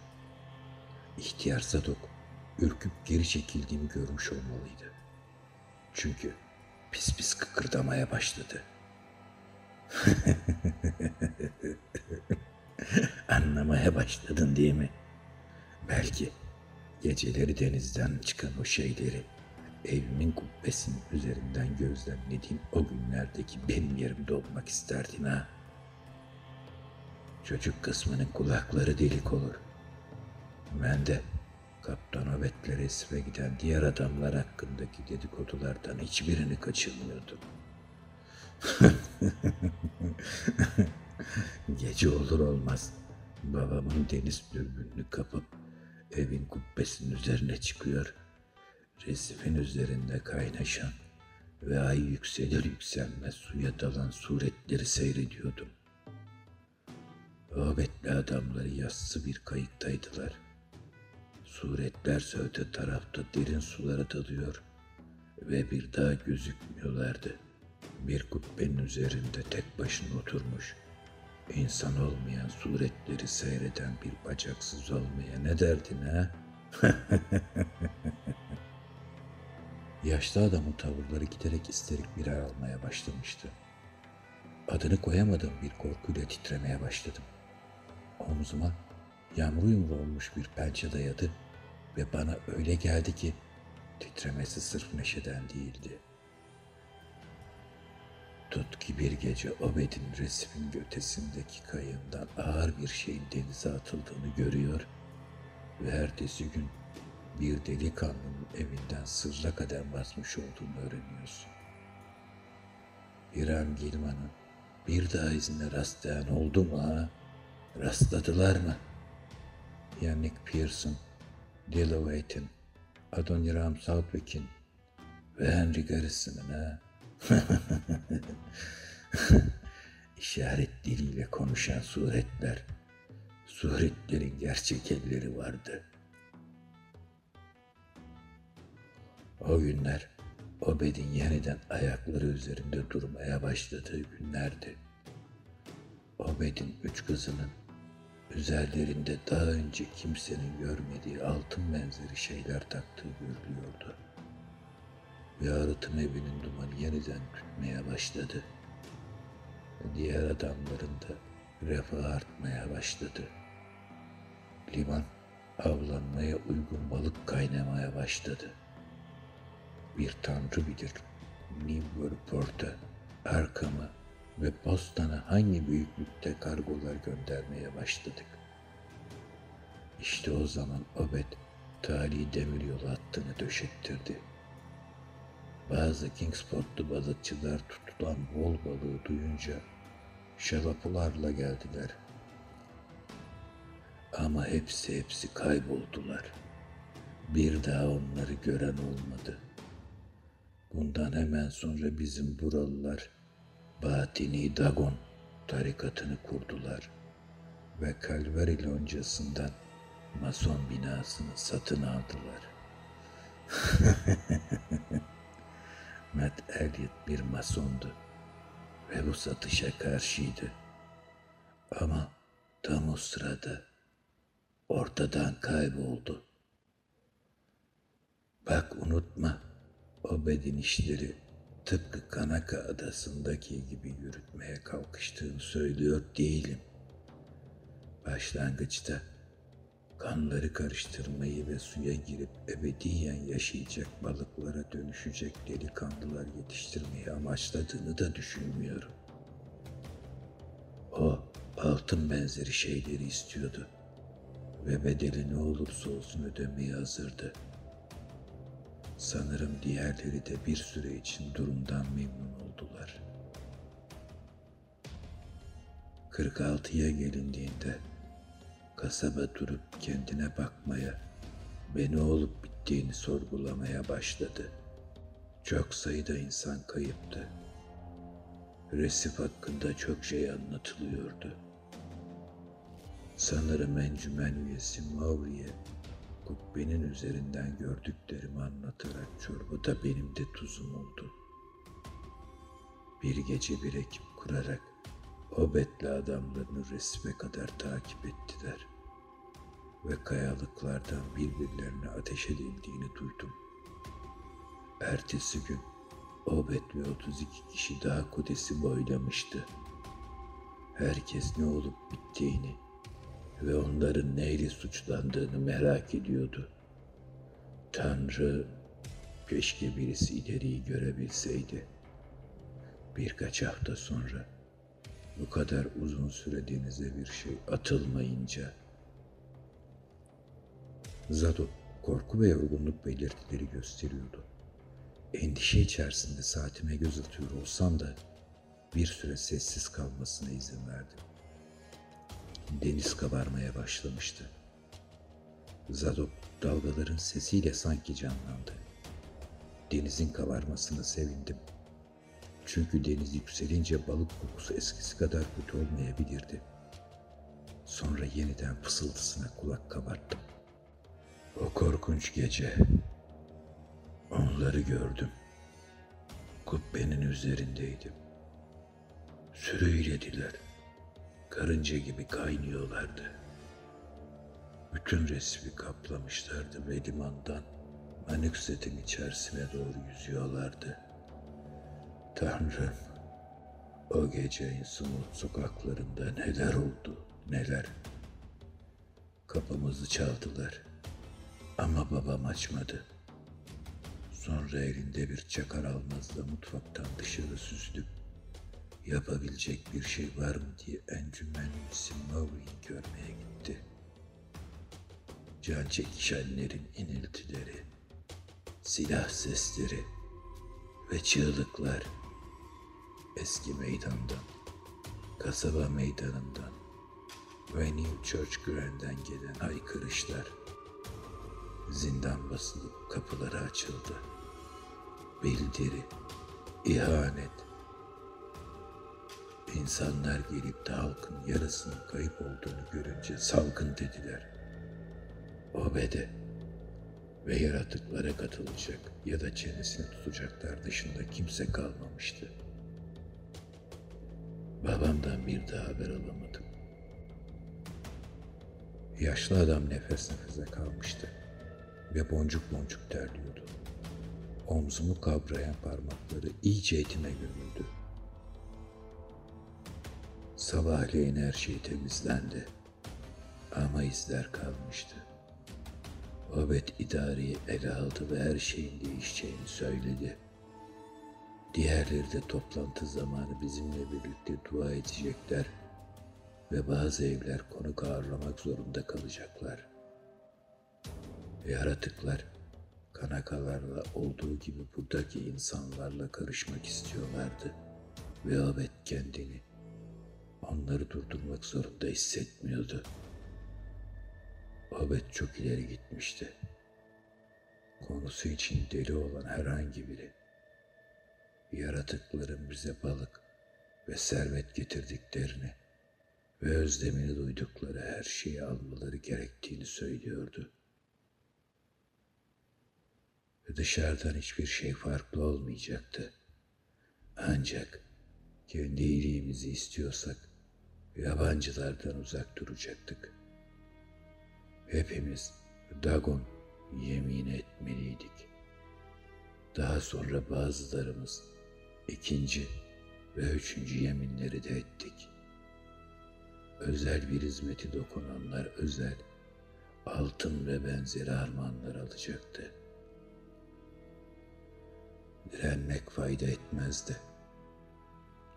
Speaker 2: İhtiyar Zadok, ürküp geri çekildiğimi görmüş olmalıydı. Çünkü pis pis kıkırdamaya başladı. Anlamaya başladın değil mi? Belki geceleri denizden çıkan o şeyleri evimin kubbesinin üzerinden gözlemlediğim o günlerdeki benim yerimde olmak isterdin ha? Çocuk kısmının kulakları delik olur. Ben de Kaptan Ovet'le resme giden diğer adamlar hakkındaki dedikodulardan hiçbirini kaçırmıyordum. Gece olur olmaz babamın deniz dürbününü kapıp evin kubbesinin üzerine çıkıyor. Resifin üzerinde kaynaşan ve ay yükselir yükselmez suya dalan suretleri seyrediyordum. Robetli adamları yassı bir kayıktaydılar. Suretler öte tarafta derin sulara dalıyor ve bir daha gözükmüyorlardı. Bir kubbenin üzerinde tek başına oturmuş, insan olmayan suretleri seyreden bir bacaksız olmaya ne derdin ha? Yaşlı adamın tavırları giderek isterik birer almaya başlamıştı. Adını koyamadığım bir korkuyla titremeye başladım. Omzuma yağmur yumru olmuş bir pençe dayadı ve bana öyle geldi ki titremesi sırf neşeden değildi. Tut ki bir gece Obed'in resmin götesindeki kayığından ağır bir şeyin denize atıldığını görüyor ve ertesi gün bir delikanlının evinden sırla kadem basmış olduğunu öğreniyorsun. İrem Gilman'ın bir daha izine rastlayan oldu mu ha? Rastladılar mı? Yannick Pearson, Dillaway'tin, Adoniram Southwick'in ve Henry Garrison'ın ha? İşaret diliyle konuşan suretler, suretlerin gerçek elleri vardı. O günler Obed'in yeniden ayakları üzerinde durmaya başladığı günlerdi. Obed'in üç kızının üzerlerinde daha önce kimsenin görmediği altın benzeri şeyler taktığı görülüyordu. Ve arıtım evinin dumanı yeniden tütmeye başladı. Diğer adamların da refah artmaya başladı. Liman avlanmaya uygun balık kaynamaya başladı. Bir tanrı bilir Newport'a, Arkham'a ve Boston'a hangi büyüklükte kargolar göndermeye başladık. İşte o zaman Obed tali demiryolu hattını döşettirdi. Bazı Kingsportlu balıkçılar tutulan bol balığı duyunca şalapularla geldiler. Ama hepsi hepsi kayboldular. Bir daha onları gören olmadı. Bundan hemen sonra bizim buralılar Batini Dagon tarikatını kurdular ve Kalvari loncasından Mason binasını satın aldılar. Matt Elliot bir masondu ve bu satışa karşıydı. Ama tam o sırada ortadan kayboldu. Bak unutma, o beden işleri tıpkı Kanaka adasındaki gibi yürütmeye kalkıştığını söylüyor değilim. Başlangıçta kanları karıştırmayı ve suya girip ebediyen yaşayacak balıklara dönüşecek delikanlılar yetiştirmeyi amaçladığını da düşünmüyorum. O altın benzeri şeyleri istiyordu ve bedeli ne olursa olsun ödemeye hazırdı. Sanırım diğerleri de bir süre için durumdan memnun oldular. 46'ya gelindiğinde kasaba durup kendine bakmaya ve ne olup bittiğini sorgulamaya başladı. Çok sayıda insan kayıptı. Resif hakkında çok şey anlatılıyordu. Sanırım encümen üyesi Mavri'ye kubbenin üzerinden gördüklerimi anlatarak çorbada benim de tuzum oldu. Bir gece bir ekip kurarak o betli adamlarını resme kadar takip ettiler ve kayalıklardan birbirlerine ateş edildiğini duydum. Ertesi gün Obet ve 32 kişi daha Kudes'i boylamıştı. Herkes ne olup bittiğini ve onların neyle suçlandığını merak ediyordu. Tanrı keşke birisi ileriyi görebilseydi. Birkaç hafta sonra bu kadar uzun süre denize bir şey atılmayınca Zado korku ve yorgunluk belirtileri gösteriyordu. Endişe içerisinde saatime göz atıyor olsam da bir süre sessiz kalmasına izin verdim. Deniz kabarmaya başlamıştı. Zadok dalgaların sesiyle sanki canlandı. Denizin kabarmasına sevindim. Çünkü deniz yükselince balık kokusu eskisi kadar kötü olmayabilirdi. Sonra yeniden fısıltısına kulak kabarttım. O korkunç gece onları gördüm. Kubbenin üzerindeydim. Sürüylediler. Karınca gibi kaynıyorlardı. Bütün resmi kaplamışlardı ve limandan Manükset'in içerisine doğru yüzüyorlardı. Tanrım, o gece Innsmouth sokaklarında neler oldu, neler. Kapımızı çaldılar ama babam açmadı. Sonra elinde bir çakar almazla mutfaktan dışarı süzdü. Yapabilecek bir şey var mı diye encümen üyesi Maury'i görmeye gitti. Can çekişenlerin iniltileri, silah sesleri ve çığlıklar eski meydandan, kasaba meydanından ve New Church Grand'den gelen haykırışlar. Zindan basılıp kapıları açıldı. Bildiri, ihanet. İnsanlar gelip de halkın yarısının kayıp olduğunu görünce salgın dediler. Obede ve yaratıklara katılacak ya da çenesini tutacaklar dışında kimse kalmamıştı. Babamdan bir daha haber alamadım. Yaşlı adam nefes nefese kalmıştı ve boncuk boncuk terliyordu. Omzumu kavrayan parmakları iyice etime gömüldü. Sabahleyin her şey temizlendi. Ama izler kalmıştı. Obet idareyi ele aldı ve her şeyin değişeceğini söyledi. Diğerleri de toplantı zamanı bizimle birlikte dua edecekler ve bazı evler konuk ağırlamak zorunda kalacaklar. Yaratıklar Kanakalarla olduğu gibi buradaki insanlarla karışmak istiyorlardı. Ve Abed kendini onları durdurmak zorunda hissetmiyordu. Abed çok ileri gitmişti. Konusu için deli olan herhangi biri, yaratıkların bize balık ve servet getirdiklerini ve özlemini duydukları her şeyi almaları gerektiğini söylüyordu. Ve dışarıdan hiçbir şey farklı olmayacaktı. Ancak kendi iyiliğimizi istiyorsak yabancılardan uzak duracaktık. Hepimiz Dagon yemin etmeliydik. Daha sonra bazılarımız ikinci ve üçüncü yeminleri de ettik. Özel bir hizmeti dokunanlar özel, altın ve benzeri armağanlar alacaktı. Direnmek fayda etmezdi.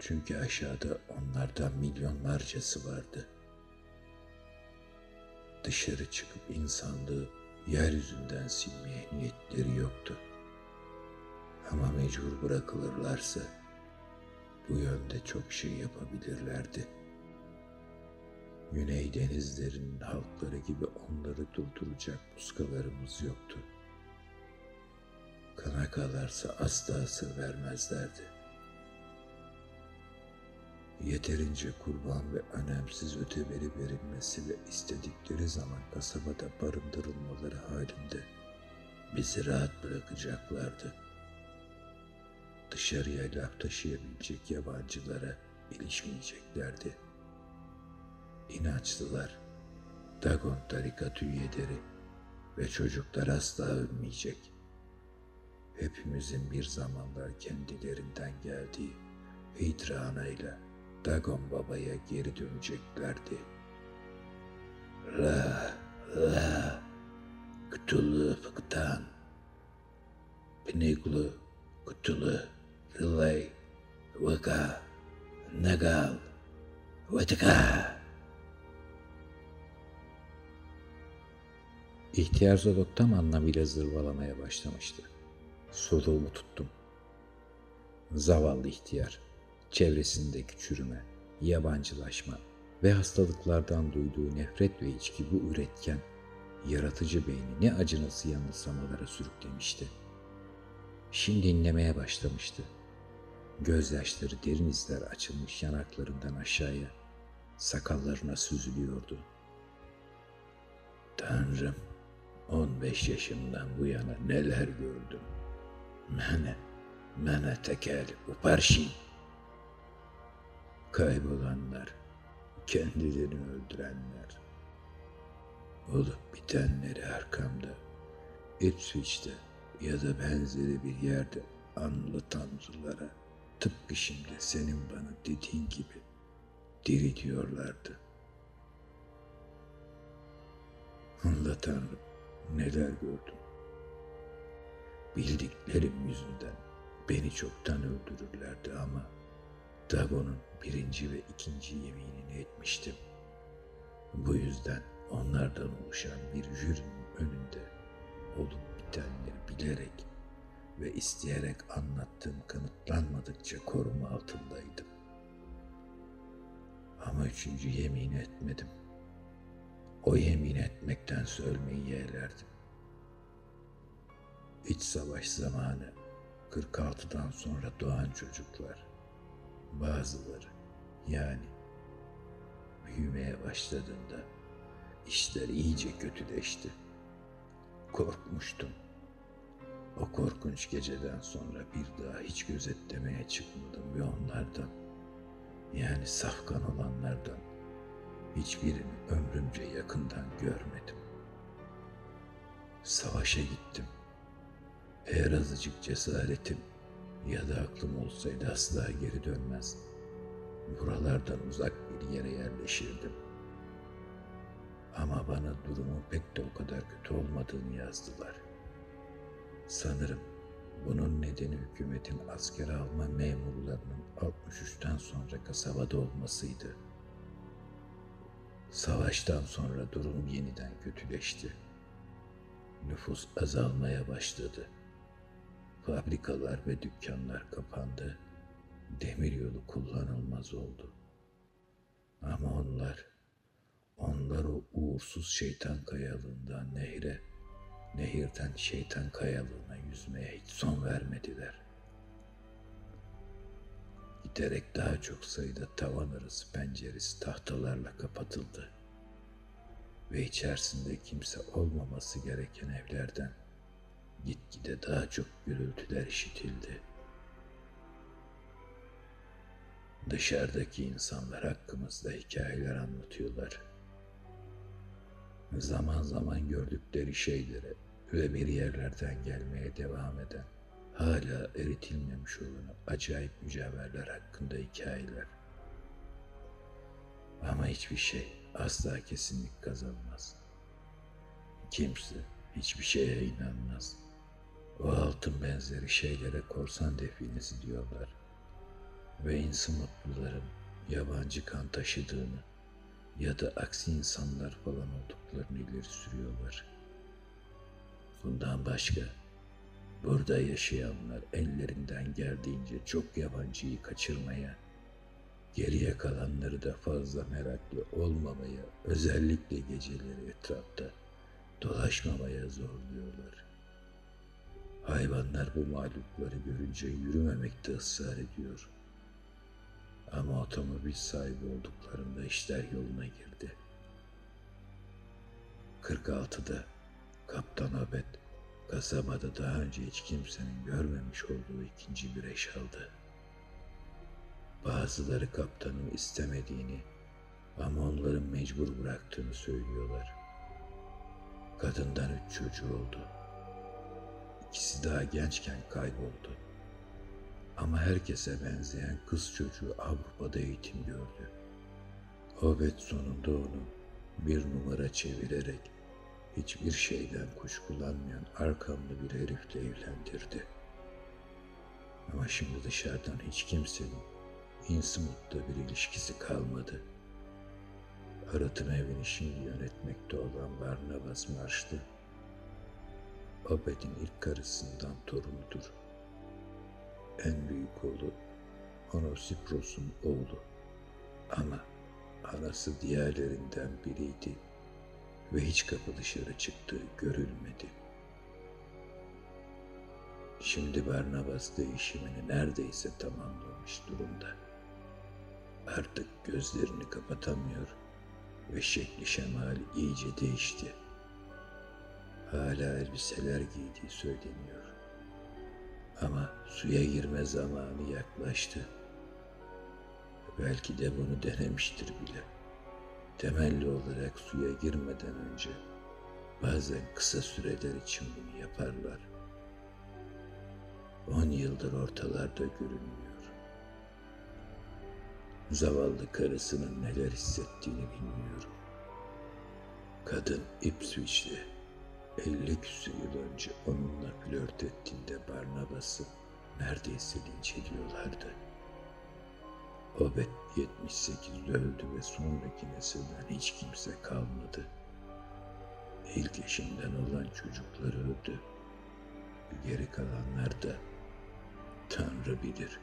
Speaker 2: Çünkü aşağıda onlardan milyonlarcası vardı. Dışarı çıkıp insanlığı yeryüzünden silmeye niyetleri yoktu. Ama mecbur bırakılırlarsa bu yönde çok şey yapabilirlerdi. Güney denizlerinin halkları gibi onları durduracak muskalarımız yoktu. Kana kalarsa asla sır vermezlerdi. Yeterince kurban ve önemsiz öteberi verilmesi ve istedikleri zaman kasabada barındırılmaları halinde bizi rahat bırakacaklardı. Dışarıya laf taşıyabilecek yabancılara ilişmeyeceklerdi. İnançlılar, Dagon tarikat üyeleri ve çocuklar asla ölmeyecek. Hepimizin bir zamanlar kendilerinden geldiği Hidrana ile Dagon babaya geri döneceklerdi. Ra, ra, kutulu fıktan, piniglu, kutulu, relay, vaka, nagal, vatika. İhtiyar Zodok tam anlamıyla zırvalamaya başlamıştı. Soluğumu tuttum. Zavallı ihtiyar, çevresindeki çürüme, yabancılaşma ve hastalıklardan duyduğu nefret ve içki bu üretken, yaratıcı beyni ne acınası yanılsamalara sürüklemişti. Şimdi inlemeye başlamıştı. Gözyaşları derin izler açılmış yanaklarından aşağıya, sakallarına süzülüyordu. Tanrım, 15 yaşımdan bu yana neler gördüm. Mene, mene tekel, uparşin. Kaybolanlar, kendilerini öldürenler. Olup bitenleri arkamda, Ipswich'te ya da benzeri bir yerde anlı tanrılara tıpkı şimdi senin bana dediğin gibi diri diyorlardı. Allah Tanrım neler gördüm. Bildiklerim yüzünden beni çoktan öldürürlerdi ama Dagon'un birinci ve ikinci yeminini etmiştim. Bu yüzden onlardan oluşan bir jürinin önünde olup bitenleri bilerek ve isteyerek anlattığım kanıtlanmadıkça koruma altındaydım. Ama üçüncü yemin etmedim. O yemin etmekten ölmeyi yeğlerdim. İç savaş zamanı 46'dan sonra doğan çocuklar, bazıları yani büyümeye başladığında işler iyice kötüleşti. Korkmuştum. O korkunç geceden sonra bir daha hiç gözetlemeye çıkmadım ve onlardan yani safkan olanlardan hiçbirini ömrümce yakından görmedim. Savaşa gittim. Eğer azıcık cesaretim ya da aklım olsaydı asla geri dönmez. Buralardan uzak bir yere yerleşirdim. Ama bana durumun pek de o kadar kötü olmadığını yazdılar. Sanırım bunun nedeni hükümetin asker alma memurlarının 63'ten sonra kasabada olmasıydı. Savaştan sonra durum yeniden kötüleşti. Nüfus azalmaya başladı. Fabrikalar ve dükkanlar kapandı. Demiryolu kullanılmaz oldu. Ama onlar, onlar o uğursuz şeytan kayalığından nehre, nehirden şeytan kayalığına yüzmeye hiç son vermediler. Giderek daha çok sayıda tavan arası penceresi tahtalarla kapatıldı ve içerisinde kimse olmaması gereken evlerden gitgide daha çok gürültüler işitildi. Dışarıdaki insanlar hakkımızda hikayeler anlatıyorlar. Zaman zaman gördükleri şeylere ve bir yerlerden gelmeye devam eden, hala eritilmemiş olan acayip mücevherler hakkında hikayeler. Ama hiçbir şey asla kesinlik kazanmaz. Kimse hiçbir şeye inanmaz. O altın benzeri şeylere korsan definesi diyorlar. Ve insan mutluların yabancı kan taşıdığını ya da aksi insanlar falan olduklarını ileri sürüyorlar. Bundan başka burada yaşayanlar ellerinden geldiğince çok yabancıyı kaçırmaya, geriye kalanları da fazla meraklı olmamaya, özellikle geceleri etrafta dolaşmamaya zorluyorlar. Hayvanlar bu mağlupları görünce yürümemekte ısrar ediyor. Ama otomobil sahibi olduklarında işler yoluna girdi. 46'da Kaptan Abed kasabada daha önce hiç kimsenin görmemiş olduğu ikinci bir eş aldı. Bazıları kaptanın istemediğini ama onların mecbur bıraktığını söylüyorlar. Kadından üç çocuğu oldu. İkisi daha gençken kayboldu. Ama herkese benzeyen kız çocuğu Avrupa'da eğitim gördü. Obed sonunda onu bir numara çevirerek hiçbir şeyden kuşkulanmayan arkamlı bir herifle evlendirdi. Ama şimdi dışarıdan hiç kimsenin Innsmouth'ta bir ilişkisi kalmadı. Arat'ın evini şimdi yönetmekte olan Barnabas Marşlı, Obed'in ilk karısından torunudur. En büyük oğlu Onosipros'un oğlu. Ama anası diğerlerinden biriydi ve hiç kapı dışarı çıktığı görülmedi. Şimdi Barnabas değişimini neredeyse tamamlamış durumda. Artık gözlerini kapatamıyor ve şekli şemali iyice değişti. Hala elbiseler giydiği söyleniyor. Ama suya girme zamanı yaklaştı. Belki de bunu denemiştir bile. Temelli olarak suya girmeden önce bazen kısa süreler için bunu yaparlar. On yıldır ortalarda görünmüyor. Zavallı karısının neler hissettiğini bilmiyorum. Kadın Ipswich'te 50 küsur yıl önce onunla flört ettiğinde Barnabas'ı neredeyse linç ediyorlardı. Obed 78'de öldü ve sonraki nesilden hiç kimse kalmadı. İlk eşinden olan çocukları öldü. Geri kalanlar da Tanrı bilir.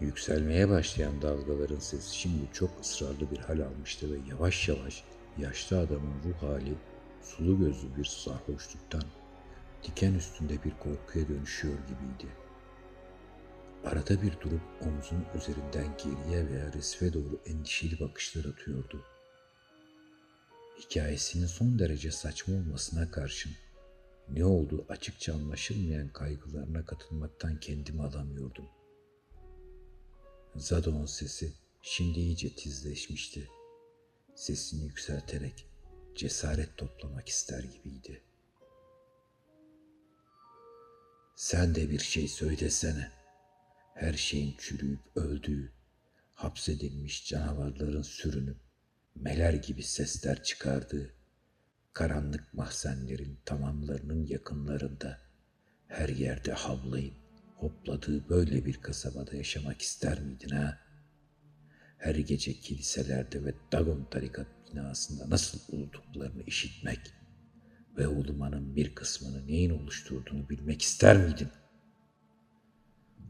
Speaker 2: Yükselmeye başlayan dalgaların sesi şimdi çok ısrarlı bir hal almıştı ve yavaş yavaş yaşlı adamın ruh hali sulu gözlü bir sarhoşluktan diken üstünde bir korkuya dönüşüyor gibiydi. Arada bir durup omzun üzerinden geriye veya resfe doğru endişeli bakışlar atıyordu. Hikayesinin son derece saçma olmasına karşın ne olduğu açıkça anlaşılmayan kaygılarına katılmaktan kendimi alamıyordum. Zadok'un sesi şimdi iyice tizleşmişti. Sesini yükselterek cesaret toplamak ister gibiydi. Sen de bir şey söylesene. Her şeyin çürüyüp öldüğü, hapsedilmiş canavarların sürünüp meler gibi sesler çıkardığı, karanlık mahzenlerin tamamlarının yakınlarında her yerde havlayıp hopladığı böyle bir kasabada yaşamak ister miydin ha? Her gece kiliselerde ve Dagon tarikat binasında nasıl uluduklarını işitmek ve ulumanın bir kısmını neyin oluşturduğunu bilmek ister miydin?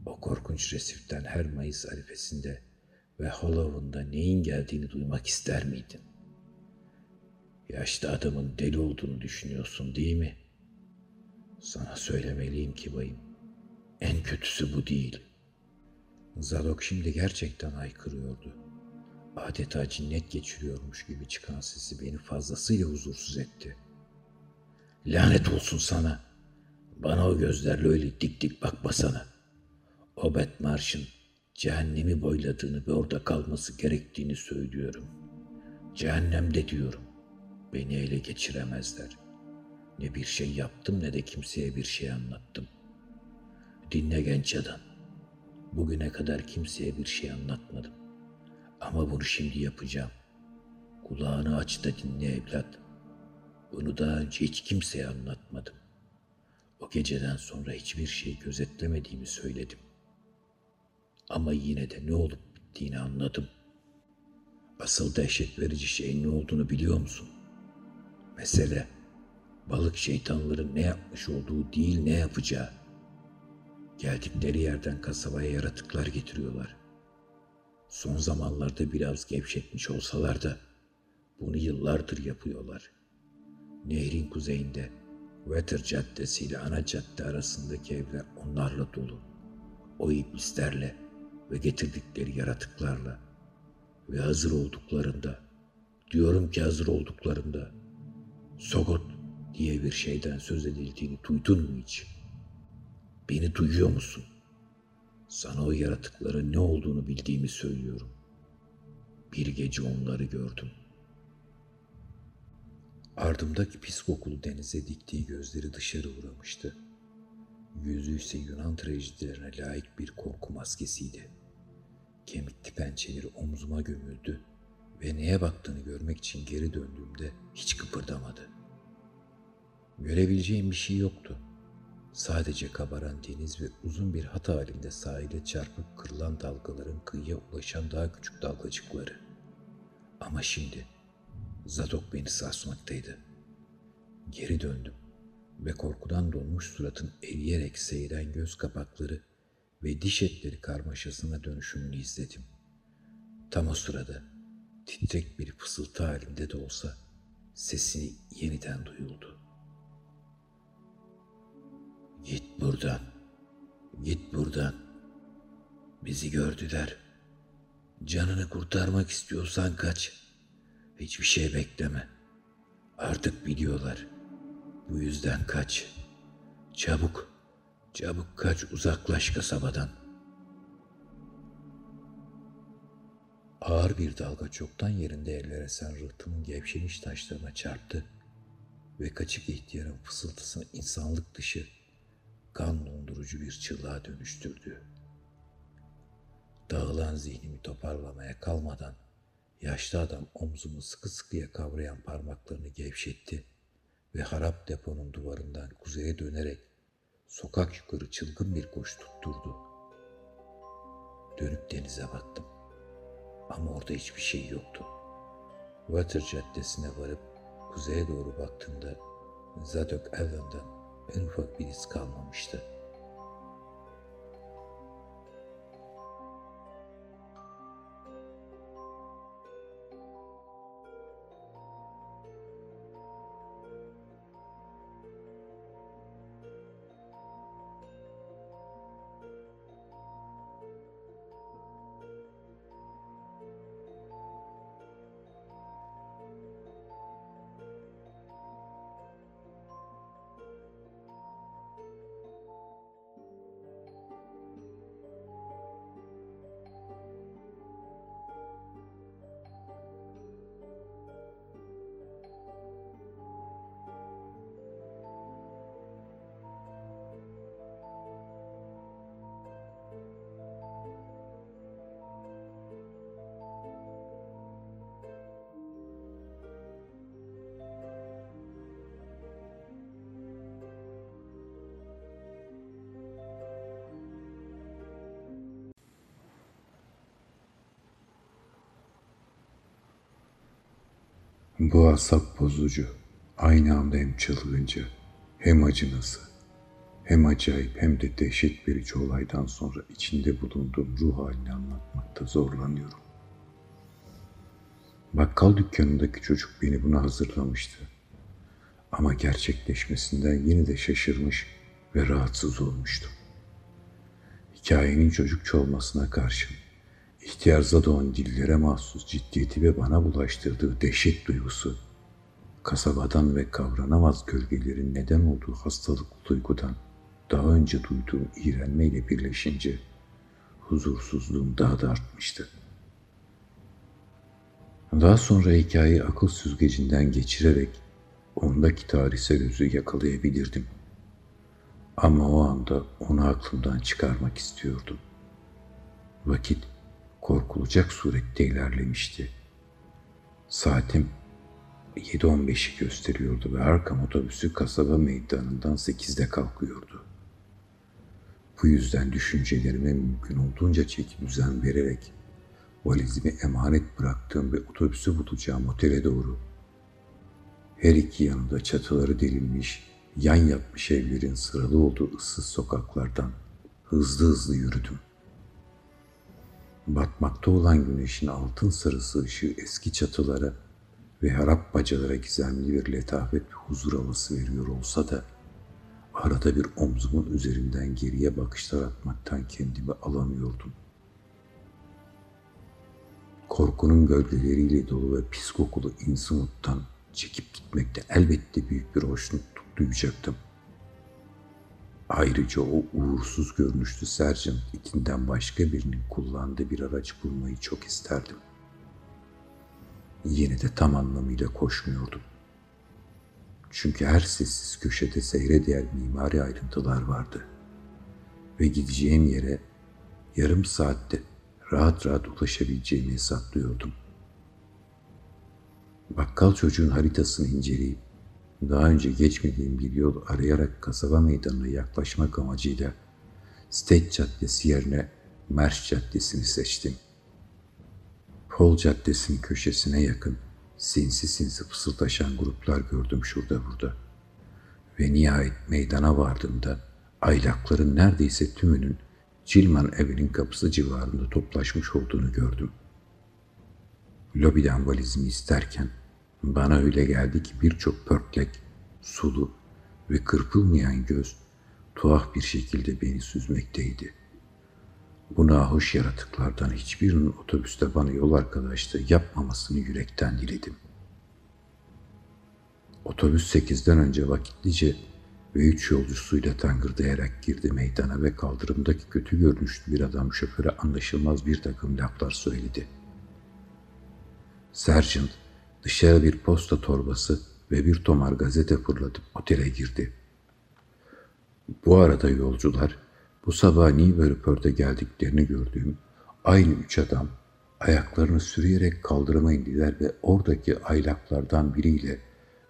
Speaker 2: O korkunç resiften her Mayıs arifesinde ve Halloween'da neyin geldiğini duymak ister miydin? Yaşlı adamın deli olduğunu düşünüyorsun değil mi? Sana söylemeliyim ki bayım, en kötüsü bu değil. Zadok şimdi gerçekten haykırıyordu. Adeta cinnet geçiriyormuş gibi çıkan sesi beni fazlasıyla huzursuz etti. Lanet olsun sana. Bana o gözlerle öyle dik dik bakmasana. O Betmarş'ın cehennemi boyladığını ve orada kalması gerektiğini söylüyorum. Cehennemde diyorum. Beni ele geçiremezler. Ne bir şey yaptım ne de kimseye bir şey anlattım. Dinle genç adam. Bugüne kadar kimseye bir şey anlatmadım. Ama bunu şimdi yapacağım. Kulağını aç da dinle evlat. Bunu daha önce hiç kimseye anlatmadım. O geceden sonra hiçbir şey gözetlemediğimi söyledim. Ama yine de ne olup bittiğini anladım. Asıl dehşet verici şeyin ne olduğunu biliyor musun? Mesele balık şeytanların ne yapmış olduğu değil ne yapacağı. Geldikleri yerden kasabaya yaratıklar getiriyorlar. Son zamanlarda biraz gevşetmiş olsalar da bunu yıllardır yapıyorlar. Nehrin kuzeyinde Wetter Caddesi ile ana cadde arasındaki evler onlarla dolu. O iblislerle ve getirdikleri yaratıklarla ve hazır olduklarında, diyorum ki hazır olduklarında, Sogot diye bir şeyden söz edildiğini duydun mu hiç? Beni duyuyor musun? Sana o yaratıkların ne olduğunu bildiğimi söylüyorum. Bir gece onları gördüm. Ardımdaki pis kokulu denize diktiği gözleri dışarı vuramıştı. Yüzü ise Yunan trajedilerine layık bir korku maskesiydi. Kemikli pençeleri omzuma gömüldü ve neye baktığını görmek için geri döndüğümde hiç kıpırdamadı. Görebileceğim bir şey yoktu. Sadece kabaran deniz ve uzun bir hat halinde sahile çarpıp kırılan dalgaların kıyıya ulaşan daha küçük dalgacıkları. Ama şimdi Zadok beni sarsmaktaydı. Geri döndüm ve korkudan donmuş suratın eriyerek seyren göz kapakları ve diş etleri karmaşasına dönüşümünü izledim. Tam o sırada titrek bir fısıltı halinde de olsa sesi yeniden duyuldu. Git buradan, git buradan. Bizi gördüler. Canını kurtarmak istiyorsan kaç. Hiçbir şey bekleme. Artık biliyorlar. Bu yüzden kaç. Çabuk, çabuk kaç uzaklaş kasabadan. Ağır bir dalga çoktan yerinde eller esen rıhtımın gevşemiş taşlarına çarptı ve kaçık ihtiyarın fısıltısını insanlık dışı, kan dondurucu bir çığlığa dönüştürdü. Dağılan zihnimi toparlamaya kalmadan yaşlı adam omzumu sıkı sıkıya kavrayan parmaklarını gevşetti ve harap deponun duvarından kuzeye dönerek sokak yukarı çılgın bir koş tutturdu. Dönüp denize baktım. Ama orada hiçbir şey yoktu. Water Caddesi'ne varıp kuzeye doğru baktığımda Zadok Allen'dan en ufak bir iz kalmamıştı.
Speaker 1: Bu asap bozucu. Aynı anda hem çılgınca, hem acınası, hem acayip hem de dehşet verici olaydan sonra içinde bulunduğum ruh halini anlatmakta zorlanıyorum. Bakkal dükkanındaki çocuk beni buna hazırlamıştı. Ama gerçekleşmesinden yine de şaşırmış ve rahatsız olmuştum. Hikayenin çocukça olmasına karşın ihtiyarza doğan dillere mahsus ciddiyeti ve bana bulaştırdığı dehşet duygusu, kasabadan ve kavranamaz gölgelerin neden olduğu hastalıklı duygudan daha önce duyduğum iğrenmeyle birleşince huzursuzluğum daha da artmıştı. Daha sonra hikayeyi akıl süzgecinden geçirerek ondaki tarihsel özü yakalayabilirdim. Ama o anda onu aklımdan çıkarmak istiyordum. Vakit korkulacak surette ilerlemişti. Saatim 7.15'i gösteriyordu ve arkam otobüsü kasaba meydanından 8'de kalkıyordu. Bu yüzden düşüncelerime mümkün olduğunca çeki düzen vererek valizimi emanet bıraktığım ve otobüsü bulacağım otele doğru her iki yanında çatıları delinmiş, yan yatmış evlerin sıralı olduğu ıssız sokaklardan hızlı hızlı yürüdüm. Batmakta olan güneşin altın sarısı ışığı eski çatılara ve harap bacalara gizemli bir letafet ve huzur havası veriyor olsa da arada bir omzumun üzerinden geriye bakışlar atmaktan kendimi alamıyordum. Korkunun gölgeleriyle dolu ve pis kokulu Innsmouth'tan çekip gitmekte elbette büyük bir hoşnutluk duyacaktım. Ayrıca o uğursuz görünüşlü Sergeant itinden başka birinin kullandığı bir araç bulmayı çok isterdim. Yine de tam anlamıyla koşmuyordum. Çünkü her sessiz köşede seyre değer mimari ayrıntılar vardı. Ve gideceğim yere yarım saatte rahat rahat ulaşabileceğimi hesaplıyordum. Bakkal çocuğun haritasını inceleyip daha önce geçmediğim bir yol arayarak kasaba meydanına yaklaşmak amacıyla State Caddesi yerine Merş Caddesi'ni seçtim. Pol Caddesi'nin köşesine yakın sinsi sinsi fısıldaşan gruplar gördüm şurada burada. Ve nihayet meydana vardığımda aylakların neredeyse tümünün Cilman evinin kapısı civarında toplaşmış olduğunu gördüm. Lobiden valizimi isterken bana öyle geldi ki birçok pörtlek, sulu ve kırpılmayan göz tuhaf bir şekilde beni süzmekteydi. Bu nahoş yaratıklardan hiçbirinin otobüste bana yol arkadaşlığı yapmamasını yürekten diledim. Otobüs sekizden önce vakitlice ve üç yolcusuyla tangırdayarak girdi meydana ve kaldırımdaki kötü görünüşlü bir adam şoföre anlaşılmaz bir takım laflar söyledi. Sergeant dışarı bir posta torbası ve bir tomar gazete fırlatıp otele girdi. Bu arada yolcular bu sabah Newberrypör'de geldiklerini gördüğüm aynı üç adam ayaklarını sürüyerek kaldırıma indiler ve oradaki aylaklardan biriyle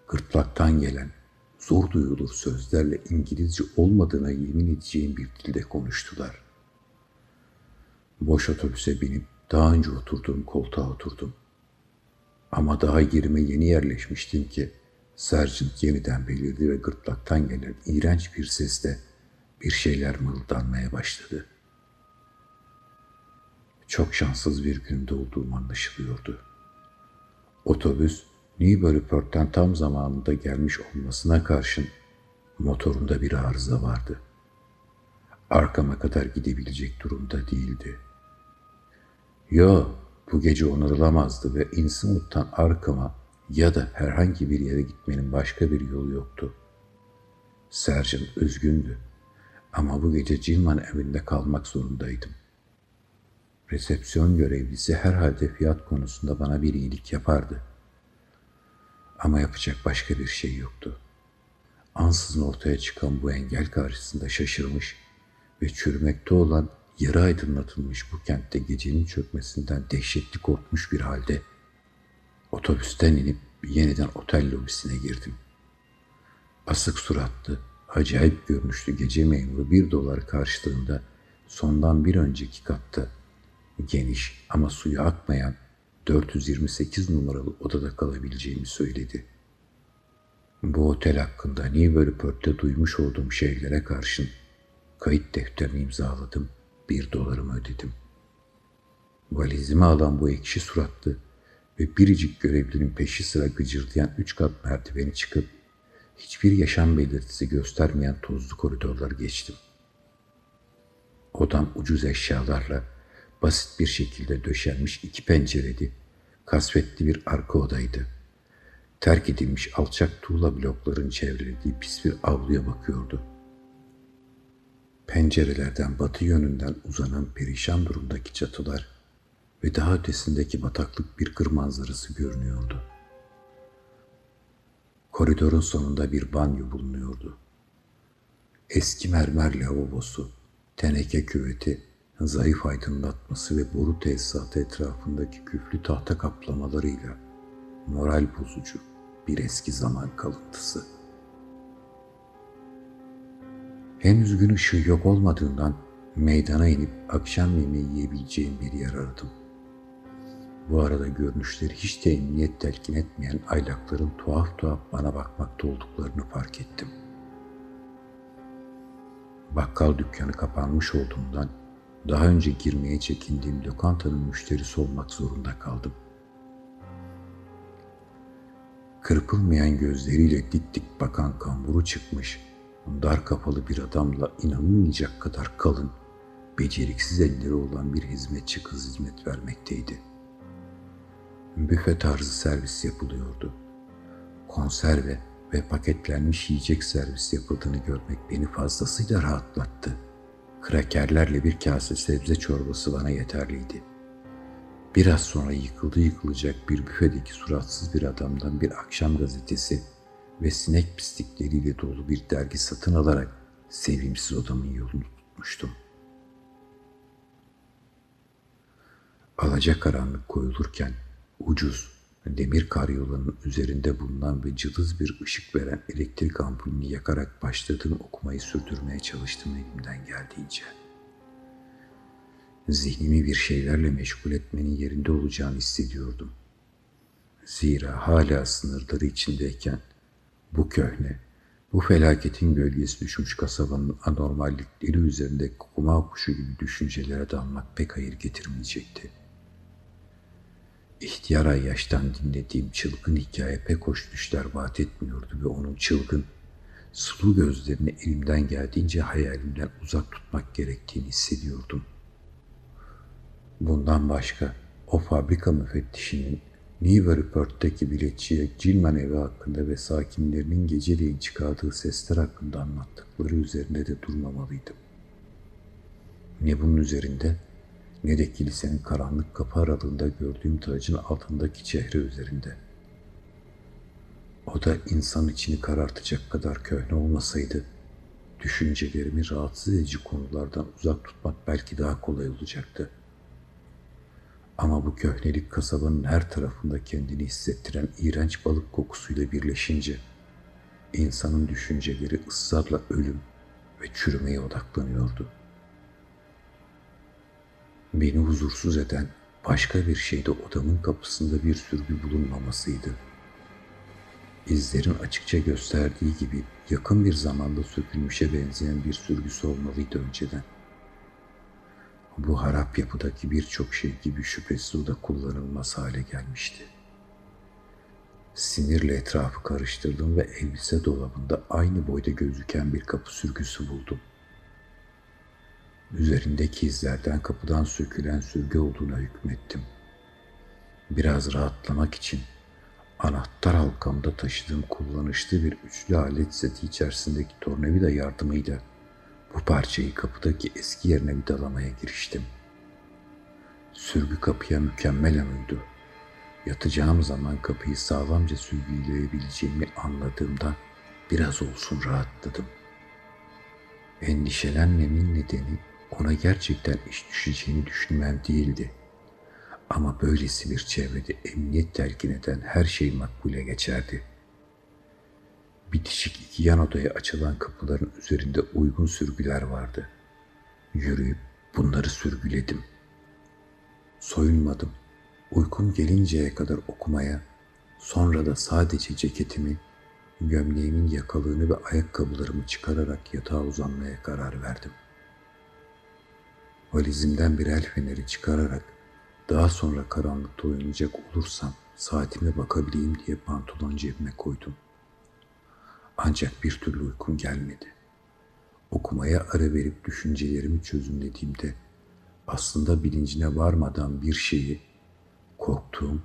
Speaker 1: gırtlaktan gelen zor duyulur sözlerle İngilizce olmadığına yemin edeceğim bir dilde konuştular. Boş otobüse binip daha önce oturduğum koltuğa oturdum. Ama daha yerime yeni yerleşmiştim ki Sergeant yeniden belirdi ve gırtlaktan gelen iğrenç bir sesle bir şeyler mırıldanmaya başladı. Çok şanssız bir günde olduğum anlaşılıyordu. Otobüs Newburyport'tan tam zamanında gelmiş olmasına karşın motorunda bir arıza vardı. Arkama kadar gidebilecek durumda değildi. Yo, bu gece onarılamazdı ve Innsmouth'tan arkama ya da herhangi bir yere gitmenin başka bir yolu yoktu. Sergeant üzgündü ama bu gece Cilman evinde kalmak zorundaydım. Resepsiyon görevlisi herhalde fiyat konusunda bana bir iyilik yapardı. Ama yapacak başka bir şey yoktu. Ansızın ortaya çıkan bu engel karşısında şaşırmış ve çürümekte olan yarı aydınlatılmış bu kentte gecenin çökmesinden dehşetli korkmuş bir halde otobüsten inip yeniden otel lobisine girdim. Asık suratlı, acayip görünüşlü gece memuru bir dolar karşılığında sondan bir önceki katta geniş ama suyu akmayan 428 numaralı odada kalabileceğimi söyledi. Bu otel hakkında Newburyport'ta duymuş olduğum şeylere karşın kayıt defterini imzaladım, bir dolarımı ödedim. Valizimi alan bu ekşi suratlı ve biricik görevlinin peşi sıra gıcırdayan üç kat merdiveni çıkıp hiçbir yaşam belirtisi göstermeyen tozlu koridorları geçtim. Odam ucuz eşyalarla basit bir şekilde döşenmiş iki pencereli, kasvetli bir arka odaydı. Terk edilmiş alçak tuğla blokların çevrelediği pis bir avluya bakıyordu. Pencerelerden batı yönünden uzanan perişan durumdaki çatılar ve daha ötesindeki bataklık bir kır manzarası görünüyordu. Koridorun sonunda bir banyo bulunuyordu. Eski mermer lavabosu, teneke küveti, zayıf aydınlatması ve boru tesisatı etrafındaki küflü tahta kaplamalarıyla moral bozucu bir eski zaman kalıntısı. Henüz gün ışığı yok olmadığından meydana inip akşam yemeği yiyebileceğim bir yer aradım. Bu arada görünüşleri hiç de emniyet telkin etmeyen aylakların tuhaf tuhaf bana bakmakta olduklarını fark ettim. Bakkal dükkanı kapanmış olduğundan daha önce girmeye çekindiğim lokantanın müşterisi olmak zorunda kaldım. Kırpılmayan gözleriyle dik dik bakan kamburu çıkmış, dar kapalı bir adamla inanılmayacak kadar kalın, beceriksiz elleri olan bir hizmetçi kız hizmet vermekteydi. Büfe tarzı servis yapılıyordu. Konserve ve paketlenmiş yiyecek servis yapıldığını görmek beni fazlasıyla rahatlattı. Krakerlerle bir kase sebze çorbası bana yeterliydi. Biraz sonra yıkıldı yıkılacak bir büfedeki suratsız bir adamdan bir akşam gazetesi ve sinek pislikleriyle dolu bir dergi satın alarak sevimsiz odamın yolunu tutmuştum. Alacakaranlık koyulurken ucuz demir karyolanın üzerinde bulunan ve cılız bir ışık veren elektrik ampulünü yakarak başladığım okumayı sürdürmeye çalıştım elimden geldiğince. Zihnimi bir şeylerle meşgul etmenin yerinde olacağını hissediyordum. Zira hala sınırları içindeyken bu köhne, bu felaketin gölgesi düşmüş kasabanın anormallikleri üzerinde kuma kuşu gibi düşüncelere dalmak pek hayır getirmeyecekti.'' İhtiyar yaştan dinlediğim çılgın hikaye pek hoş düşler vaat etmiyordu ve onun çılgın, sulu gözlerini elimden geldiğince hayalimden uzak tutmak gerektiğini hissediyordum. Bundan başka o fabrika müfettişinin Newburyport'taki biletçiye Cilman evi hakkında ve sakinlerinin geceleyin çıkardığı sesler hakkında anlattıkları üzerinde de durmamalıydım. Ne bunun üzerinde ne de kilisenin karanlık kapı aralığında gördüğüm tacın altındaki çehre üzerinde. O da insan içini karartacak kadar köhne olmasaydı, düşüncelerimi rahatsız edici konulardan uzak tutmak belki daha kolay olacaktı. Ama bu köhnelik kasabanın her tarafında kendini hissettiren iğrenç balık kokusuyla birleşince, insanın düşünceleri ısrarla ölüm ve çürümeye odaklanıyordu.'' Beni huzursuz eden başka bir şey de odamın kapısında bir sürgü bulunmamasıydı. İzlerin açıkça gösterdiği gibi yakın bir zamanda sökülmüşe benzeyen bir sürgüsü olmalıydı önceden. Bu harap yapıdaki birçok şey gibi şüphesiz o da kullanılmaz hale gelmişti. Sinirle etrafı karıştırdım ve elbise dolabında aynı boyda gözüken bir kapı sürgüsü buldum.'' Üzerindeki izlerden kapıdan sökülen sürgü olduğuna hükmettim. Biraz rahatlamak için anahtar halkamda taşıdığım kullanışlı bir üçlü alet seti içerisindeki tornavida yardımıyla bu parçayı kapıdaki eski yerine vidalamaya giriştim. Sürgü kapıya mükemmel uydu. Yatacağım zaman kapıyı sağlamca sürgüleyebileceğimi anladığımda biraz olsun rahatladım. Endişelenmemin nedeni ona gerçekten iş düşeceğini düşünmem değildi. Ama böylesi bir çevrede emniyet telkin eden her şey makbule geçerdi. Bitişik iki yan odaya açılan kapıların üzerinde uygun sürgüler vardı. Yürüyüp bunları sürgüledim. Soyunmadım. Uykum gelinceye kadar okumaya, sonra da sadece ceketimi
Speaker 2: Gömleğimin yakalığını ve ayakkabılarımı çıkararak yatağa uzanmaya karar verdim. Valizimden bir el feneri çıkararak daha sonra karanlıkta uyanacak olursam saatime bakabileyim diye pantolon cebime koydum. Ancak bir türlü uykum gelmedi. Okumaya ara verip düşüncelerimi çözümlediğimde aslında bilincine varmadan bir şeyi, korktuğum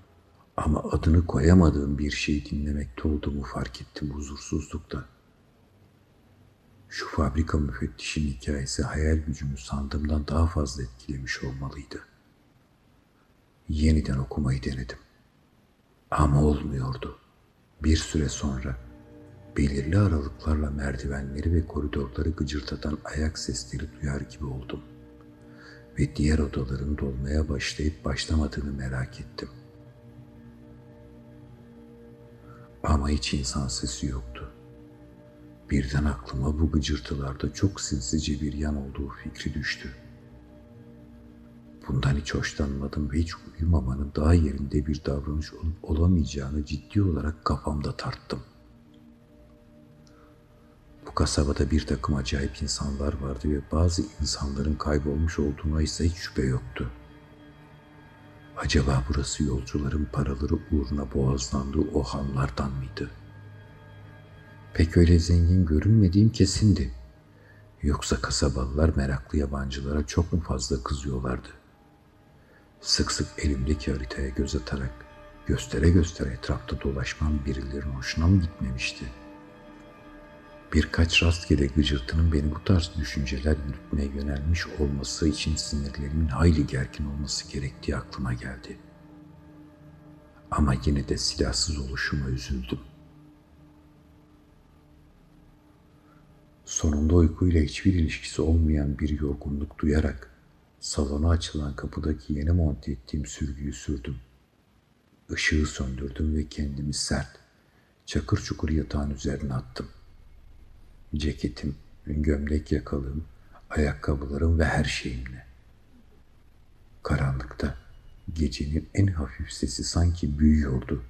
Speaker 2: ama adını koyamadığım bir şeyi dinlemekte olduğumu fark ettim huzursuzlukta. Şu fabrika müfettişin hikayesi hayal gücümü sandığımdan daha fazla etkilemiş olmalıydı. Yeniden okumayı denedim. Ama olmuyordu. Bir süre sonra belirli aralıklarla merdivenleri ve koridorları gıcırtatan ayak sesleri duyar gibi oldum. Ve diğer odaların dolmaya başlayıp başlamadığını merak ettim. Ama hiç insan sesi yoktu. Birden aklıma bu gıcırtılarda çok sinsice bir yan olduğu fikri düştü. Bundan hiç hoşlanmadım ve hiç uyumamanın daha yerinde bir davranış olup olamayacağını ciddi olarak kafamda tarttım. Bu kasabada bir takım acayip insanlar vardı ve bazı insanların kaybolmuş olduğuna ise hiç şüphe yoktu. Acaba burası yolcuların paraları uğruna boğazlandığı o hanlardan mıydı? Pek öyle zengin görünmediğim kesindi. Yoksa kasabalılar meraklı yabancılara çok mu fazla kızıyorlardı? Sık sık elimdeki haritaya göz atarak göstere göstere etrafta dolaşmam birilerinin hoşuna mı gitmemişti?'' Birkaç rastgele gıcırtının beni bu tarz düşünceler yürütmeye yönelmiş olması için sinirlerimin hayli gergin olması gerektiği aklıma geldi. Ama yine de silahsız oluşuma üzüldüm. Sonunda uykuyla hiçbir ilişkisi olmayan bir yorgunluk duyarak salona açılan kapıdaki yeni monte ettiğim sürgüyü sürdüm. Işığı söndürdüm ve kendimi sert, çakır çukur yatağın üzerine attım.'' Ceketim, gömlek yakalığım, ayakkabılarım ve her şeyimle. Karanlıkta gecenin en hafif sesi sanki büyüyordu.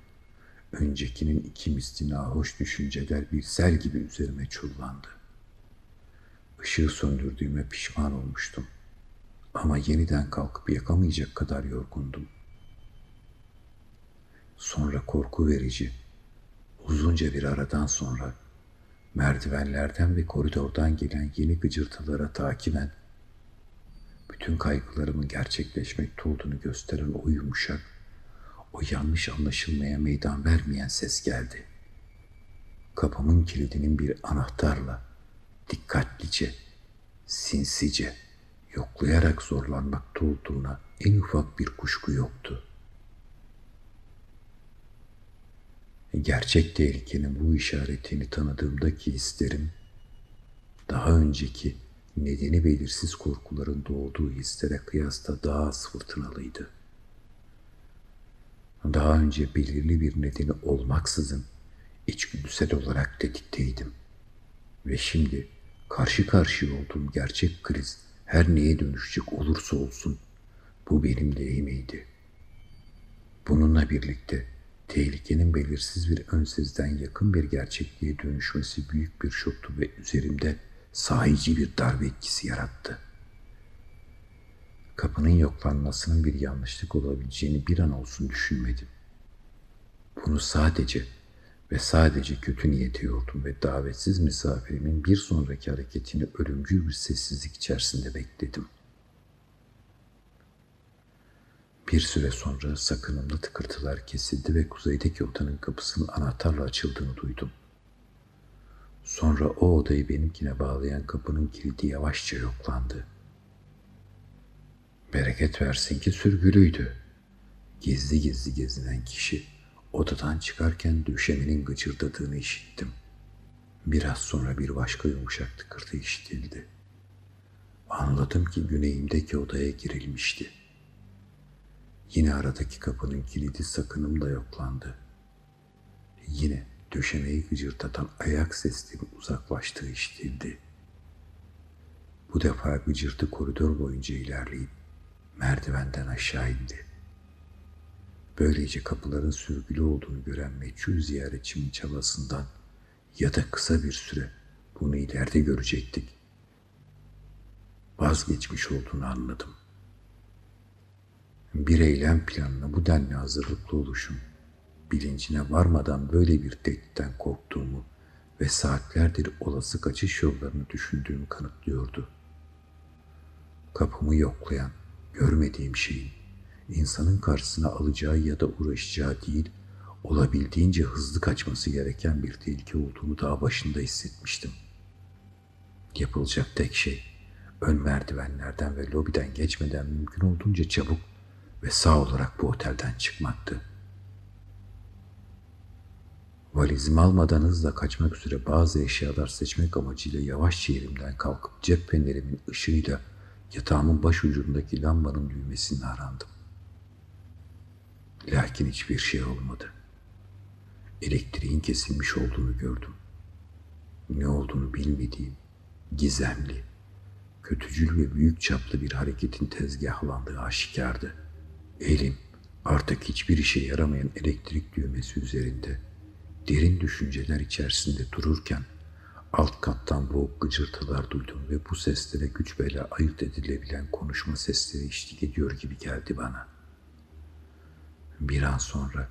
Speaker 2: Öncekinin iki misli hoş düşünceler bir sel gibi üzerime çullandı. Işığı söndürdüğüme pişman olmuştum. Ama yeniden kalkıp yakamayacak kadar yorgundum. Sonra korku verici, uzunca bir aradan sonra merdivenlerden ve koridordan gelen yeni gıcırtılara takiben bütün kaygılarımın gerçekleşmekte olduğunu gösteren o yumuşak, o yanlış anlaşılmaya meydan vermeyen ses geldi. Kapımın kilidinin bir anahtarla dikkatlice, sinsice, yoklayarak zorlanmakta olduğuna en ufak bir kuşku yoktu.'' Gerçek tehlikenin bu işaretini tanıdığımdaki hislerim, daha önceki nedeni belirsiz korkuların doğduğu hislere kıyasla daha az fırtınalıydı. Daha önce belirli bir nedeni olmaksızın içgüdüsel olarak tetikteydim. Ve şimdi karşı karşıya olduğum gerçek kriz her neye dönüşecek olursa olsun bu benim lehimeydi. Bununla birlikte tehlikenin belirsiz bir önsezden yakın bir gerçekliğe dönüşmesi büyük bir şoktu ve üzerimde sahici bir darbe etkisi yarattı. Kapının yoklanmasının bir yanlışlık olabileceğini bir an olsun düşünmedim. Bunu sadece ve sadece kötü niyete yordum ve davetsiz misafirimin bir sonraki hareketini ölümcül bir sessizlik içerisinde bekledim.'' Bir süre sonra sakınımlı tıkırtılar kesildi ve kuzeydeki odanın kapısının anahtarla açıldığını duydum. Sonra o odayı benimkine bağlayan kapının kilidi yavaşça yoklandı. Bereket versin ki sürgülüydü. Gizli gizli gezinen kişi odadan çıkarken döşemenin gıcırdadığını işittim. Biraz sonra bir başka yumuşak tıkırtı işitildi. Anladım ki güneyimdeki odaya girilmişti.'' Yine aradaki kapının kilidi sakınımla yoklandı. Yine döşemeyi gıcırtatan ayak sesleri uzaklaştığı işitildi. Bu defa gıcırtı koridor boyunca ilerleyip merdivenden aşağı indi. Böylece kapıların sürgülü olduğunu gören meçhul ziyaretçimin çabasından ya da kısa bir süre bunu ileride görecektik. Vazgeçmiş olduğunu anladım. Bir eylem planına bu denli hazırlıklı oluşum, bilincine varmadan böyle bir tehditten korktuğumu ve saatlerdir olası kaçış yollarını düşündüğümü kanıtlıyordu. Kapımı yoklayan, görmediğim şeyin, insanın karşısına alacağı ya da uğraşacağı değil, olabildiğince hızlı kaçması gereken bir tehlike olduğunu daha başında hissetmiştim. Yapılacak tek şey, ön merdivenlerden ve lobiden geçmeden mümkün olduğunca çabuk ve sağ olarak bu otelden çıkmaktı. Valizimi almadan hızla kaçmak üzere bazı eşyalar seçmek amacıyla yavaşça yerimden kalkıp cep fenerimin ışığıyla yatağımın baş ucundaki lambanın düğmesini arandım. Lakin hiçbir şey olmadı. Elektriğin kesilmiş olduğunu gördüm. Ne olduğunu bilmediğim, gizemli, kötücül ve büyük çaplı bir hareketin tezgahlandığı aşikardı. Elim artık hiçbir işe yaramayan elektrik düğmesi üzerinde derin düşünceler içerisinde dururken alt kattan boğuk gıcırtılar duydum ve bu seslere güç bela ayırt edilebilen konuşma sesleri eşlik ediyor gibi geldi bana. Bir an sonra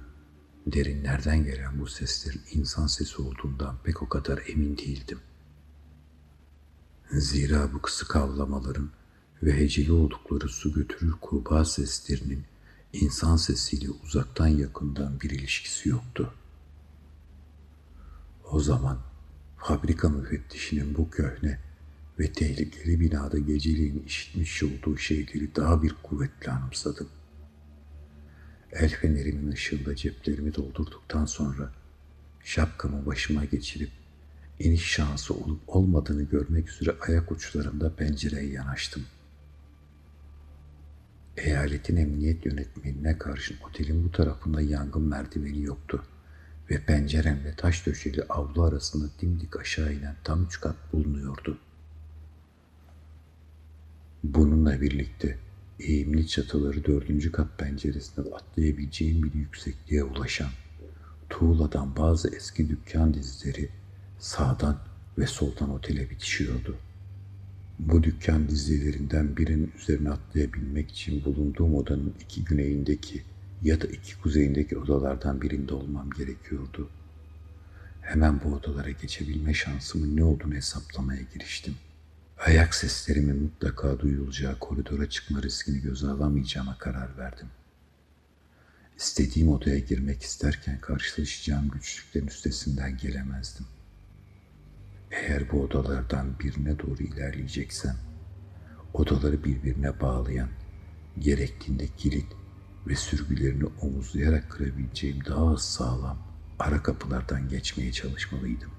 Speaker 2: derinlerden gelen bu seslerin insan sesi olduğundan pek o kadar emin değildim. Zira bu kısık avlamaların ve heceli oldukları su götürür kurbağa seslerinin insan sesiyle uzaktan yakından bir ilişkisi yoktu. O zaman fabrika müfettişinin bu köhne ve tehlikeli binada geceliğin işitmiş olduğu şeyleri daha bir kuvvetli anımsadım. El fenerimin ışığında ceplerimi doldurduktan sonra şapkamı başıma geçirip iniş şansı olup olmadığını görmek üzere ayak uçlarımda pencereye yanaştım. Eyaletin emniyet yönetmenine karşın otelin bu tarafında yangın merdiveni yoktu ve penceremle taş döşeli avlu arasında dimdik aşağı inen tam üç kat bulunuyordu. Bununla birlikte eğimli çatıları dördüncü kat penceresinden atlayabileceğim bir yüksekliğe ulaşan tuğladan bazı eski dükkan dizileri sağdan ve soldan otele bitişiyordu. Bu dükkan dizilerinden birinin üzerine atlayabilmek için bulunduğum odanın iki güneyindeki ya da iki kuzeyindeki odalardan birinde olmam gerekiyordu. Hemen bu odalara geçebilme şansımın ne olduğunu hesaplamaya giriştim. Ayak seslerimin mutlaka duyulacağı koridora çıkma riskini göze alamayacağıma karar verdim. İstediğim odaya girmek isterken karşılaşacağım güçlüklerin üstesinden gelemezdim. Eğer bu odalardan birine doğru ilerleyeceksem, odaları birbirine bağlayan, gerektiğinde kilit ve sürgülerini omuzlayarak kırabileceğim daha az sağlam ara kapılardan geçmeye çalışmalıydım.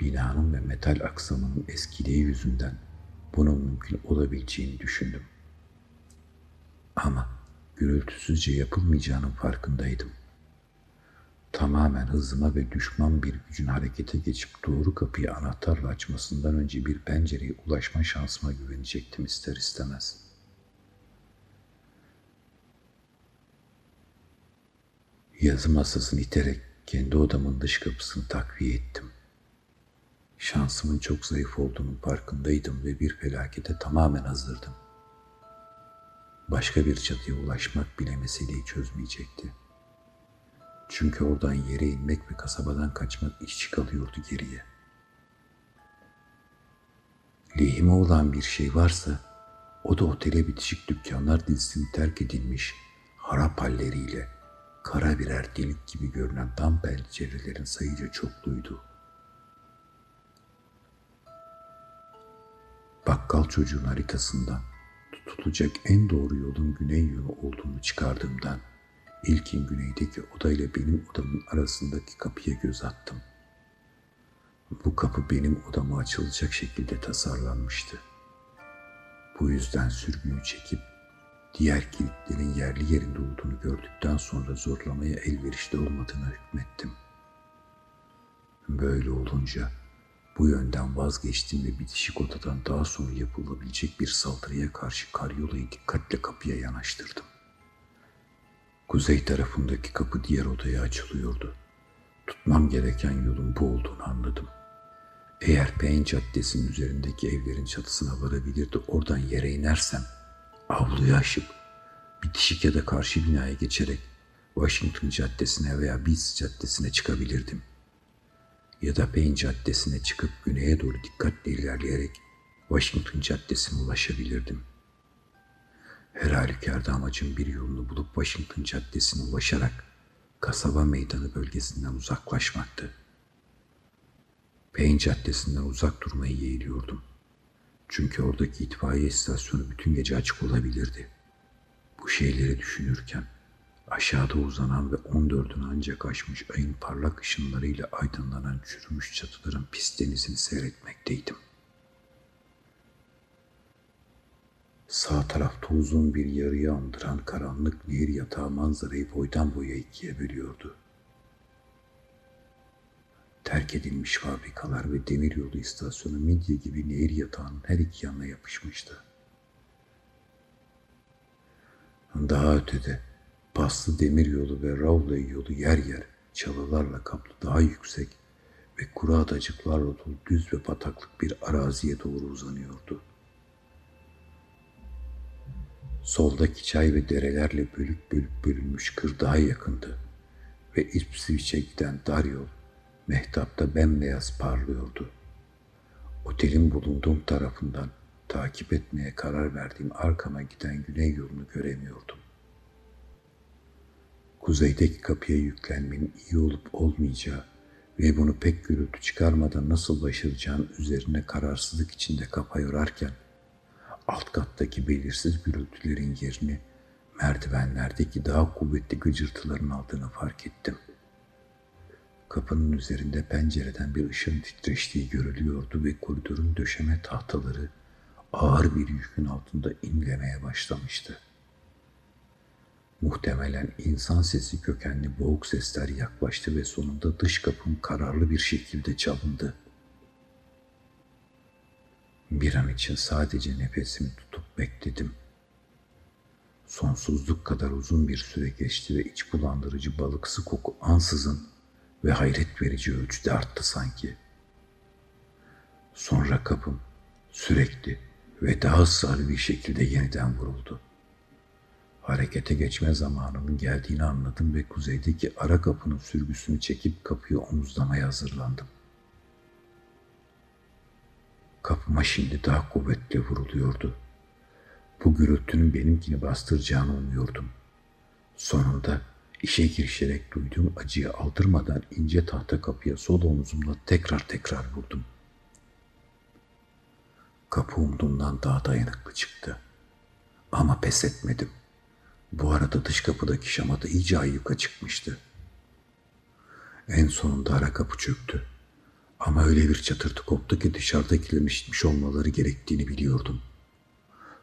Speaker 2: Binanın ve metal aksamının eskiliği yüzünden bunun mümkün olabileceğini düşündüm. Ama gürültüsüzce yapılmayacağının farkındaydım. Tamamen hızıma ve düşman bir gücün harekete geçip doğru kapıyı anahtarla açmasından önce bir pencereye ulaşma şansıma güvenecektim ister istemez.'' Yazı masasını iterek kendi odamın dış kapısını takviye ettim. Şansımın çok zayıf olduğunun farkındaydım ve bir felakete tamamen hazırdım. Başka bir çatıya ulaşmak bile meseleyi çözmeyecekti. Çünkü oradan yere inmek ve kasabadan kaçmak işçi kalıyordu geriye. Lehime olan bir şey varsa o da otele bitişik dükkanlar dizisini terk edilmiş harap halleriyle kara birer delik gibi görünen tam pencerelerin sayıca çokluydu. Bakkal çocuğun haritasından tutulacak en doğru yolun güney yönü olduğunu çıkardığımdan ilkin güneydeki odayla benim odamın arasındaki kapıya göz attım. Bu kapı benim odama açılacak şekilde tasarlanmıştı. Bu yüzden sürgüyü çekip diğer kilitlerin yerli yerinde olduğunu gördükten sonra zorlamaya elverişli olmadığını hükmettim. Böyle olunca bu yönden vazgeçtim ve bitişik odadan daha sonra yapılabilecek bir saldırıya karşı karyolayı dikkatle kapıya yanaştırdım. Kuzey tarafındaki kapı diğer odaya açılıyordu. Tutmam gereken yolun bu olduğunu anladım. Eğer Payne Caddesi'nin üzerindeki evlerin çatısına varabilir de oradan yere inersem avluyu aşıp bitişik ya da karşı binaya geçerek Washington Caddesi'ne veya Beats Caddesi'ne çıkabilirdim. Ya da Payne Caddesi'ne çıkıp güneye doğru dikkatle ilerleyerek Washington Caddesi'ne ulaşabilirdim. Her halükarda amacım bir yolunu bulup Washington Caddesi'ne ulaşarak kasaba meydanı bölgesinden uzaklaşmaktı. Payne Caddesi'nden uzak durmayı yeğliyordum. Çünkü oradaki itfaiye istasyonu bütün gece açık olabilirdi. Bu şeyleri düşünürken aşağıda uzanan ve 14'ünü ancak aşmış ayın parlak ışınlarıyla aydınlanan çürümüş çatıların pis denizini seyretmekteydim. Sağ tarafta uzun bir yarıyı andıran karanlık nehir yatağı manzarayı boydan boya ikiye bölüyordu. Terk edilmiş fabrikalar ve demiryolu istasyonu midye gibi nehir yatağının her iki yanına yapışmıştı. Daha ötede paslı demiryolu ve Rowley yolu yer yer çalılarla kaplı daha yüksek ve kuru adacıklarla dolu düz ve bataklık bir araziye doğru uzanıyordu. Soldaki çay ve derelerle bölük bölük bölünmüş kır daha yakındı ve Ipswich'e giden dar yol mehtapta bembeyaz parlıyordu. Otelin bulunduğum tarafından takip etmeye karar verdiğim arkama giden güney yolunu göremiyordum. Kuzeydeki kapıya yüklenmenin iyi olup olmayacağı ve bunu pek gürültü çıkarmadan nasıl başaracağım üzerine kararsızlık içinde kafa yorarken alt kattaki belirsiz gürültülerin yerini merdivenlerdeki daha kuvvetli gıcırtıların aldığını fark ettim. Kapının üzerinde pencereden bir ışığın titreştiği görülüyordu ve koridorun döşeme tahtaları ağır bir yükün altında inlemeye başlamıştı. Muhtemelen insan sesi kökenli boğuk sesler yaklaştı ve sonunda dış kapım kararlı bir şekilde çalındı. Bir an için sadece nefesimi tutup bekledim. Sonsuzluk kadar uzun bir süre geçti ve iç bulandırıcı balıksı koku ansızın ve hayret verici ölçüde arttı sanki. Sonra kapım sürekli ve daha ısrarlı bir şekilde yeniden vuruldu. Harekete geçme zamanının geldiğini anladım ve kuzeydeki ara kapının sürgüsünü çekip kapıyı omuzlamaya hazırlandım. Kapıma şimdi daha kuvvetli vuruluyordu. Bu gürültünün benimkini bastıracağını umuyordum. Sonunda işe girişerek duyduğum acıyı aldırmadan ince tahta kapıya sol omuzumla tekrar tekrar vurdum. Kapı umduğumdan daha dayanıklı çıktı. Ama pes etmedim. Bu arada dış kapıdaki şamata iyice ayyuka çıkmıştı. En sonunda ara kapı çöktü. Ama öyle bir çatırtı koptu ki dışarıdakilerin işitmiş olmaları gerektiğini biliyordum.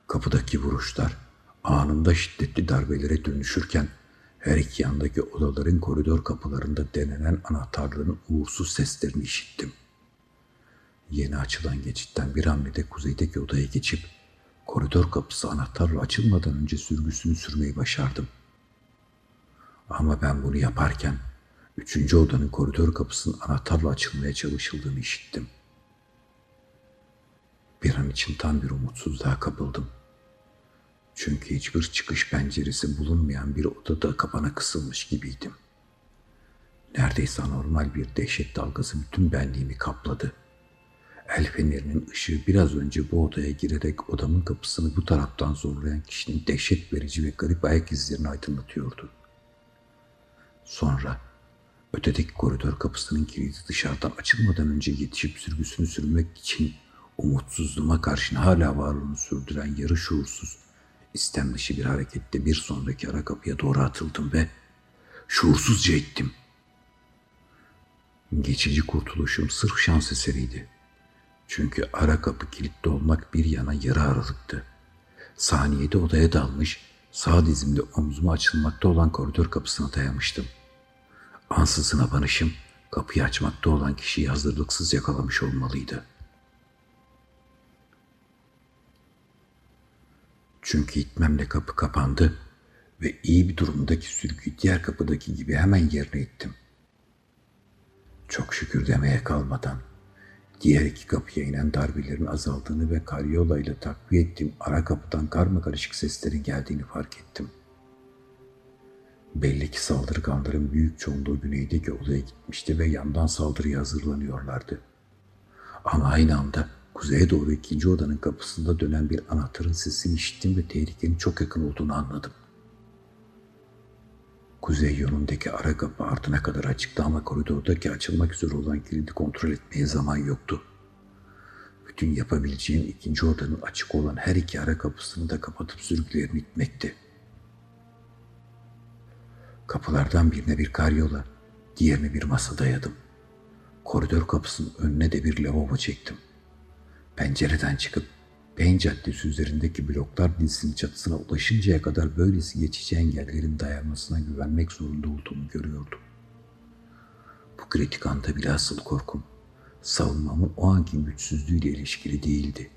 Speaker 2: Kapıdaki vuruşlar anında şiddetli darbelere dönüşürken her iki yandaki odaların koridor kapılarında denenen anahtarların uğursuz seslerini işittim. Yeni açılan geçitten bir hamlede kuzeydeki odaya geçip koridor kapısı anahtarla açılmadan önce sürgüsünü sürmeyi başardım. Ama ben bunu yaparken üçüncü odanın koridor kapısının anahtarla açılmaya çalışıldığını işittim. Bir an için tam bir umutsuzluğa kapıldım. Çünkü hiçbir çıkış penceresi bulunmayan bir odada kapana kısılmış gibiydim. Neredeyse anormal bir dehşet dalgası bütün benliğimi kapladı. El fenerinin ışığı biraz önce bu odaya girerek odamın kapısını bu taraftan zorlayan kişinin dehşet verici ve garip ayak izlerini aydınlatıyordu. Sonra ötedeki koridor kapısının kilidi dışarıdan açılmadan önce yetişip sürgüsünü sürmek için umutsuzluğuma karşın hala varlığını sürdüren yarı şuursuz, istem dışı bir harekette bir sonraki ara kapıya doğru atıldım ve şuursuzca ettim. Geçici kurtuluşum sırf şans eseriydi. Çünkü ara kapı kilitli olmak bir yana yarı aralıktı. Saniyede odaya dalmış, sağ dizimde omzuma açılmakta olan koridor kapısına dayamıştım. Ansızın abanışım, kapıyı açmakta olan kişiyi hazırlıksız yakalamış olmalıydı. Çünkü itmemle kapı kapandı ve iyi bir durumdaki sürgüyü diğer kapıdaki gibi hemen yerine ittim. Çok şükür demeye kalmadan diğer iki kapıya inen darbelerin azaldığını ve karyola ile takviye ettiğim ara kapıdan karma karışık seslerin geldiğini fark ettim. Belli ki saldırganların büyük çoğunluğu güneydeki odaya gitmişti ve yandan saldırıya hazırlanıyorlardı. Ama aynı anda kuzeye doğru ikinci odanın kapısında dönen bir anahtarın sesini işittim ve tehlikenin çok yakın olduğunu anladım. Kuzey yönündeki ara kapı ardına kadar açıktı ama koridordaki açılmak üzere olan kilidi kontrol etmeye zaman yoktu. Bütün yapabileceğim ikinci odanın açık olan her iki ara kapısını da kapatıp sürükleyelim gitmekti. Kapılardan birine bir karyola, diğerine bir masa dayadım. Koridor kapısının önüne de bir lavabo çektim. Pencereden çıkıp Beyin Caddesi üzerindeki bloklar dizisinin çatısına ulaşıncaya kadar böylesi geçici engellerin dayanmasına güvenmek zorunda olduğumu görüyordum. Bu kritik anda bile asıl korkum, savunmamın o anki güçsüzlüğüyle ilişkili değildi.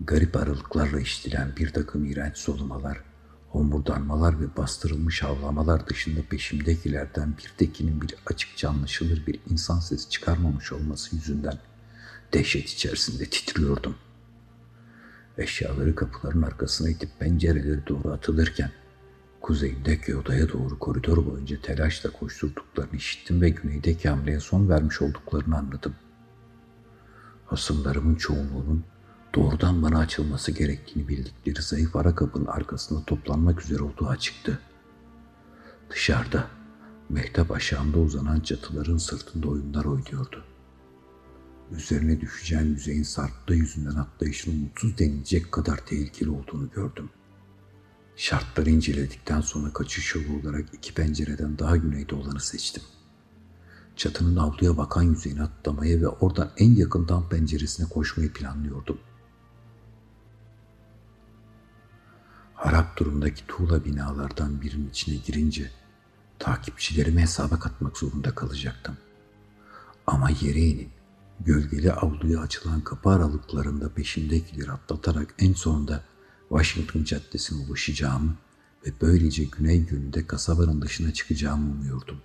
Speaker 2: Garip aralıklarla işitilen bir takım iğrenç solumalar, homurdanmalar ve bastırılmış havlamalar dışında peşimdekilerden bir tekinin bir açıkça anlaşılır bir insan sesi çıkarmamış olması yüzünden dehşet içerisinde titriyordum.'' Eşyaları kapıların arkasına itip pencereleri doğru atılırken kuzeyindeki odaya doğru koridor boyunca telaşla koşturduklarını işittim ve güneydeki hamleye son vermiş olduklarını anladım. Hasımlarımın çoğunluğunun doğrudan bana açılması gerektiğini bildikleri zayıf ara kapının arkasında toplanmak üzere olduğu açıktı. Dışarıda, mehtap aşağımda uzanan çatıların sırtında oyunlar oynuyordu üzerine düşeceğim yüzeyin sarktığı yüzünden atlayışın umutsuz denilecek kadar tehlikeli olduğunu gördüm. Şartları inceledikten sonra kaçış yolu olarak iki pencereden daha güneyde olanı seçtim. Çatının avluya bakan yüzeyine atlamayı ve oradan en yakından penceresine koşmayı planlıyordum. Harap durumdaki tuğla binalardan birinin içine girince takipçilerimi hesaba katmak zorunda kalacaktım. Ama yere inip gölgeli avluya açılan kapı aralıklarında peşimdekileri atlatarak en sonunda Washington Caddesi'ne ulaşacağımı ve böylece güney yönünde kasabanın dışına çıkacağımı umuyordum.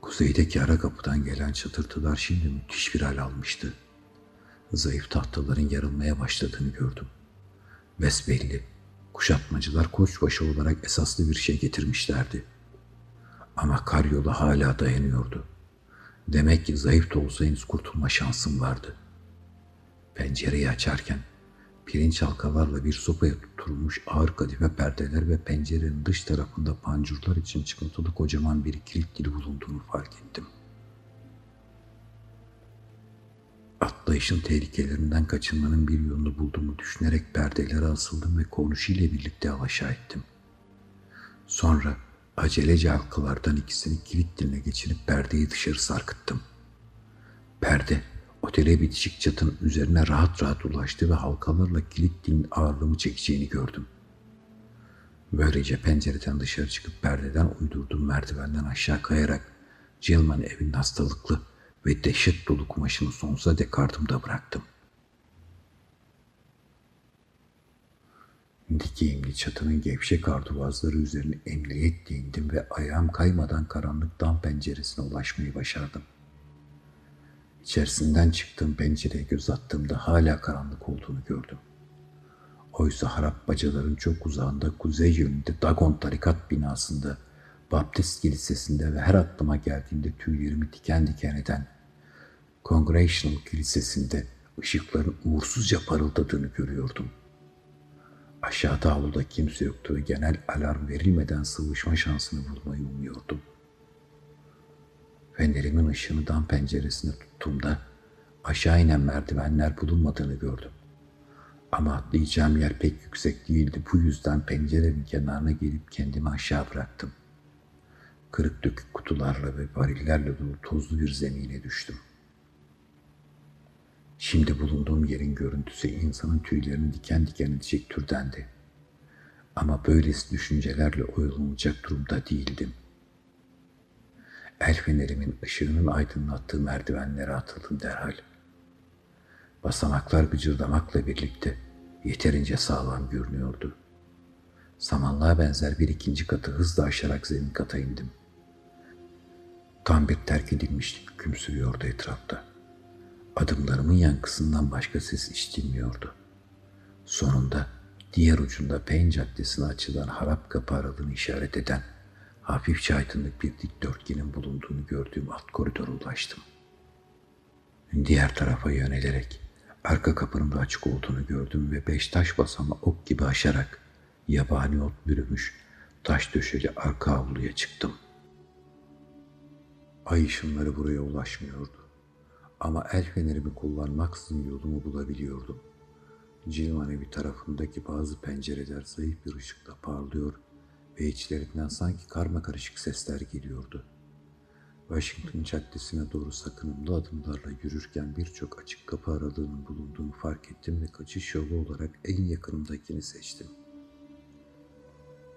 Speaker 2: Kuzeydeki ara kapıdan gelen çatırtılar şimdi müthiş bir hal almıştı. Zayıf tahtaların yarılmaya başladığını gördüm. Besbelli, kuşatmacılar koçbaşı olarak esaslı bir şey getirmişlerdi. Ama karyolu hala dayanıyordu. Demek ki zayıf da olsa henüz kurtulma şansım vardı. Pencereyi açarken pirinç halkalarla bir sopaya tutulmuş ağır kadife perdeler ve pencerenin dış tarafında pancurlar için çıkıntılı kocaman bir kilit dili bulunduğunu fark ettim. Atlayışın tehlikelerinden kaçınmanın bir yolunu bulduğumu düşünerek perdelere asıldım ve konuşuyla birlikte alaşağı ettim. Sonra Acelece halkalardan ikisini kilit diline geçirip perdeyi dışarı sarkıttım. Perde otele bitişik çatının üzerine rahat rahat ulaştı ve halkalarla kilit dilin ağırlığımı çekeceğini gördüm. Böylece pencereden dışarı çıkıp perdeden uydurduğum merdivenden aşağı kayarak Gilman evinin hastalıklı ve dehşet dolu kumaşını sonsuza dek ardımda bıraktım. Dikeyimli çatının gevşek arduvazları üzerine emniyetle indim ve ayağım kaymadan karanlık dam penceresine ulaşmayı başardım. İçerisinden çıktığım pencereye göz attığımda hala karanlık olduğunu gördüm. Oysa harap bacaların çok uzağında kuzey yönünde Dagon tarikat binasında, Baptist kilisesinde ve her aklıma geldiğimde tüylerimi diken diken eden Congregational kilisesinde ışıkların uğursuzca parıldadığını görüyordum.'' Aşağıda avluda kimse yoktu ve genel alarm verilmeden sıvışma şansını bulmayı umuyordum. Fenerimin ışığını dam penceresine tuttuğumda aşağı inen merdivenler bulunmadığını gördüm. Ama atlayacağım yer pek yüksek değildi. Bu yüzden pencerenin kenarına gelip kendimi aşağı bıraktım. Kırık dökük kutularla ve varillerle dolu tozlu bir zemine düştüm. Şimdi bulunduğum yerin görüntüsü insanın tüylerini diken diken edecek türdendi. Ama böylesi düşüncelerle oyalanacak durumda değildim. El fenerimin ışığının aydınlattığı merdivenlere atıldım derhal. Basamaklar gıcırdamakla birlikte yeterince sağlam görünüyordu. Samanlığa benzer bir ikinci katı hızla aşarak zemin kata indim. Tam bir terk edilmişlik hüküm sürüyordu etrafta. Adımlarımın yankısından başka ses işitilmiyordu. Sonunda diğer ucunda Pen Caddesi'ne açılan harap kapı aralığını işaret eden hafifçe aydınlık bir dikdörtgenin bulunduğunu gördüğüm alt koridora ulaştım. Diğer tarafa yönelerek arka kapının da açık olduğunu gördüm ve beş taş basama ok gibi aşarak yabani ot bürümüş taş döşeli arka avluya çıktım. Ay ışınları buraya ulaşmıyordu. Ama el fenerimi kullanmaksızın yolumu bulabiliyordum. Cilvan evi tarafındaki bazı pencereler zayıf bir ışıkla parlıyor ve içlerinden sanki karma karışık sesler geliyordu. Washington Caddesi'ne doğru sakınımlı adımlarla yürürken birçok açık kapı aralığının bulunduğunu fark ettim ve kaçış yolu olarak en yakınımdakini seçtim.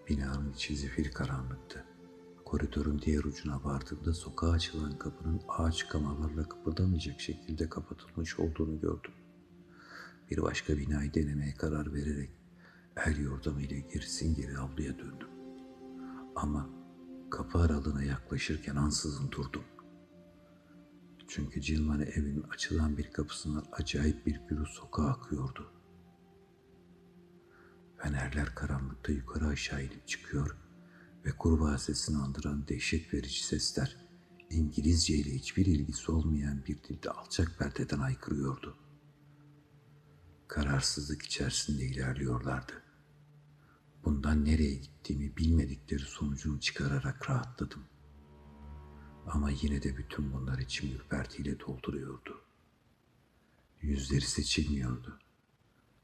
Speaker 2: Binanın içi zifir karanlıktı. Koridorun diğer ucuna vardığımda sokağa açılan kapının ağaç kamalarla kıpırdamayacak şekilde kapatılmış olduğunu gördüm. Bir başka binayı denemeye karar vererek el yordamıyla gerisin geri avluya döndüm. Ama kapı aralığına yaklaşırken ansızın durdum. Çünkü Cilmane evinin açılan bir kapısından acayip bir gürültü sokağa akıyordu. Fenerler karanlıkta yukarı aşağı inip çıkıyor ve kurbağa sesini andıran dehşet verici sesler İngilizce ile hiçbir ilgisi olmayan bir dilde alçak perdeden aykırıyordu. Kararsızlık içerisinde ilerliyorlardı. Bundan nereye gittiğimi bilmedikleri sonucunu çıkararak rahatladım. Ama yine de bütün bunlar içimi ürpertiyle dolduruyordu. Yüzleri seçilmiyordu.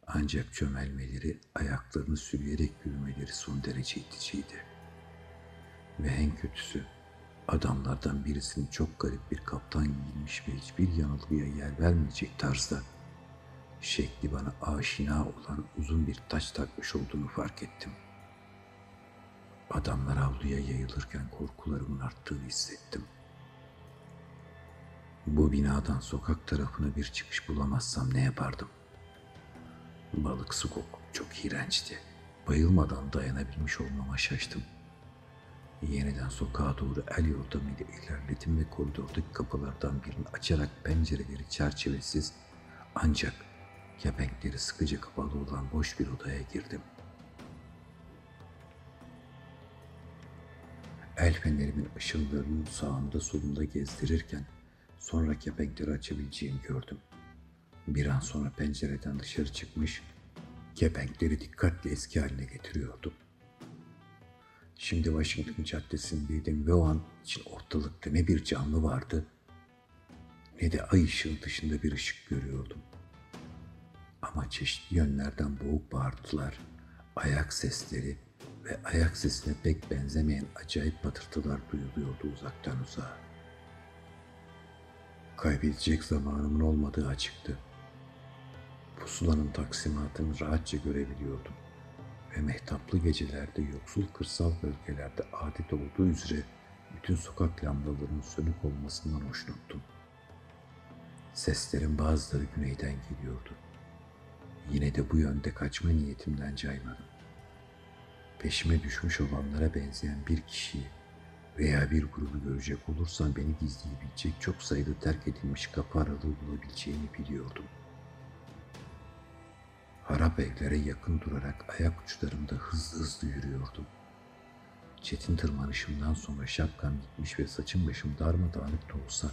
Speaker 2: Ancak çömelmeleri, ayaklarını sürüyerek yürümeleri son derece iticiydi. Ve en kötüsü adamlardan birisinin çok garip bir kaptan giyinmiş ve hiçbir yanılgıya yer vermeyecek tarzda şekli bana aşina olan uzun bir taç takmış olduğunu fark ettim. Adamlar avluya yayılırken korkularımın arttığını hissettim. Bu binadan sokak tarafına bir çıkış bulamazsam ne yapardım? Balık su koku çok iğrençti. Bayılmadan dayanabilmiş olmama şaştım. Yeniden sokağa doğru el yordamıyla ilerledim ve koridordaki kapılardan birini açarak pencereleri çerçevesiz ancak kepenkleri sıkıca kapalı olan boş bir odaya girdim. El fenerimin ışınlarının sağında solunda gezdirirken sonra kepenkleri açabileceğimi gördüm. Bir an sonra pencereden dışarı çıkmış, kepenkleri dikkatle eski haline getiriyordum. Şimdi Washington Caddesi'ndeydim ve o an için ortalıkta ne bir canlı vardı ne de ay ışığı dışında bir ışık görüyordum. Ama çeşitli yönlerden boğuk bağırtılar, ayak sesleri ve ayak sesine pek benzemeyen acayip patırtılar duyuluyordu uzaktan uzağa. Kaybedecek zamanımın olmadığı açıktı. Pusulanın taksimatını rahatça görebiliyordum ve mehtaplı gecelerde yoksul kırsal bölgelerde adet olduğu üzere bütün sokak lambalarının sönük olmasından hoşnuttum. Seslerin bazıları güneyden geliyordu. Yine de bu yönde kaçma niyetimden caymadım. Peşime düşmüş olanlara benzeyen bir kişiyi veya bir grubu görecek olursam beni gizleyebilecek çok sayıda terk edilmiş kapı aralığı bulabileceğini biliyordum. Harap evlere yakın durarak ayak uçlarımda hızlı hızlı yürüyordum. Çetin tırmanışımdan sonra şapkam gitmiş ve saçım başım darmadağınık da olsa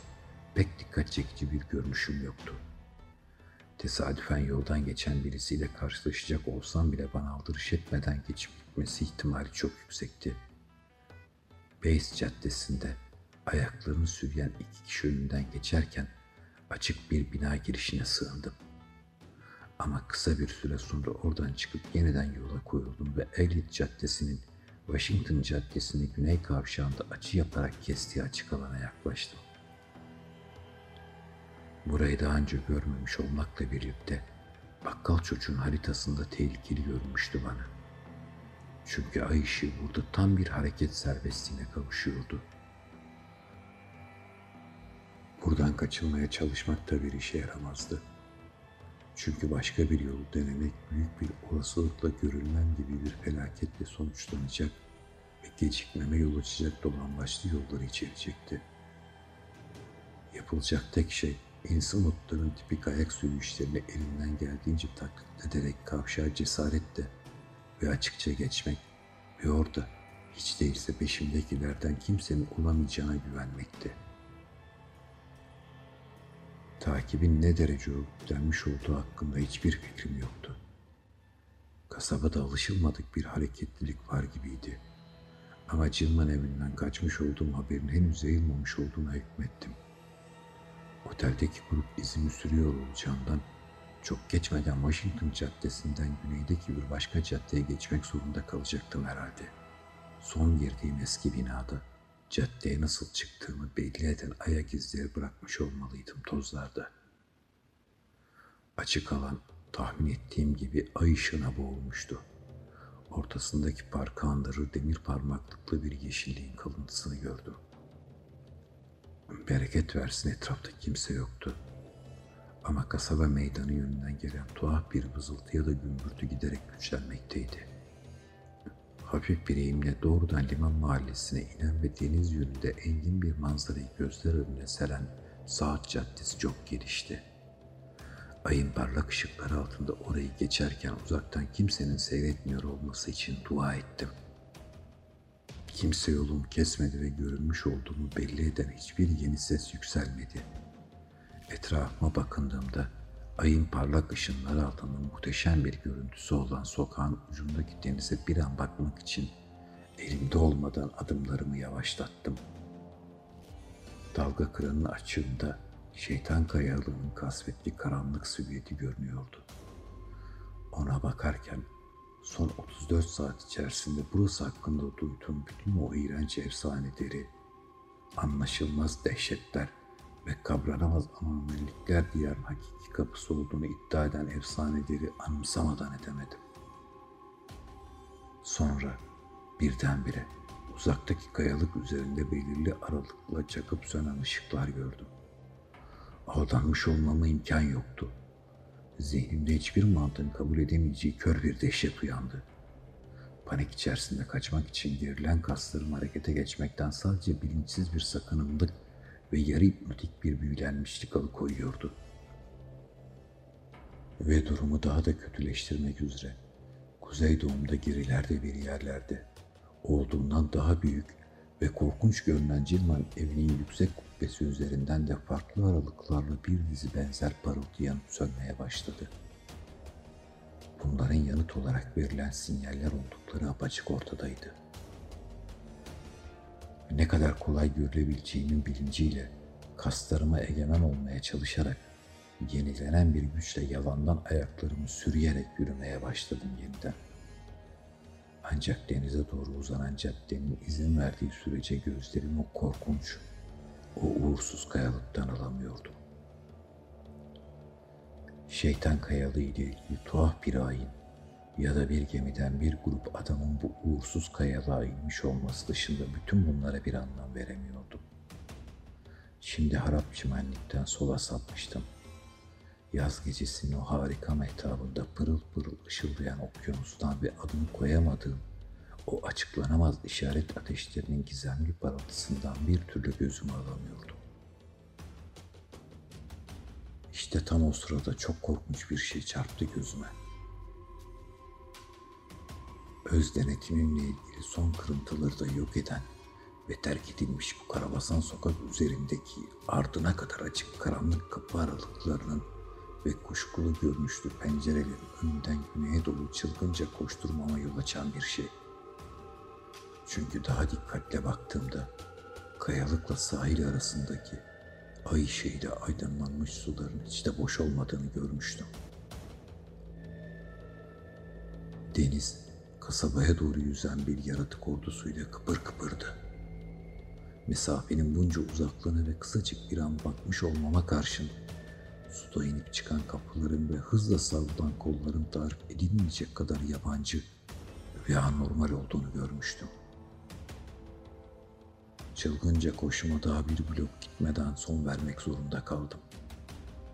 Speaker 2: pek dikkat çekici bir görünüşüm yoktu. Tesadüfen yoldan geçen birisiyle karşılaşacak olsam bile bana aldırış etmeden geçip gitmesi ihtimali çok yüksekti. Beys Caddesi'nde ayaklarını sürüyen iki kişi önünden geçerken açık bir bina girişine sığındım. Ama kısa bir süre sonra oradan çıkıp yeniden yola koyuldum ve Elliot Caddesi'nin Washington Caddesi'ni güney kavşağında açı yaparak kestiği açık alana yaklaştım. Burayı daha önce görmemiş olmakla birlikte bakkal çocuğun haritasında tehlikeli görünmüştü bana. Çünkü ay ışığı burada tam bir hareket serbestliğine kavuşuyordu. Buradan kaçılmaya çalışmak da bir işe yaramazdı. Çünkü başka bir yolu denemek büyük bir olasılıkla görülmem gibi bir felaketle sonuçlanacak ve gecikmeme yol açacak dolambaçlı yolları içerecekti. Yapılacak tek şey Innsmouth'ların tipik ayak sürüşlerini elinden geldiğince taklit ederek kavşağa cesaretle ve açıkça geçmek ve orada hiç değilse peşimdekilerden kimsenin olamayacağına güvenmekti. Takibin ne derece örgütlenmiş olduğu hakkında hiçbir fikrim yoktu. Kasabada alışılmadık bir hareketlilik var gibiydi. Ama Cilman evinden kaçmış olduğum haberin henüz yayılmamış olduğuna hükmettim. Oteldeki grup izimi sürüyor olacağından çok geçmeden Washington Caddesi'nden güneydeki bir başka caddeye geçmek zorunda kalacaktım herhalde. Son girdiğim eski binada caddeye nasıl çıktığımı belli eden ayak izleri bırakmış olmalıydım tozlarda. Açık alan tahmin ettiğim gibi ay ışığına boğulmuştu. Ortasındaki parkı andırır demir parmaklıklı bir yeşilliğin kalıntısını gördüm. Bereket versin etrafta kimse yoktu. Ama kasaba meydanı yönünden gelen tuhaf bir vızıltı ya da gümbürtü giderek güçlenmekteydi. Hafif bir eğimle doğrudan liman mahallesine inen ve deniz yönünde engin bir manzarayı gözler önüne seren Saat Caddesi çok gelişti. Ayın parlak ışıkları altında orayı geçerken uzaktan kimsenin seyretmiyor olması için dua ettim. Kimse yolumu kesmedi ve görünmüş olduğumu belli eden hiçbir yeni ses yükselmedi. Etrafıma bakındığımda ayın parlak ışınları altında muhteşem bir görüntüsü olan sokağın ucundaki denize bir an bakmak için elimde olmadan adımlarımı yavaşlattım. Dalga kıranın açığında şeytan kayalığının kasvetli karanlık silüeti görünüyordu. Ona bakarken son 34 saat içerisinde burası hakkında duyduğum bütün o iğrenç efsaneleri, anlaşılmaz dehşetler ve kavranamaz anormallikler diyarın hakiki kapısı olduğunu iddia eden efsaneleri anımsamadan edemedim. Sonra birdenbire uzaktaki kayalık üzerinde belirli aralıkla çakıp sönen ışıklar gördüm. Aldanmış olmama imkan yoktu. Zihnimde hiçbir mantığın kabul edemeyeceği kör bir dehşet uyandı. Panik içerisinde kaçmak için gerilen kaslarım harekete geçmekten sadece bilinçsiz bir sakınımlık ve yarı hipnotik bir büyülenmişlik alıkoyuyordu. Ve durumu daha da kötüleştirmek üzere kuzeydoğumda gerilerde bir yerlerde olduğundan daha büyük ve korkunç görünen Cilman evinin yüksek kubbesi üzerinden de farklı aralıklarla bir dizi benzer parıltı yanıp sönmeye başladı. Bunların yanıt olarak verilen sinyaller oldukları apaçık ortadaydı. Ne kadar kolay görülebileceğimin bilinciyle kaslarıma egemen olmaya çalışarak yenilenen bir güçle yalandan ayaklarımı sürüyerek yürümeye başladım yeniden. Ancak denize doğru uzanan caddenin izin verdiği sürece gözlerim o korkunç, o uğursuz kayalıktan alamıyordum. Şeytan kayalığı ile ilgili tuhaf bir ayin ya da bir gemiden bir grup adamın bu uğursuz kayalığa inmiş olması dışında bütün bunlara bir anlam veremiyordum. Şimdi harap çimenlikten sola sapmıştım. Yaz gecesinin o harika mehtabında pırıl pırıl ışıldayan okyanustan ve adını koyamadığım o açıklanamaz işaret ateşlerinin gizemli parıltısından bir türlü gözümü alamıyordum. İşte tam o sırada çok korkunç bir şey çarptı gözüme. Öz denetimimle ilgili son kırıntıları da yok eden ve terk edilmiş bu karabasan sokak üzerindeki ardına kadar açık karanlık kapı aralıklarının ve kuşkulu görünüşlü pencerelerin önünden güneye doğru çılgınca koşturmama yol açan bir şey. Çünkü daha dikkatle baktığımda kayalıkla sahil arasındaki ay ışığıyla aydınlanmış suların hiç de boş olmadığını görmüştüm. Deniz kasabaya doğru yüzen bir yaratık ordusuyla kıpır kıpırdı. Mesafenin bunca uzaklığına ve kısacık bir an bakmış olmama karşın suda inip çıkan kapıların ve hızla savrulan kolların tarif edilmeyecek kadar yabancı ve anormal olduğunu görmüştüm. Çılgınca koşuma daha bir blok gitmeden son vermek zorunda kaldım.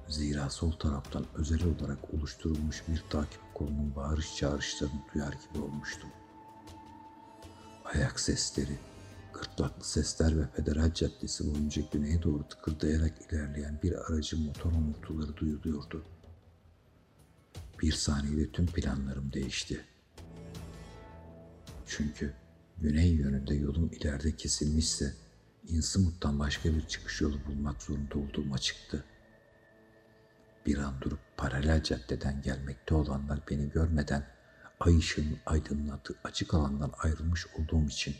Speaker 2: Zira sol taraftan özel olarak oluşturulmuş bir takip kolunun bağırış çağrışlarını duyar gibi olmuştum. Ayak sesleri, Gırtlaklı sesler ve Federal Caddesi boyunca güneye doğru tıkırdayarak ilerleyen bir aracın motor homurtuları duyuluyordu. Bir saniyede tüm planlarım değişti. Çünkü güney yönünde yolum ileride kesilmişse Innsmouth'tan başka bir çıkış yolu bulmak zorunda olduğum açıktı. Bir an durup paralel caddeden gelmekte olanlar beni görmeden ay ışığının aydınlattığı açık alandan ayrılmış olduğum için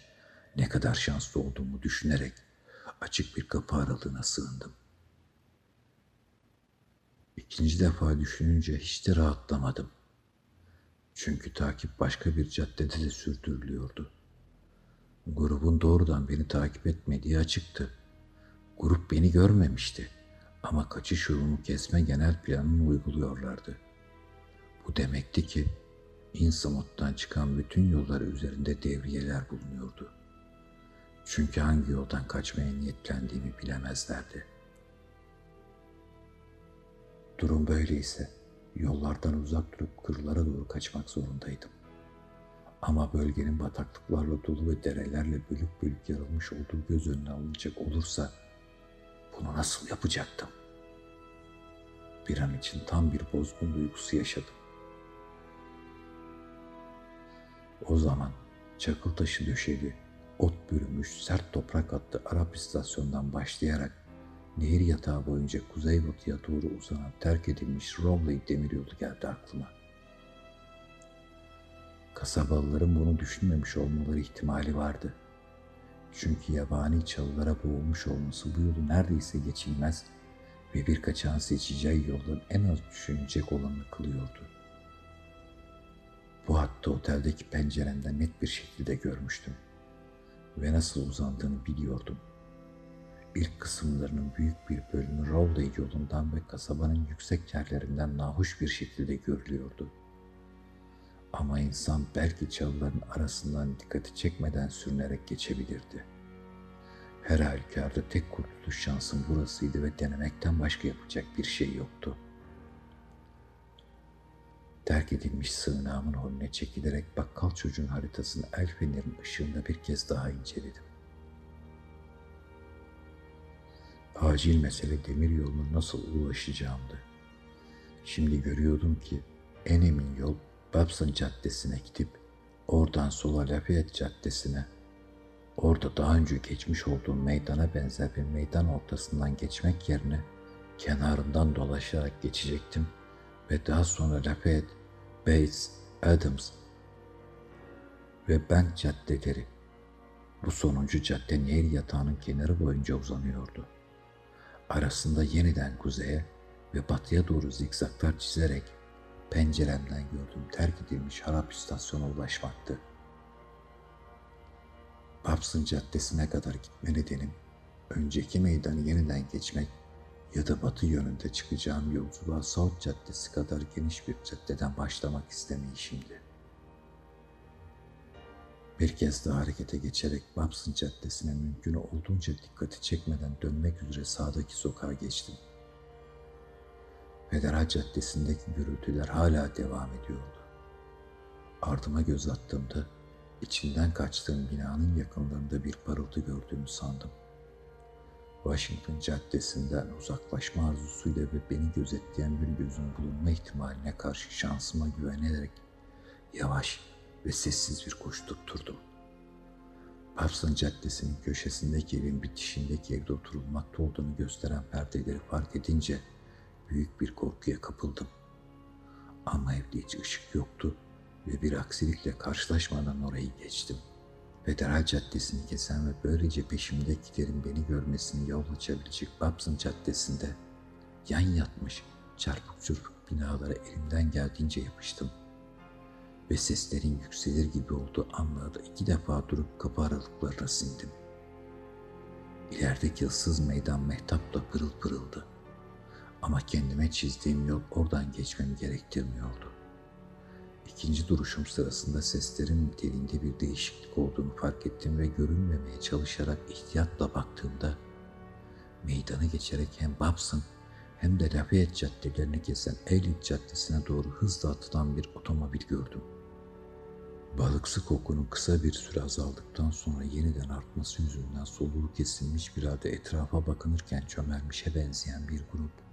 Speaker 2: ne kadar şanslı olduğumu düşünerek açık bir kapı aralığına sığındım. İkinci defa düşününce hiç de rahatlamadım. Çünkü takip başka bir caddede de sürdürülüyordu. Grubun doğrudan beni takip etmediği açıktı. Grup beni görmemişti ama kaçış yolunu kesme genel planını uyguluyorlardı. Bu demekti ki Innsmouth'tan çıkan bütün yolları üzerinde devriyeler bulunuyordu. Çünkü hangi yoldan kaçmaya niyetlendiğimi bilemezlerdi. Durum böyleyse yollardan uzak durup kırlara doğru kaçmak zorundaydım. Ama bölgenin bataklıklarla dolu ve derelerle bölük bölük yarılmış olduğu göz önüne alınacak olursa bunu nasıl yapacaktım? Bir an için tam bir bozgun duygusu yaşadım. O zaman çakıl taşı döşeli, ot bürümüş, sert toprak attı Arap istasyondan başlayarak nehir yatağı boyunca kuzeybatıya doğru uzanan terk edilmiş Rowley demiryolu geldi aklıma. Kasabalıların bunu düşünmemiş olmaları ihtimali vardı. Çünkü yabani çalılara boğulmuş olması bu yolu neredeyse geçilmez ve bir kaçağın seçeceği yoldan en az düşünecek olanı kılıyordu. Bu hattı oteldeki penceremden net bir şekilde görmüştüm ve nasıl uzandığını biliyordum. İlk kısımlarının büyük bir bölümü Rowley yolundan ve kasabanın yüksek yerlerinden nahoş bir şekilde görülüyordu. Ama insan belki çalıların arasından dikkati çekmeden sürünerek geçebilirdi. Her halükarda tek kurtuluş şansım burasıydı ve denemekten başka yapacak bir şey yoktu. Terk edilmiş sığınağımın holüne çekilerek bakkal çocuğun haritasını el fenerin ışığında bir kez daha inceledim. Acil mesele demir yoluna nasıl ulaşacağımdı. Şimdi görüyordum ki en emin yol Babson Caddesi'ne gidip oradan sola Lafayette Caddesi'ne, orada daha önce geçmiş olduğum meydana benzer bir meydan ortasından geçmek yerine kenarından dolaşarak geçecektim ve daha sonra Lafayette, Bates, Adams ve Bank caddeleri. Bu sonuncu cadde nehir yatağının kenarı boyunca uzanıyordu. Arasında yeniden kuzeye ve batıya doğru zikzaklar çizerek penceremden gördüğüm terk edilmiş harap istasyona ulaşmaktı. Babson Caddesi'ne kadar gitme nedenim önceki meydanı yeniden geçmek ya da batı yönünde çıkacağım yolculuğa South Caddesi kadar geniş bir caddeden başlamak istemeyişimdi. Bir kez daha harekete geçerek Babson Caddesi'ne mümkün olduğunca dikkati çekmeden dönmek üzere sağdaki sokağa geçtim. Federal Caddesi'ndeki gürültüler hala devam ediyordu. Ardıma göz attığımda içinden kaçtığım binanın yakınlarında bir parıltı gördüğümü sandım. Washington Caddesi'nden uzaklaşma arzusuyla ve beni gözetleyen bir gözün bulunma ihtimaline karşı şansıma güvenerek yavaş ve sessiz bir koşu tutturdum. Babson Caddesi'nin köşesindeki evin bitişindeki evde oturulmakta olduğunu gösteren perdeleri fark edince büyük bir korkuya kapıldım. Ama evde hiç ışık yoktu ve bir aksilikle karşılaşmadan orayı geçtim. Federal Caddesi'ni kesen ve böylece peşimdekilerin beni görmesini yol açabilecek Babson Caddesi'nde yan yatmış çarpık çırpık binalara elimden geldiğince yapıştım. Ve seslerin yükselir gibi olduğu anlarda iki defa durup kapı aralıklarına sindim. İlerideki ıssız meydan mehtapla pırıl pırıldı. Ama kendime çizdiğim yol oradan geçmemi gerektirmiyordu. İkinci duruşum sırasında seslerin niteliğinde bir değişiklik olduğunu fark ettim ve görünmemeye çalışarak ihtiyatla baktığımda meydanı geçerek hem Babson hem de Lafayette caddelerini kesen Elliot Caddesi'ne doğru hızla atılan bir otomobil gördüm. Balıksı kokunun kısa bir süre azaldıktan sonra yeniden artması yüzünden soluğu kesilmiş bir halde etrafa bakınırken çömelmişe benzeyen bir grup.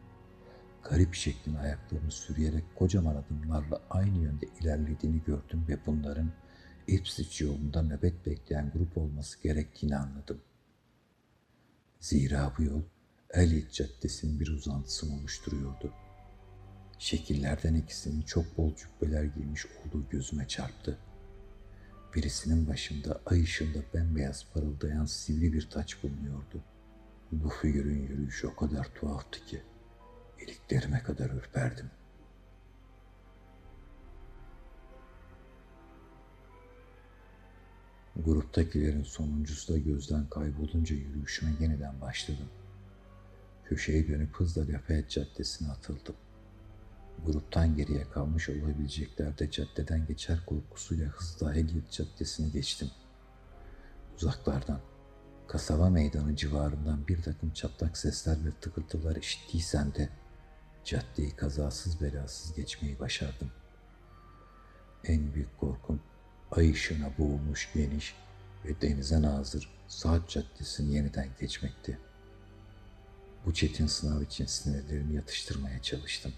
Speaker 2: Garip şeklin ayaklarını sürüyerek kocaman adımlarla aynı yönde ilerlediğini gördüm ve bunların Ipswich yolunda nöbet bekleyen grup olması gerektiğini anladım. Zira bu yol Elliot Caddesi'nin bir uzantısını oluşturuyordu. Şekillerden ikisinin çok bol cübbeler giymiş olduğu gözüme çarptı. Birisinin başında ay ışığında bembeyaz parıldayan sivri bir taç bulunuyordu. Bu figürün yürüyüşü o kadar tuhaftı ki iliklerime kadar ürperdim. Gruptakilerin sonuncusu da gözden kaybolunca yürüyüşüme yeniden başladım. Köşeye dönüp hızla Lafayette Caddesi'ne atıldım. Gruptan geriye kalmış olabilecekler de caddeden geçer korkusuyla hızla Elliot Caddesi'ni geçtim. Uzaklardan, kasaba meydanı civarından bir takım çatlak sesler ve tıkırtılar işittiysem de caddeyi kazasız belasız geçmeyi başardım. En büyük korkum ay ışığına boğulmuş geniş ve denize nazır saat caddesini yeniden geçmekti. Bu çetin sınav için sinirlerimi yatıştırmaya çalıştım.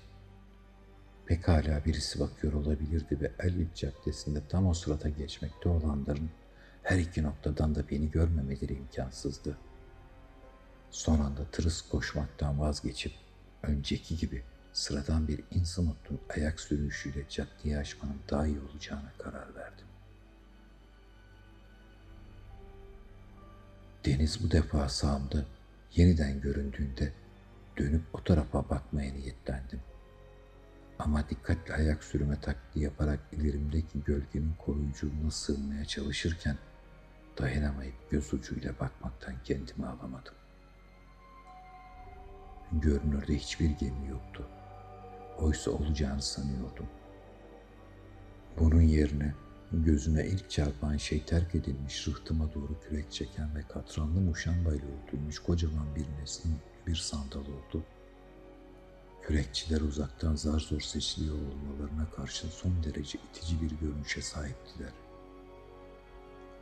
Speaker 2: Pekala birisi bakıyor olabilirdi ve Elliot Caddesi'nde tam o sırada geçmekte olanların her iki noktadan da beni görmemeleri imkansızdı. Son anda tırıs koşmaktan vazgeçip önceki gibi sıradan bir insanotun ayak sürüşüyle caddeyi aşmanın daha iyi olacağına karar verdim. Deniz bu defa sağımda yeniden göründüğünde dönüp o tarafa bakmaya niyetlendim. Ama dikkatle ayak sürüme taklidi yaparak ilerimdeki gölgenin koruyuculuğuna sığınmaya çalışırken dayanamayıp göz ucuyla bakmaktan kendimi alamadım. Görünürde hiçbir gemi yoktu. Oysa olacağını sanıyordum. Bunun yerine gözüme ilk çarpan şey terk edilmiş rıhtıma doğru kürek çeken ve katranlı muşambayla örtülmüş kocaman bir nesne bir sandal oldu. Kürekçiler uzaktan zar zor seçiliyor olmalarına karşın son derece itici bir görünüşe sahiptiler.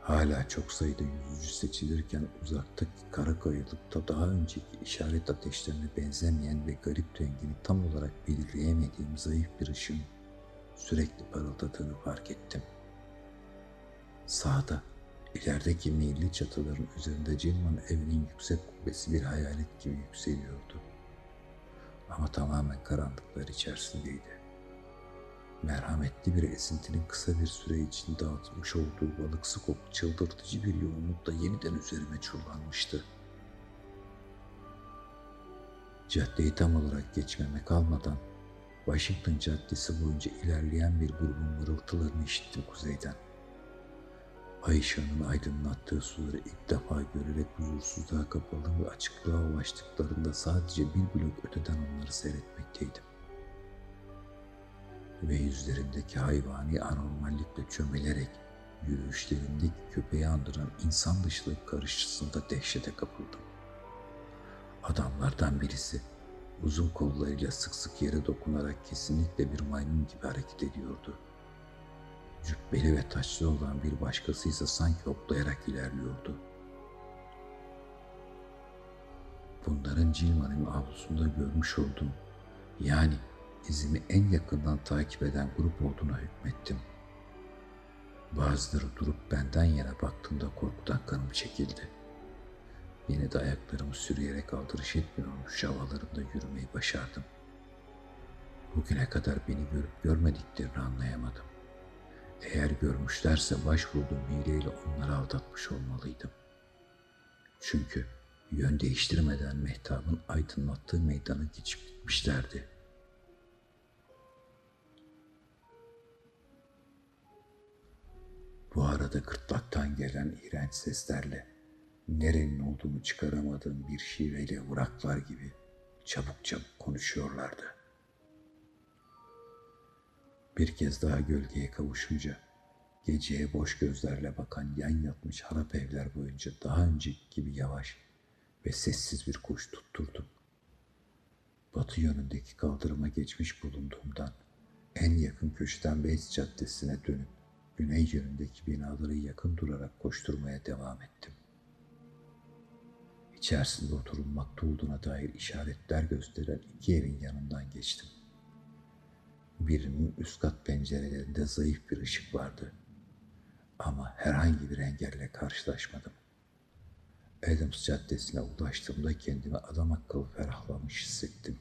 Speaker 2: Hala çok sayıda yüzücü seçilirken uzaktaki kara kayalıkta daha önceki işaret ateşlerine benzemeyen ve garip rengini tam olarak belirleyemediğim zayıf bir ışın sürekli parıldadığını fark ettim. Sağda, ilerideki milli çatıların üzerinde Cilman evinin yüksek kubbesi bir hayalet gibi yükseliyordu. Ama tamamen karanlıklar içerisindeydi merhametli bir esintinin kısa bir süre için dağıtmış olduğu balıksı koku çıldırtıcı bir yoğunlukla yeniden üzerime çullanmıştı. Caddeyi tam olarak geçmeme kalmadan Washington Caddesi boyunca ilerleyen bir grubun mırıltılarını işittim kuzeyden. Ay ışığının aydınlattığı suları ilk defa görerek huzursuzluğa kapalı ve açıklığa ulaştıklarında sadece bir blok öteden onları seyretmekteydim ve yüzlerindeki hayvani anormallikle çömelerek yürüyüşlerindeki köpeği andıran insan dışılık karışısında dehşete kapıldım. Adamlardan birisi uzun kollarıyla sık sık yere dokunarak kesinlikle bir maymun gibi hareket ediyordu. Cübbeli ve taçlı olan bir başkası ise sanki hoplayarak ilerliyordu. Bunların Cilman'ın avlusunda görmüş oldum. Yani izimi en yakından takip eden grup olduğuna hükmettim. Bazıları durup benden yana baktığında korkudan kanım çekildi. Yine de ayaklarımı sürüyerek aldırış etmiyormuş havalarında yürümeyi başardım. Bugüne kadar beni görüp görmediklerini anlayamadım. Eğer görmüşlerse başvurduğum hileyle onları aldatmış olmalıydım. Çünkü yön değiştirmeden mehtabın aydınlattığı meydanı geçip gitmişlerdi. Bu arada gırtlaktan gelen iğrenç seslerle nerenin olduğunu çıkaramadığım bir şiveyle vuraklar gibi çabuk çabuk konuşuyorlardı. Bir kez daha gölgeye kavuşunca geceye boş gözlerle bakan yan yatmış harap evler boyunca daha önceki gibi yavaş ve sessiz bir koş tutturdum. Batı yönündeki kaldırıma geçmiş bulunduğumdan en yakın köşeden Beyz Caddesi'ne dönüp
Speaker 1: güney yönündeki binaları yakın durarak koşturmaya devam ettim. İçerisinde oturulmakta olduğuna dair işaretler gösteren iki evin yanından geçtim. Birinin üst kat pencerelerinde zayıf bir ışık vardı. Ama herhangi bir engelle karşılaşmadım. Adams Caddesi'ne ulaştığımda kendimi adam akıllı ferahlamış hissettim.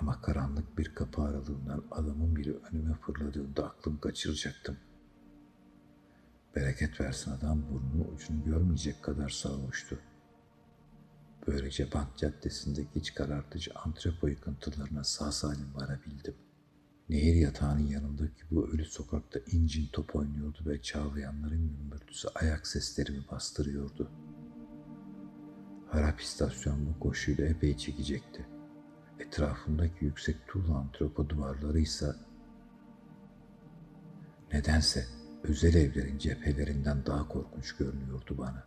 Speaker 1: Ama karanlık bir kapı aralığından adamın biri önüme fırladığında aklım kaçıracaktım. Bereket versin adam burnunu ucunu görmeyecek kadar sarhoştu. Böylece Bank Caddesi'ndeki iç karartıcı antrepo yıkıntılarına sağ salim varabildim. Nehir yatağının yanındaki bu ölü sokakta incin top oynuyordu ve çağlayanların gümbürtüsü ayak seslerimi bastırıyordu. Harap istasyon bu koşuyla epey çekecekti. Etrafındaki yüksek tuğla antropo duvarları ise nedense özel evlerin cephelerinden daha korkunç görünüyordu bana.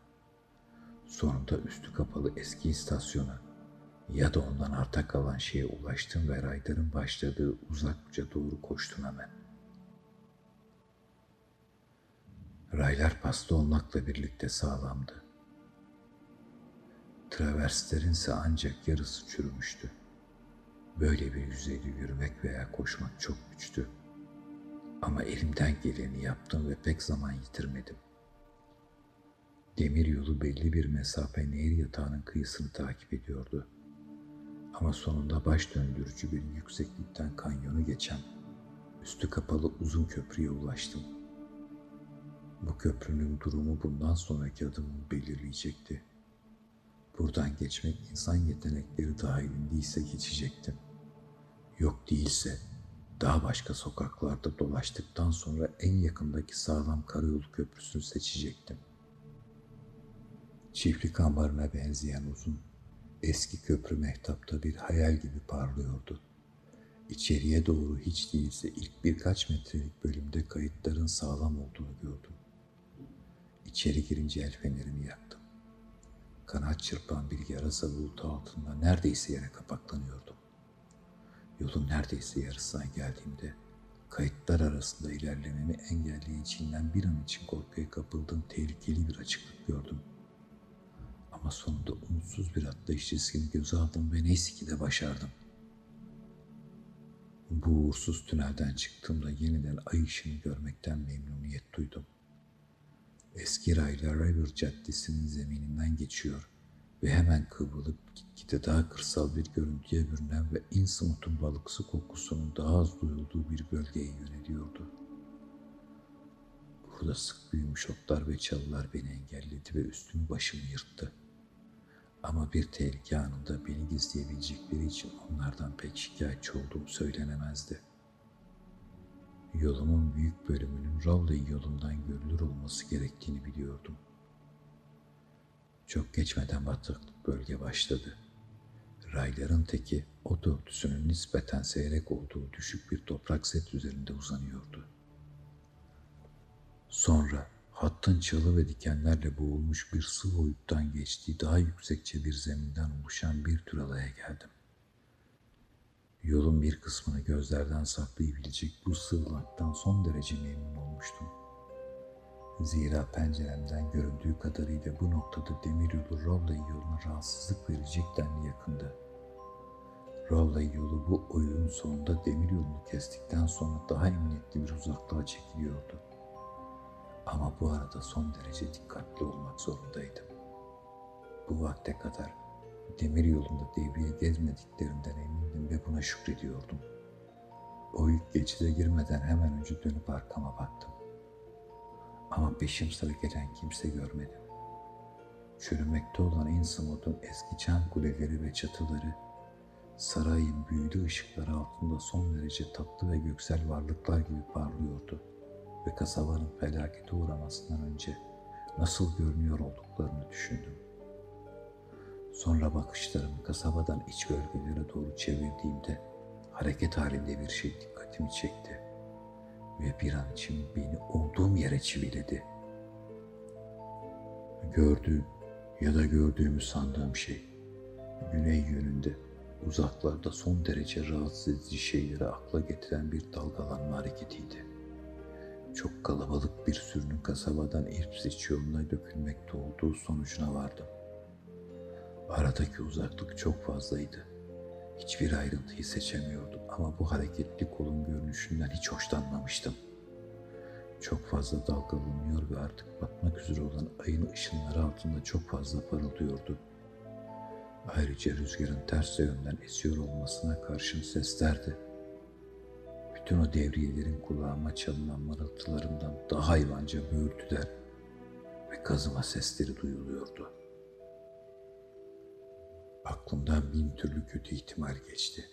Speaker 1: Sonunda üstü kapalı eski istasyona ya da ondan arta kalan şeye ulaştım ve rayların başladığı uzak uca doğru koştum hemen. Raylar pasta olmakla birlikte sağlamdı. Traverslerin ise ancak yarısı çürümüştü. Böyle bir yüzeyde yürümek veya koşmak çok güçtü. Ama elimden geleni yaptım ve pek zaman yitirmedim. Demir yolu belli bir mesafe nehir yatağının kıyısını takip ediyordu. Ama sonunda baş döndürücü bir yükseklikten kanyonu geçen, üstü kapalı uzun köprüye ulaştım. Bu köprünün durumu bundan sonraki adımımı belirleyecekti. Buradan geçmek insan yetenekleri dahilindeyse geçecektim. Yok değilse daha başka sokaklarda dolaştıktan sonra en yakındaki sağlam karayolu köprüsünü seçecektim. Çiftlik ambarına benzeyen uzun, eski köprü mehtapta bir hayal gibi parlıyordu. İçeriye doğru hiç değilse ilk birkaç metrelik bölümde kayıtların sağlam olduğunu gördüm. İçeri girince el fenerimi yaktım. Kanat çırpan bir yarasa bulutu altında neredeyse yere kapaklanıyordum. Yolun neredeyse yarısına geldiğimde kayıtlar arasında ilerlememi engelleyicinden bir an için korkuya kapıldığım tehlikeli bir açıklık gördüm. Ama sonunda umutsuz bir atlayış riskini göze aldım ve neyse ki de başardım. Bu uğursuz tünelden çıktığımda yeniden ay ışığını görmekten memnuniyet duydum. Eski raylar River Caddesi'nin zemininden geçiyor ve hemen kıvrılıp gitgide daha kırsal bir görüntüye bürünen ve Innsmouth'un balıksı kokusunun daha az duyulduğu bir bölgeye yöneliyordu. Burada sık büyümüş otlar ve çalılar beni engelledi ve üstümü başımı yırttı. Ama bir tehlike anında beni gizleyebilecekleri için onlardan pek şikayetçi olduğum söylenemezdi. Yolumun büyük bölümünün Rowley yolundan görülür olması gerektiğini biliyordum. Çok geçmeden bataklık bölge başladı. Rayların teki o dörtüsünün nispeten seyrek olduğu düşük bir toprak set üzerinde uzanıyordu. Sonra hattın çalı ve dikenlerle boğulmuş bir sıvı oyuktan geçtiği daha yüksekçe bir zeminden oluşan bir tür alaya geldim. Yolun bir kısmını gözlerden saklayabilecek bu sığlaktan son derece memnun olmuştum. Zira penceremden göründüğü kadarıyla bu noktada demiryolu Rowley yoluna rahatsızlık verecek denli yakındı. Rowley yolu bu oyun sonunda demiryolunu kestikten sonra daha emniyetli bir uzaklığa çekiliyordu. Ama bu arada son derece dikkatli olmak zorundaydım. Bu vakte kadar demir yolunda devriye gezmediklerinden emindim ve buna şükrediyordum. O yük geçide girmeden hemen önce dönüp arkama baktım. Ama peşim sıra gelen kimse görmedim. Çürümekte olan Innsmouth'un eski çan kuleleri ve çatıları, sarayın büyülü ışıkları altında son derece tatlı ve göksel varlıklar gibi parlıyordu ve kasabanın felakete uğramasından önce nasıl görünüyor olduklarını düşündüm. Sonra bakışlarımı kasabadan iç bölgelere doğru çevirdiğimde hareket halinde bir şey dikkatimi çekti ve bir an için beni olduğum yere çiviledi. Gördüğüm ya da gördüğümü sandığım şey güney yönünde uzaklarda son derece rahatsız edici şeyleri akla getiren bir dalgalanma hareketiydi.
Speaker 2: çok kalabalık bir sürünün kasabadan Ipswich yoluna dökülmekte olduğu sonucuna vardım. Aradaki uzaklık çok fazlaydı. Hiçbir ayrıntıyı seçemiyordum ama bu hareketli kolun görünüşünden hiç hoşlanmamıştım. Çok fazla dalgalanıyor ve artık batmak üzere olan ayın ışınları altında çok fazla parıldıyordu. Ayrıca rüzgarın ters yönden esiyor olmasına karşın seslerdi. Bütün o devriyelerin kulağıma çalınan mırıltılarından daha hayvanca böğürtüler ve kazıma sesleri duyuluyordu. Aklımdan bin türlü kötü ihtimal geçti.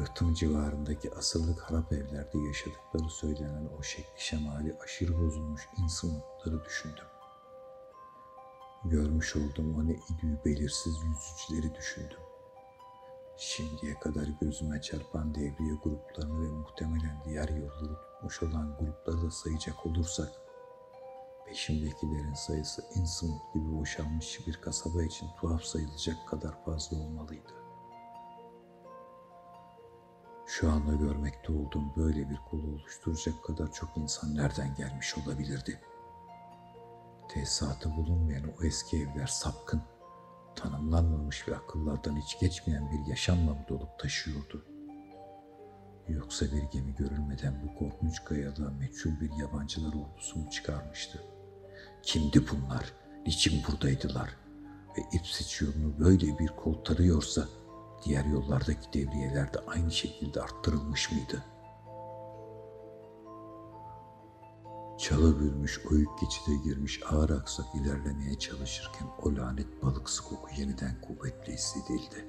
Speaker 2: Rıhtım civarındaki asırlık harap evlerde yaşadıkları söylenen o şekli şemali aşırı bozulmuş insanları düşündüm. Görmüş olduğum o ne idüğü belirsiz yüzücüleri düşündüm. Şimdiye kadar gözüme çarpan devriye gruplarını ve muhtemelen diğer yolları tutmuş olan grupları da sayacak olursak, peşimdekilerin sayısı Innsmouth gibi boşalmış bir kasaba için tuhaf sayılacak kadar fazla olmalıydı. Şu anda görmekte olduğum böyle bir kolu oluşturacak kadar çok insan nereden gelmiş olabilirdi? Tesisatı bulunmayan o eski evler sapkın, tanımlanmamış ve akıllardan hiç geçmeyen bir yaşamla mı dolup taşıyordu? Yoksa bir gemi görülmeden bu korkunç kayalığa meçhul bir yabancılar ordusu mu çıkarmıştı? Kimdi bunlar? Niçin buradaydılar? Ve Ipswich yolunu böyle bir kol tarıyorsa diğer yollardaki devriyeler de aynı şekilde arttırılmış mıydı? Çalı bürmüş oyuk geçide girmiş ağır aksak ilerlemeye çalışırken o lanet balıksı koku yeniden kuvvetli hissedildi.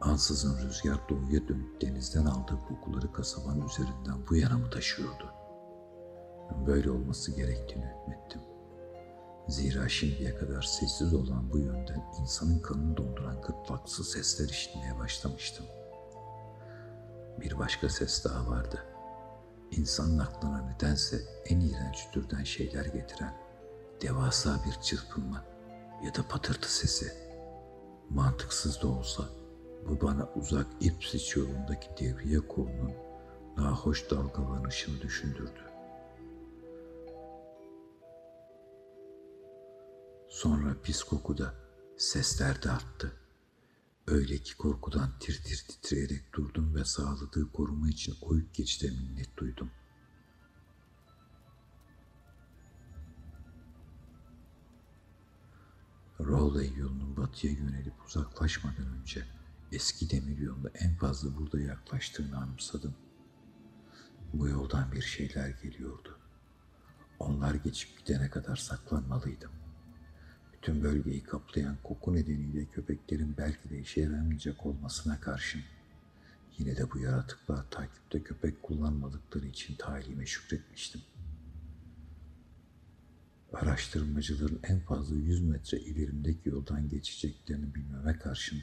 Speaker 2: Ansızın rüzgar doğuya dönüp denizden aldığı kokuları kasabanın üzerinden bu yana mı taşıyordu? Böyle olması gerektiğini hükmettim. Zira şimdiye kadar sessiz olan bu yönden insanın kanını donduran gırtlaksı sesler işitmeye başlamıştım. Bir başka ses daha vardı. İnsanın aklına nedense en iğrenç türden şeyler getiren devasa bir çırpınma ya da patırtı sesi. Mantıksız da olsa bu bana uzak Ipswich yolundaki devriye kolunun nahoş dalgalanışını düşündürdü. Sonra pis koku da, sesler de arttı. Öyle ki korkudan tir tir titreyerek durdum ve sağladığı koruma için oyuk geçide minnet duydum. Rowley yolunun batıya yönelip uzaklaşmadan önce eski demir yolunda en fazla burada yaklaştığını anımsadım. Bu yoldan bir şeyler geliyordu. Onlar geçip gidene kadar saklanmalıydım. Tüm bölgeyi kaplayan koku nedeniyle köpeklerin belki de işe yaramayacak olmasına karşın yine de bu yaratıklar takipte köpek kullanmadıkları için talime şükretmiştim. Araştırmacıların en fazla 100 metre ilerimdeki yoldan geçeceklerini bilmeme karşın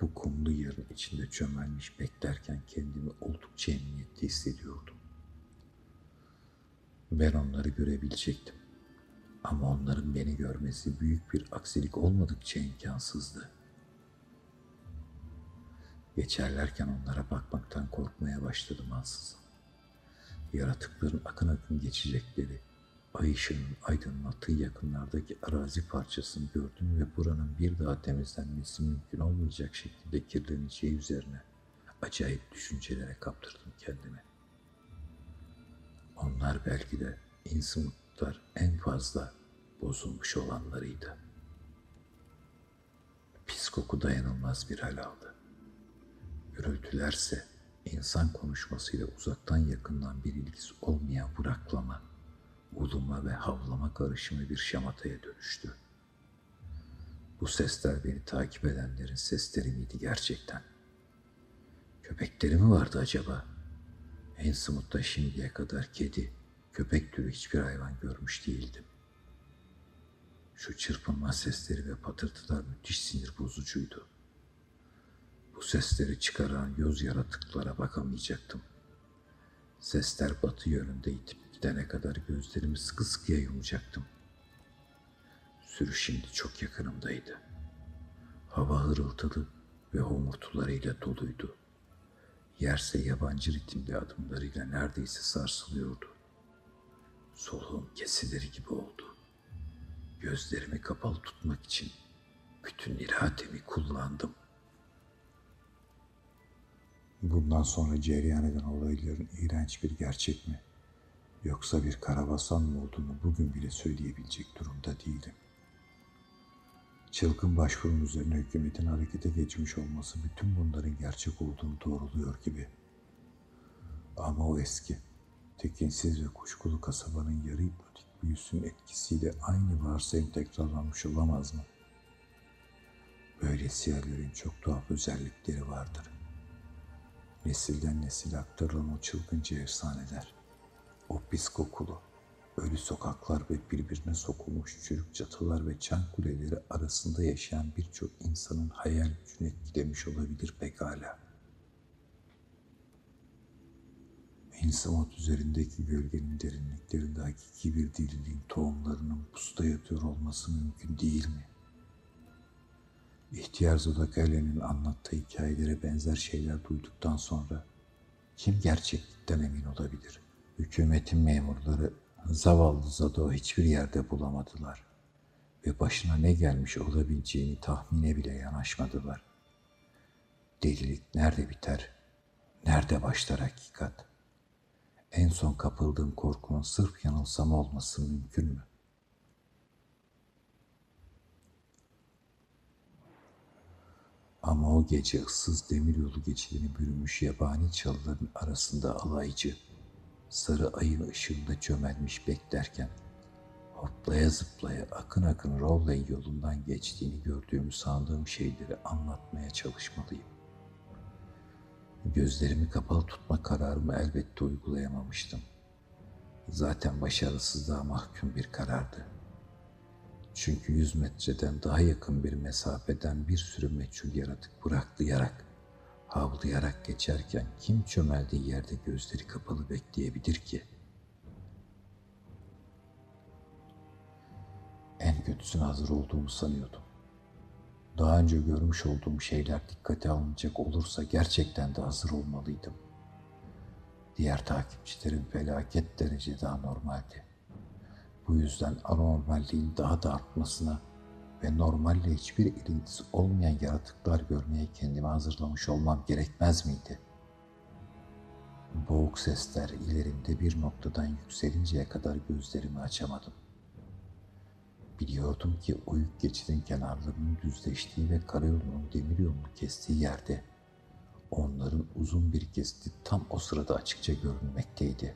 Speaker 2: bu kumlu yerin içinde çömelmiş beklerken kendimi oldukça emniyette hissediyordum. Ben onları görebilecektim. Ama onların beni görmesi büyük bir aksilik olmadıkça imkansızdı. Geçerlerken onlara bakmaktan korkmaya başladım ansızın. Yaratıkların akın akın geçecekleri, ay ışığının aydınlattığı yakınlardaki arazi parçasını gördüm ve buranın bir daha temizlenmesi mümkün olmayacak şekilde kirleneceği üzerine acayip düşüncelere kaptırdım kendimi. Onlar belki de Innsmouth'lar en fazla bozulmuş olanlarıydı. Pis koku dayanılmaz bir hal aldı. Gürültülerse insan konuşmasıyla uzaktan yakından bir ilgisi olmayan bıraklama, uluma ve havlama karışımı bir şamataya dönüştü. Bu sesler beni takip edenlerin sesleri miydi gerçekten? Köpekleri mi vardı acaba? En smutta şimdiye kadar kedi, köpek türü hiçbir hayvan görmüş değildim. Şu çırpınma sesleri ve patırtılar müthiş sinir bozucuydu. Bu sesleri çıkaran göz yaratıklara bakamayacaktım. Sesler batı yönünde itip gidene kadar gözlerimi sıkı sıkıya yumacaktım. Sürü şimdi çok yakınımdaydı. Hava hırıltılı ve homurtularıyla doluydu.
Speaker 1: Yerse yabancı ritimli adımlarıyla neredeyse sarsılıyordu. Soluğum kesileri gibi oldu. Gözlerimi kapalı tutmak için bütün irademi kullandım. Bundan sonra cereyan eden olayların iğrenç bir gerçek mi? Yoksa bir karabasan mı olduğunu bugün bile söyleyebilecek durumda değilim. Çılgın başvurum üzerine hükümetin harekete geçmiş olması bütün bunların gerçek olduğunu doğruluyor gibi. Ama o eski, tekinsiz ve kuşkulu kasabanın yarı hipnotik büyüsünün etkisiyle aynı varsayım tekrarlanmış olamaz mı? Böylesi yerlerin çok tuhaf özellikleri vardır. Nesilden nesile aktarılan o çılgınca efsaneler, o pis kokulu, ölü sokaklar ve birbirine sokulmuş çürük çatılar ve çan kuleleri arasında yaşayan birçok insanın hayal gücünü etkilemiş olabilir pekala. İnsamot üzerindeki gölgenin derinliklerinde hakiki bir deliliğin tohumlarının pusta yatıyor olması mümkün değil mi? İhtiyar Zodakale'nin anlattığı hikayelere benzer şeyler duyduktan sonra kim gerçeklikten emin olabilir? Hükümetin memurları zavallı Zado hiçbir yerde bulamadılar ve başına ne gelmiş olabileceğini tahmine bile yanaşmadılar. Delilik nerede biter, nerede başlar hakikat? En son kapıldığım korkunun sırf yanılsama olması mümkün mü? Ama o gece ıssız demiryolu geçidini bürümüş yabani çalıların arasında alaycı, sarı ayın ışığında çömelmiş beklerken, hoplaya zıplaya akın akın Rowley yolundan geçtiğini gördüğümü sandığım şeyleri anlatmaya çalışmalıyım. Gözlerimi kapalı tutma kararımı elbette uygulayamamıştım. Zaten başarısızlığa mahkum bir karardı. Çünkü yüz metreden daha yakın bir mesafeden bir sürü meçhul yaratık bıraklayarak, havlayarak geçerken kim çömeldiği yerde gözleri kapalı bekleyebilir ki? En kötüsüne hazır olduğumu sanıyordum. Daha önce görmüş olduğum şeyler dikkate alınacak olursa gerçekten de hazır olmalıydım. Diğer takipçilerin felaket derecede anormaldi. Bu yüzden anormalliğin daha da artmasına ve normalle hiçbir ilintisi olmayan yaratıklar görmeye kendimi hazırlamış olmam gerekmez miydi? Boğuk sesler ilerimde bir noktadan yükselinceye kadar gözlerimi açamadım. Biliyordum ki oyuk geçidin kenarlarının düzleştiği ve karayolunun demir yolunu kestiği yerde onların uzun bir kesti tam o sırada açıkça görünmekteydi.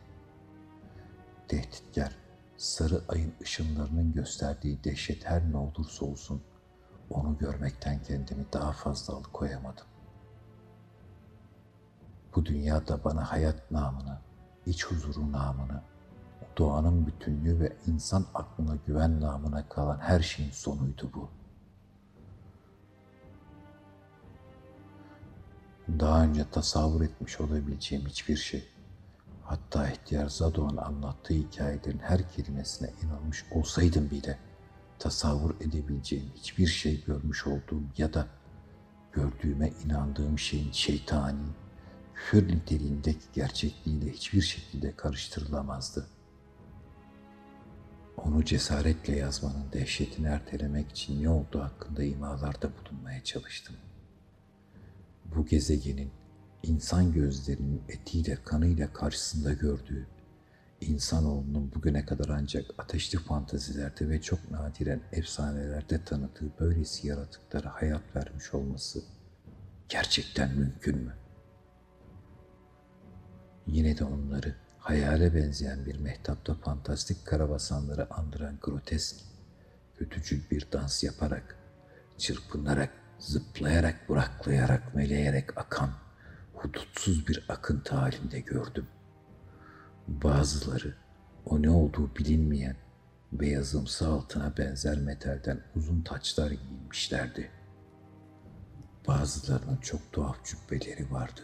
Speaker 1: Tehditkar, sarı ayın ışınlarının gösterdiği dehşet her ne olursa olsun onu görmekten kendimi daha fazla alıkoyamadım. Bu dünyada bana hayat namını, iç huzuru namını, doğanın bütünlüğü ve insan aklına güven namına kalan her şeyin sonuydu bu. Daha önce tasavvur etmiş olabileceğim hiçbir şey, hatta ihtiyar Zado'nun anlattığı hikayelerin her kelimesine inanmış olsaydım bile, tasavvur edebileceğim hiçbir şey görmüş olduğum ya da gördüğüme inandığım şeyin şeytani, küfür niteliğindeki gerçekliğiyle hiçbir şekilde karıştırılamazdı.'' Onu cesaretle yazmanın dehşetini ertelemek için ne olduğu hakkında imalarda bulunmaya çalıştım. Bu gezegenin insan gözlerinin etiyle kanıyla karşısında gördüğü, insanoğlunun bugüne kadar ancak ateşli fantazilerde ve çok nadiren efsanelerde tanıdığı böylesi yaratıklara hayat vermiş olması gerçekten mümkün mü? Yine de onları hayale benzeyen bir mehtapta fantastik karabasanları andıran grotesk, kötücül bir dans yaparak, çırpınarak, zıplayarak, buraklayarak, meleyerek akan, hudutsuz bir akıntı halinde gördüm. Bazıları o ne olduğu bilinmeyen beyazımsı altına benzer metalden uzun taçlar giyinmişlerdi. Bazılarının çok tuhaf cübbeleri vardı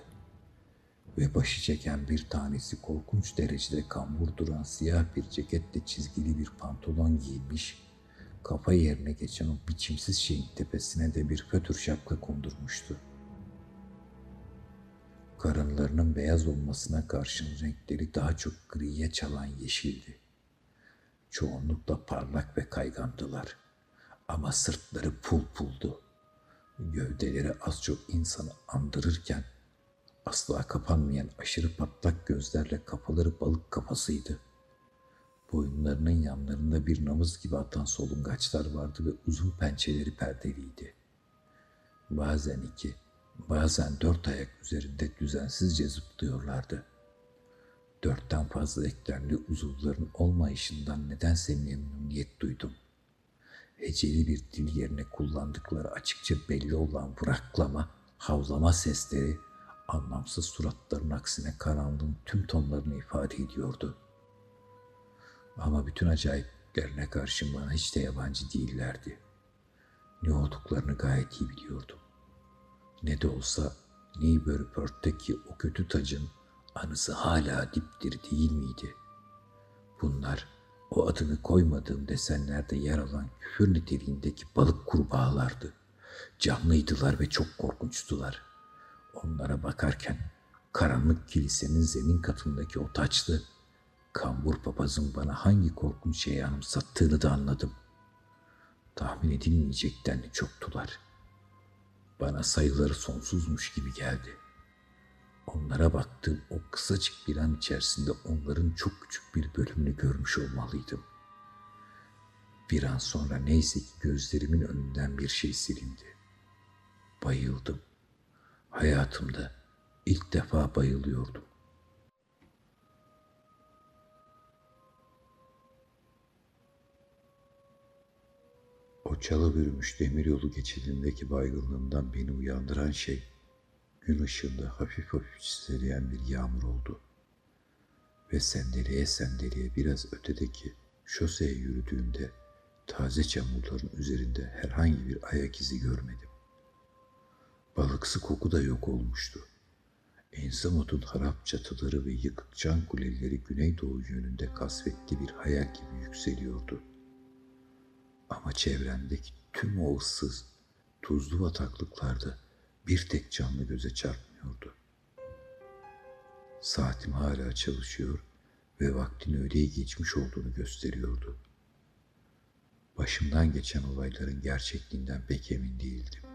Speaker 1: ve başı çeken bir tanesi korkunç derecede kambur duran siyah bir ceketle çizgili bir pantolon giymiş, kafa yerine geçen o biçimsiz şeyin tepesine de bir fötür şapka kondurmuştu.
Speaker 2: Karınlarının beyaz olmasına karşın renkleri daha çok griye çalan yeşildi. Çoğunlukla parlak ve kaygandılar. Ama sırtları pul puldu. Gövdeleri az çok insanı andırırken asla kapanmayan aşırı patlak gözlerle kafaları balık kafasıydı. Boyunlarının yanlarında bir namız gibi atan solungaçlar vardı ve uzun pençeleri perdeliydi. Bazen iki, bazen dört ayak üzerinde düzensizce zıplıyorlardı. Dörtten fazla eklemli uzuvların olmayışından nedense memnuniyet duydum. Heceli bir dil yerine kullandıkları açıkça belli olan vıraklama, havlama sesleri anlamsız suratların aksine karanlığın tüm tonlarını ifade ediyordu. Ama bütün acayiplerine karşın bana hiç de yabancı değillerdi. Ne olduklarını gayet iyi biliyordum. Ne de olsa Newburyport'taki o kötü tacın anısı hala diptir değil miydi? Bunlar o adını koymadığım desenlerde yer alan küfür niteliğindeki balık kurbağalardı. Canlıydılar ve çok korkunçtular. Onlara bakarken karanlık kilisenin zemin katındaki o taçlı, kambur papazın bana hangi korkunç şeyi anımsattığını da anladım. Tahmin edilmeyecek denli çoktular. Bana sayıları sonsuzmuş gibi geldi. Onlara baktığım o kısacık bir an içerisinde onların çok küçük bir bölümünü görmüş olmalıydım. Bir an sonra neyse ki gözlerimin önünden bir şey silindi. Bayıldım. Hayatımda ilk defa bayılıyordum. O çalı bürümüş demiryolu geçidindeki baygınlığımdan beni uyandıran şey, gün ışığında hafif hafif çiseleyen bir yağmur oldu. Ve sendeleye sendeleye biraz ötedeki şoseye yürüdüğümde taze çamurların üzerinde herhangi bir ayak izi görmedim. Balıksı koku da yok olmuştu. Enzamot'un harap çatıları ve yıkık can kuleleri güneydoğu yönünde kasvetli bir hayal gibi yükseliyordu. Ama çevremdeki tüm o ıssız, tuzlu bataklıklarda bir tek canlı göze çarpmıyordu. Saatim hala çalışıyor ve vaktin öğleye geçmiş olduğunu gösteriyordu. Başımdan geçen olayların gerçekliğinden pek emin değildim.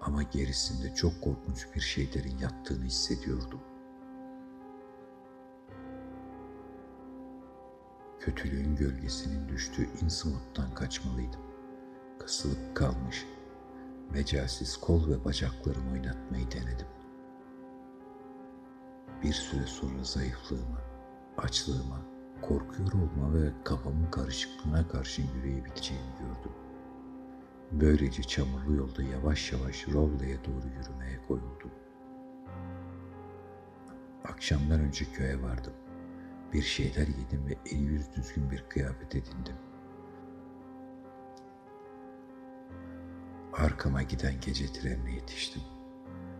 Speaker 2: Ama gerisinde çok korkunç bir şeylerin yattığını hissediyordum. Kötülüğün gölgesinin düştüğü Innsmouth'tan kaçmalıydım. Kasılıp kalmış, mecalsiz kol ve bacaklarımı oynatmayı denedim. Bir süre sonra zayıflığımı, açlığıma, korkuyor olma ve kafamın karışıklığına karşın yürüyebileceğimi gördüm. Böylece çamurlu yolda yavaş yavaş Rowley'e doğru yürümeye koyuldum. Akşamdan önce köye vardım. Bir şeyler yedim ve el yüz düzgün bir kıyafet edindim. Arkama giden gece trenine yetiştim.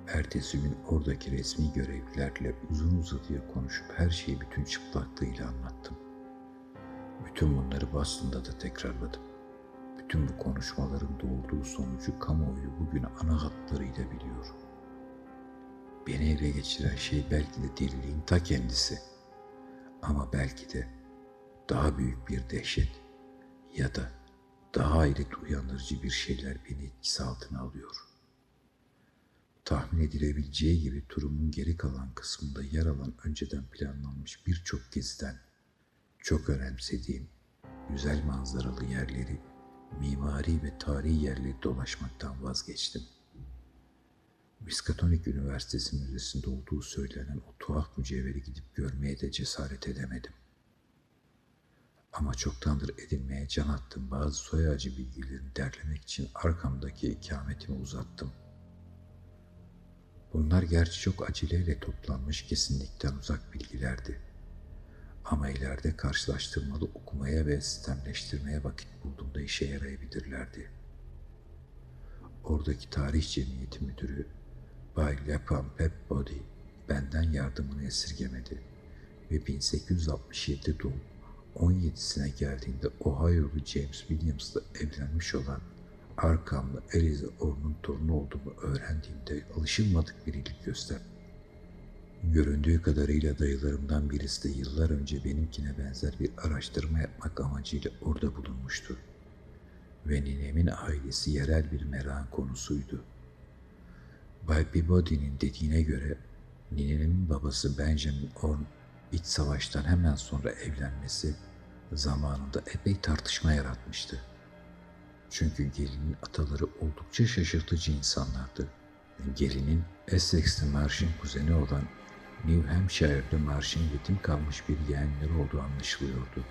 Speaker 2: Ertesi gün oradaki resmi görevlilerle uzun uzadıya konuşup her şeyi bütün çıplaklığıyla anlattım. Bütün bunları Boston'da da tekrarladım. Bütün bu konuşmaların doğurduğu sonucu kamuoyu bugün ana hatlarıyla biliyor. Beni ele geçiren şey belki de deliliğin ta kendisi. Ama belki de daha büyük bir dehşet ya da daha hayret uyandırıcı bir şeyler beni etkisi altına alıyor. Tahmin edilebileceği gibi turumun geri kalan kısmında yer alan önceden planlanmış birçok geziden çok önemsediğim güzel manzaralı yerleri, mimari ve tarihi yerleri dolaşmaktan vazgeçtim. Miskatonic Üniversitesi Müzesi'nde olduğu söylenen o tuhaf mücevheri gidip görmeye de cesaret edemedim. Ama çoktandır edinmeye can attığım bazı soy ağacı bilgilerini derlemek için arkamdaki ikametimi uzattım. Bunlar gerçi çok aceleyle toplanmış kesinlikten uzak bilgilerdi. Ama ileride karşılaştırmalı okumaya ve sistemleştirmeye vakit bulduğumda işe yarayabilirlerdi. Oradaki tarih cemiyeti müdürü Bay Lepan Peabody benden yardımını esirgemedi ve 1867 doğum 17'sine geldiğinde Ohio'lu James Williams'la evlenmiş olan Arkham'lı Eliza Orr'un torunu olduğumu öğrendiğimde alışılmadık bir ilgi gösterdi. Göründüğü kadarıyla dayılarımdan birisi de yıllar önce benimkine benzer bir araştırma yapmak amacıyla orada bulunmuştu. Ve ninemin ailesi yerel bir merakın konusuydu. Bay Peabody'nin dediğine göre ninenin babası Benjamin Orn iç savaştan hemen sonra evlenmesi zamanında epey tartışma yaratmıştı. Çünkü gelinin ataları oldukça şaşırtıcı insanlardı. Gelinin Essex'te Marsh'ın kuzeni olan New Hampshire'da Marsh'ın yetim kalmış bir yeğenleri olduğu anlaşılıyordu.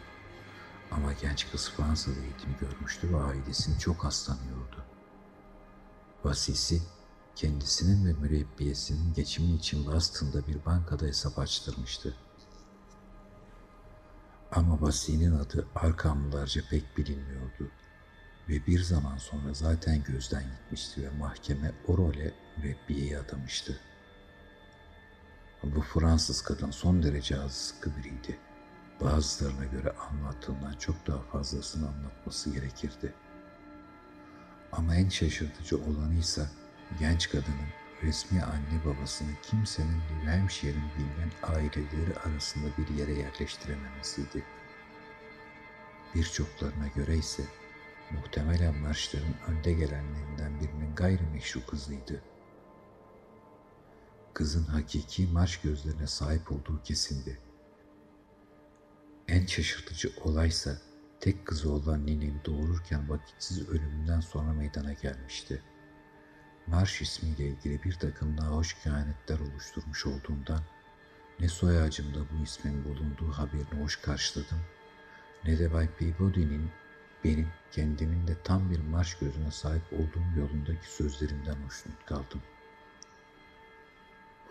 Speaker 2: Ama genç kız Fransa'da eğitim görmüştü ve ailesini çok hastanıyordu. Vasisi kendisinin ve mürebbiyesinin geçimi için Boston'da bir bankada hesap açtırmıştı. Ama Vasi'nin adı Arkamlılarca pek bilinmiyordu ve bir zaman sonra zaten gözden gitmişti ve mahkeme o role mürebbiyeyi adamıştı. Bu Fransız kadın son derece az sıkı biriydi. Bazılarına göre anlattığından çok daha fazlasını anlatması gerekirdi. Ama en şaşırtıcı olanı ise genç kadının resmi anne babasını kimsenin New Hampshire'in bilinen aileleri arasında bir yere yerleştirememesiydi. Birçoklarına göre ise muhtemelen marşların önde gelenlerinden birinin gayrimeşru kızıydı. Kızın hakiki marş gözlerine sahip olduğu kesindi. En şaşırtıcı olaysa tek kızı olan Nine'yi doğururken vakitsiz ölümünden sonra meydana gelmişti. Marş ismiyle ilgili bir takım nahoş kehanetler oluşturmuş olduğundan ne soy ağacımda bu ismin bulunduğu haberini hoş karşıladım ne de Bay Peabody'nin benim kendimin de tam bir marş gözüne sahip olduğum yolundaki sözlerimden hoşnut kaldım.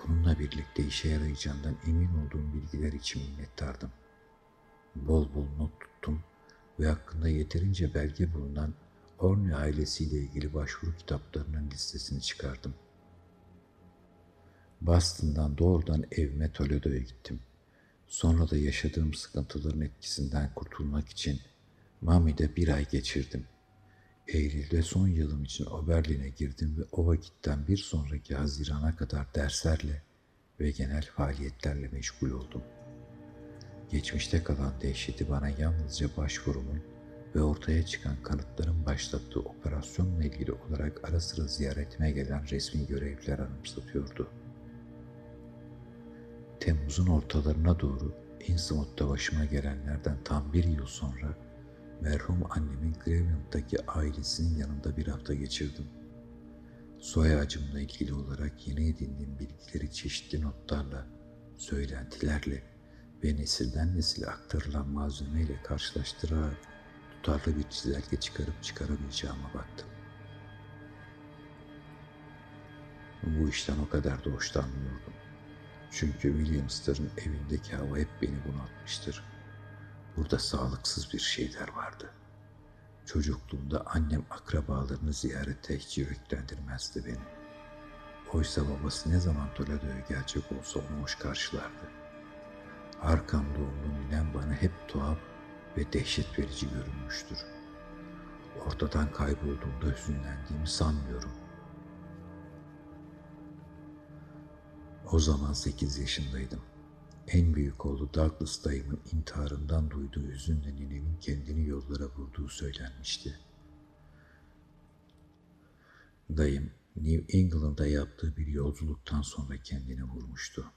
Speaker 2: Bununla birlikte işe yarayacağından emin olduğum bilgiler için minnettardım. Bol bol not tuttum ve hakkında yeterince belge bulunan Orne ailesiyle ilgili başvuru kitaplarının listesini çıkardım. Boston'dan doğrudan evime Toledo'ya gittim. Sonra da yaşadığım sıkıntıların etkisinden kurtulmak için Mami'de bir ay geçirdim. Eylül'de son yılım için Oberlin'e girdim ve o vakitten bir sonraki Haziran'a kadar derslerle ve genel faaliyetlerle meşgul oldum. Geçmişte kalan dehşeti bana yalnızca başvurumun ve ortaya çıkan kanıtların başlattığı operasyonla ilgili olarak ara sıra ziyaretime gelen resmi görevliler anımsatıyordu. Temmuz'un ortalarına doğru Innsmouth'ta başıma gelenlerden tam bir yıl sonra merhum annemin Cleveland'daki ailesinin yanında bir hafta geçirdim. Soy ağacımla ilgili olarak yeni edindiğim bilgileri çeşitli notlarla, söylentilerle ve nesilden nesile aktarılan malzemeyle karşılaştırarak tutarlı bir çizelge çıkarıp çıkaramayacağıma baktım. Bu işten o kadar da hoşlanmıyordum. Çünkü Williams'ların evindeki hava hep beni bunaltmıştır. Burada sağlıksız bir şeyler vardı. Çocukluğumda annem akrabalarını ziyarete hiç yüreklendirmezdi beni. Oysa babası ne zaman Toledo'ya gelecek olsa onu hoş karşılardı. Arkam doğumlu ninem bana hep tuhaf ve dehşet verici görünmüştür. Ortadan kaybolduğumda hüzünlendiğimi sanmıyorum. O zaman sekiz yaşındaydım. En büyük oğlu Douglas dayımın intiharından duyduğu hüzünle ninemin kendini yollara vurduğu söylenmişti. Dayım New England'a yaptığı bir yolculuktan sonra kendini vurmuştu.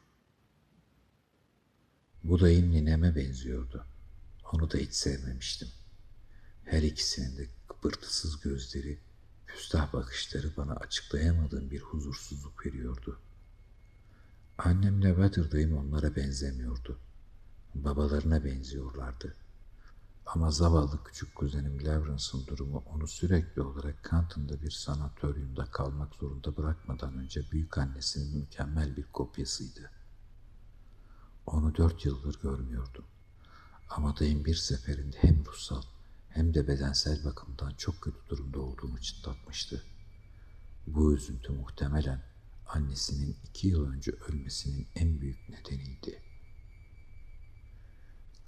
Speaker 2: Bu dayım nineme benziyordu. Onu da hiç sevmemiştim. Her ikisinin de kıpırtısız gözleri, küstah bakışları bana açıklayamadığım bir huzursuzluk veriyordu. Annemle Weatherdayım onlara benzemiyordu. Babalarına benziyorlardı. Ama zavallı küçük kuzenim Lawrence'ın durumu onu sürekli olarak Canton'da bir sanatoryumda kalmak zorunda bırakmadan önce büyük annesinin mükemmel bir kopyasıydı. Onu dört yıldır görmüyordum. Ama dayım bir seferinde hem ruhsal hem de bedensel bakımdan çok kötü durumda olduğumu çıtlatmıştı. Bu üzüntü muhtemelen annesinin iki yıl önce ölmesinin en büyük nedeniydi.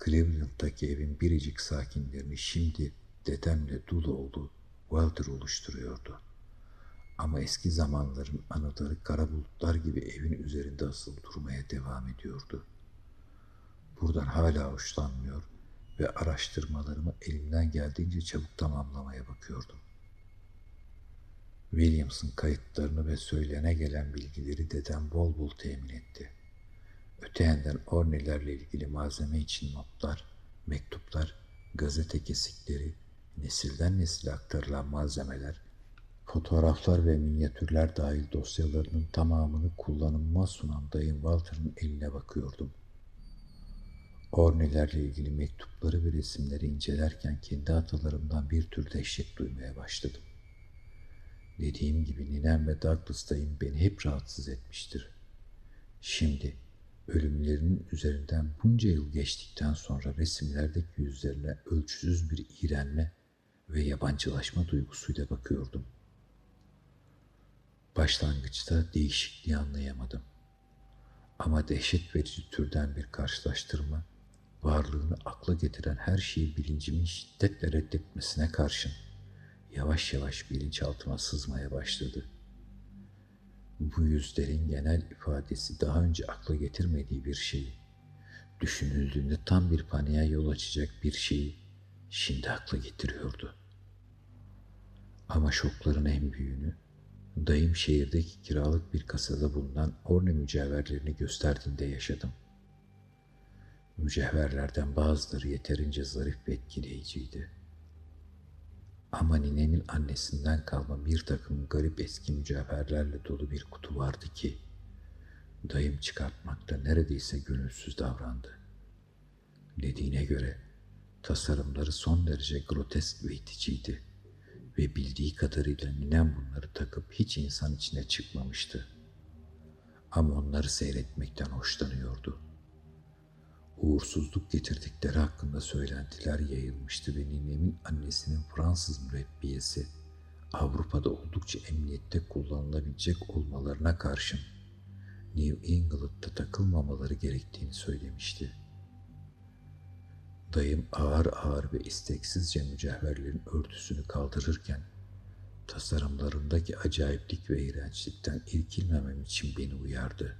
Speaker 2: Cleveland'daki evin biricik sakinlerini şimdi dedemle dul oğlu Walter oluşturuyordu.
Speaker 1: Ama eski zamanların anıları kara bulutlar gibi evin üzerinde asılı durmaya devam ediyordu. Buradan hala hoşlanmıyor ve araştırmalarımı elimden geldiğince çabuk tamamlamaya bakıyordum. Williams'ın kayıtlarını ve söylene gelen bilgileri dedem bol bol temin etti. Öte yandan Orne'lerle ilgili malzeme için notlar, mektuplar, gazete kesikleri, nesilden nesile aktarılan malzemeler, fotoğraflar ve minyatürler dahil dosyalarının tamamını kullanıma sunan dayım Walter'ın eline bakıyordum. Orne'lerle ilgili mektupları ve resimleri incelerken kendi atalarımdan bir tür dehşet duymaya başladım. Dediğim gibi ninem ve Douglas dayım beni hep rahatsız etmiştir. Şimdi ölümlerinin üzerinden bunca yıl geçtikten sonra resimlerdeki yüzlerine ölçüsüz bir iğrenme ve yabancılaşma duygusuyla bakıyordum. Başlangıçta değişikliği anlayamadım. Ama dehşet verici türden bir karşılaştırma, varlığını akla getiren her şeyi bilincimin şiddetle reddetmesine karşın yavaş yavaş bilinçaltıma sızmaya başladı. Bu yüzlerin genel ifadesi daha önce akla getirmediği bir şeyi, düşünüldüğünde tam bir paniğe yol açacak bir şeyi şimdi akla getiriyordu. Ama şokların en büyüğünü dayım şehirdeki kiralık bir kasada bulunan Orne mücevherlerini gösterdiğinde yaşadım. Mücevherlerden bazıları yeterince zarif ve etkileyiciydi. Ama ninemin annesinden kalma bir takım garip eski mücevherlerle dolu bir kutu vardı ki, dayım çıkartmakta neredeyse gönülsüz davrandı. Dediğine göre tasarımları son derece grotesk ve iticiydi ve bildiği kadarıyla ninem bunları takıp hiç insan içine çıkmamıştı. Ama onları seyretmekten hoşlanıyordu. Uğursuzluk getirdikleri hakkında söylentiler yayılmıştı ve ninemin annesinin Fransız mürebbiyesi Avrupa'da oldukça emniyette kullanılabilecek olmalarına karşın New England'da takılmamaları gerektiğini söylemişti. Dayım ağır ağır ve isteksizce mücevherlerin örtüsünü kaldırırken tasarımlarındaki acayiplik ve iğrençlikten irkilmemem için beni uyardı.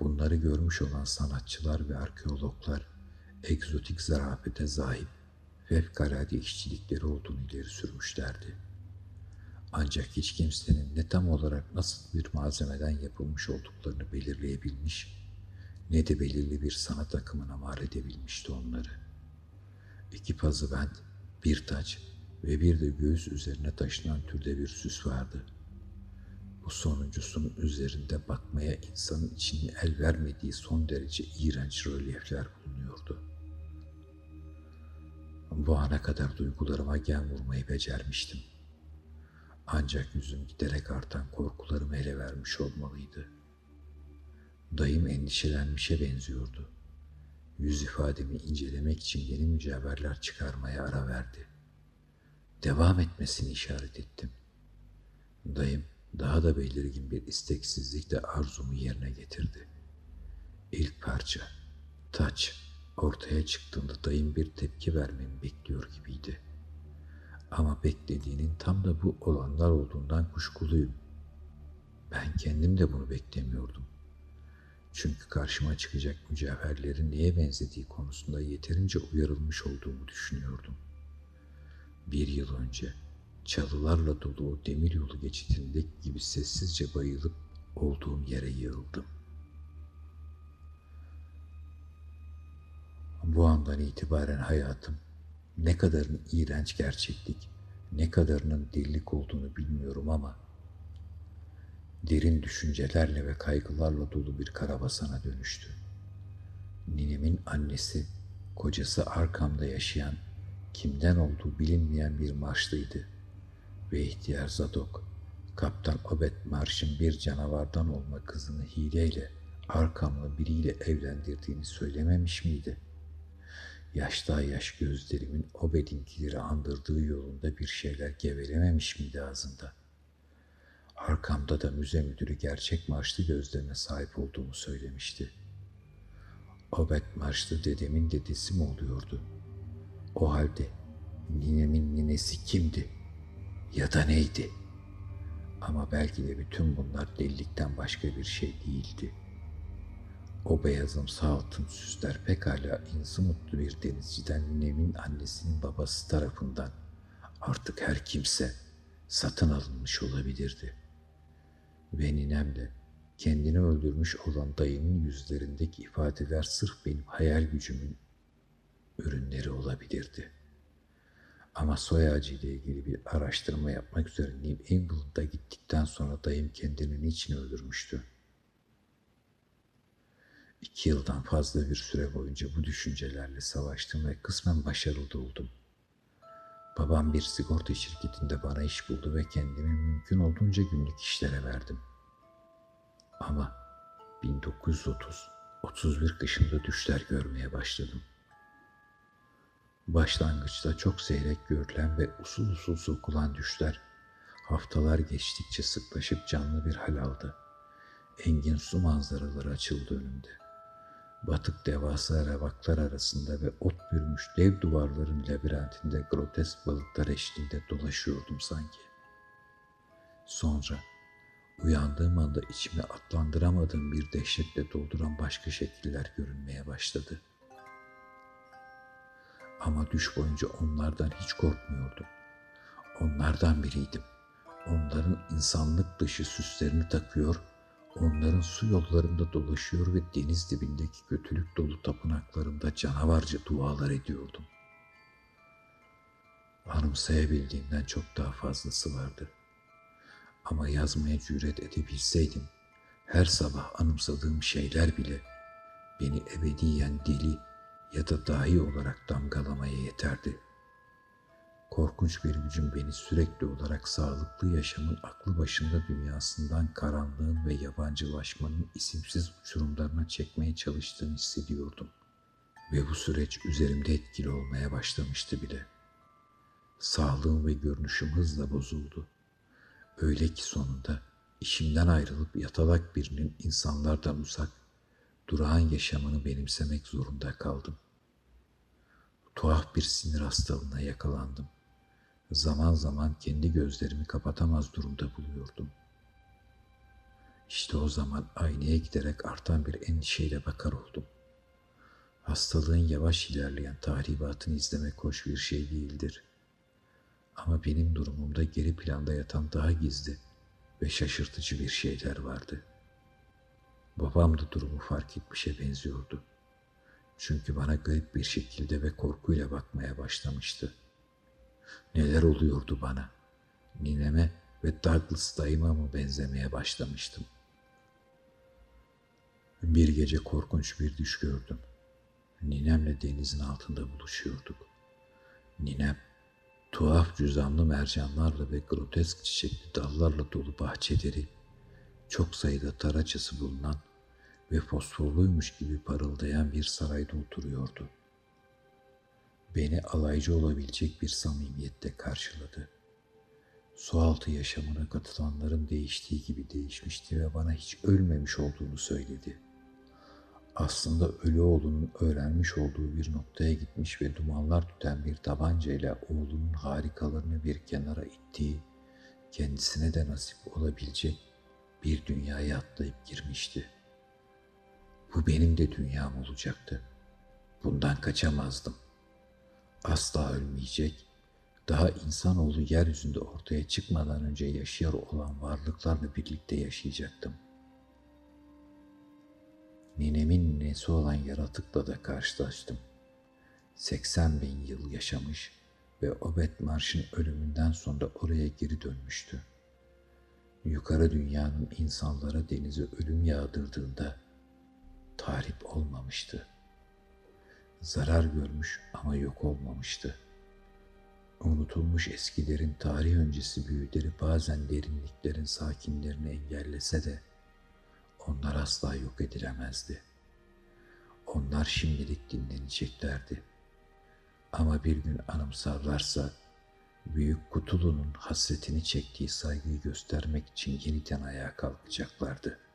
Speaker 1: Bunları görmüş olan sanatçılar ve arkeologlar egzotik zarafete zahip fevkalade işçilikleri olduğunu ileri sürmüşlerdi. Ancak hiç kimsenin ne tam olarak nasıl bir malzemeden yapılmış olduklarını belirleyebilmiş ne de belirli bir sanat akımına mal edebilmişti onları. İki pazı bent, bir taç ve bir de göğüs üzerine taşınan türde bir süs vardı. Bu sonuncusunun üzerinde bakmaya insanın içini el vermediği son derece iğrenç rölyefler bulunuyordu. Bu ana kadar duygularıma gen vurmayı becermiştim. Ancak yüzüm giderek artan korkularımı ele vermiş olmalıydı.'' Dayım endişelenmişe benziyordu. Yüz ifademi incelemek için yeni mücevherler çıkarmaya ara verdi. Devam etmesini işaret ettim. Dayım daha da belirgin bir isteksizlikle arzumu yerine getirdi. İlk parça, taç, ortaya çıktığında dayım bir tepki vermemi bekliyor gibiydi. Ama beklediğinin tam da bu olanlar olduğundan kuşkuluyum. Ben kendim de bunu beklemiyordum. Çünkü karşıma çıkacak mücevherlerin neye benzediği konusunda yeterince uyarılmış olduğumu düşünüyordum. Bir yıl önce çalılarla dolu o demir yolu geçitindeki gibi sessizce bayılıp olduğum yere yığıldım. Bu andan itibaren hayatım ne kadarın iğrenç gerçeklik, ne kadarının delilik olduğunu bilmiyorum ama derin düşüncelerle ve kaygılarla dolu bir karabasana dönüştü. Ninemin annesi, kocası arkamda yaşayan, kimden olduğu bilinmeyen bir marşlıydı. Ve ihtiyar Zadok, Kaptan Obed Marş'ın bir canavardan olma kızını hileyle, arkamla biriyle evlendirdiğini söylememiş miydi? Yaşta yaş gözlerimin Obed'inkileri andırdığı yolunda bir şeyler gevelememiş miydi ağzında?'' Arkamda da müze müdürü gerçek marşlı gözlerine sahip olduğumu söylemişti. Obed marşlı dedemin dedesi mi oluyordu? O halde ninemin ninesi kimdi?
Speaker 2: Ya da neydi? Ama belki de bütün bunlar delilikten başka bir şey değildi. O beyazımsı altın süsler pekala insi mutlu bir denizciden Nevin annesinin babası tarafından artık her kimse satın alınmış olabilirdi. Ve ninemle kendini öldürmüş olan dayımın yüzlerindeki ifadeler sırf benim hayal gücümün ürünleri olabilirdi. Ama soy ağacı ilgili bir araştırma yapmak üzere New England'a gittikten sonra dayım kendini niçin öldürmüştü? İki yıldan fazla bir süre boyunca bu düşüncelerle savaştım ve kısmen başarılı oldum. Babam bir sigorta şirketinde bana iş buldu ve kendimi mümkün olduğunca günlük işlere verdim. Ama 1930-31 kışında düşler görmeye başladım. Başlangıçta çok seyrek görülen ve usul usul sokulan düşler haftalar geçtikçe sıklaşıp canlı bir hal aldı. Engin su manzaraları açıldı önümde. Batık devasa revaklar arasında ve ot bürümüş dev duvarların labirentinde grotesk balıklar eşliğinde dolaşıyordum sanki. Sonra uyandığım anda içime atlandıramadığım bir dehşetle dolduran başka şekiller görünmeye başladı.'' Ama düş boyunca onlardan hiç korkmuyordum. Onlardan biriydim. Onların insanlık dışı süslerini takıyor, onların su yollarında dolaşıyor ve deniz dibindeki kötülük dolu tapınaklarında canavarca dualar ediyordum. Anımsayabildiğimden çok daha fazlası vardı. Ama yazmaya cüret edebilseydim, her sabah anımsadığım şeyler bile beni ebediyen deli ya da dahi olarak damgalamaya yeterdi. Korkunç bir gücün beni sürekli olarak sağlıklı yaşamın aklı başında dünyasından karanlığın ve yabancılaşmanın isimsiz uçurumlarına çekmeye çalıştığını hissediyordum. Ve bu süreç üzerimde etkili olmaya başlamıştı bile. Sağlığım ve görünüşüm hızla bozuldu. Öyle ki sonunda işimden ayrılıp yatalak birinin insanlardan uzak, durağan yaşamını benimsemek zorunda kaldım. Tuhaf bir sinir hastalığına yakalandım. Zaman zaman kendi gözlerimi kapatamaz durumda buluyordum. İşte o zaman aynaya giderek artan bir endişeyle bakar oldum. Hastalığın yavaş ilerleyen tahribatını izlemek hoş bir şey değildir. Ama benim durumumda geri planda yatan daha gizli ve şaşırtıcı bir şeyler vardı. Babam da durumu fark etmişe benziyordu.'' Çünkü bana garip bir şekilde ve korkuyla bakmaya başlamıştı. Neler oluyordu bana? Nineme ve Douglas dayıma mı benzemeye başlamıştım? Bir gece korkunç bir düş gördüm. Ninemle denizin altında buluşuyorduk. Ninem, tuhaf cüzamlı mercanlarla ve grotesk çiçekli dallarla dolu bahçeleri, çok sayıda taraçası bulunan ve fosforluymuş gibi parıldayan bir sarayda oturuyordu. Beni alaycı olabilecek bir samimiyette karşıladı. Sualtı yaşamına katılanların değiştiği gibi değişmişti ve bana hiç ölmemiş olduğunu söyledi. Aslında ölü oğlunun öğrenmiş olduğu bir noktaya gitmiş ve dumanlar tüten bir tabancayla oğlunun harikalarını bir kenara ittiği, kendisine de nasip olabilecek bir dünyaya atlayıp girmişti.'' Bu benim de dünyam olacaktı. Bundan kaçamazdım. Asla ölmeyecek, daha insanoğlu yeryüzünde ortaya çıkmadan önce yaşıyor olan varlıklarla birlikte yaşayacaktım. Ninemin ninesi olan yaratıkla da karşılaştım. 80 bin yıl yaşamış ve Obet Marş'ın ölümünden sonra oraya geri dönmüştü. Yukarı dünyanın insanlara denize ölüm yağdırdığında tahrip olmamıştı. Zarar görmüş ama yok olmamıştı. Unutulmuş eskilerin tarih öncesi büyüleri bazen derinliklerin sakinlerini engellese de onlar asla yok edilemezdi. Onlar şimdilik dinleneceklerdi. Ama bir gün anımsarlarsa Büyük Kutulu'nun hasretini çektiği saygıyı göstermek için yeniden ayağa kalkacaklardı.''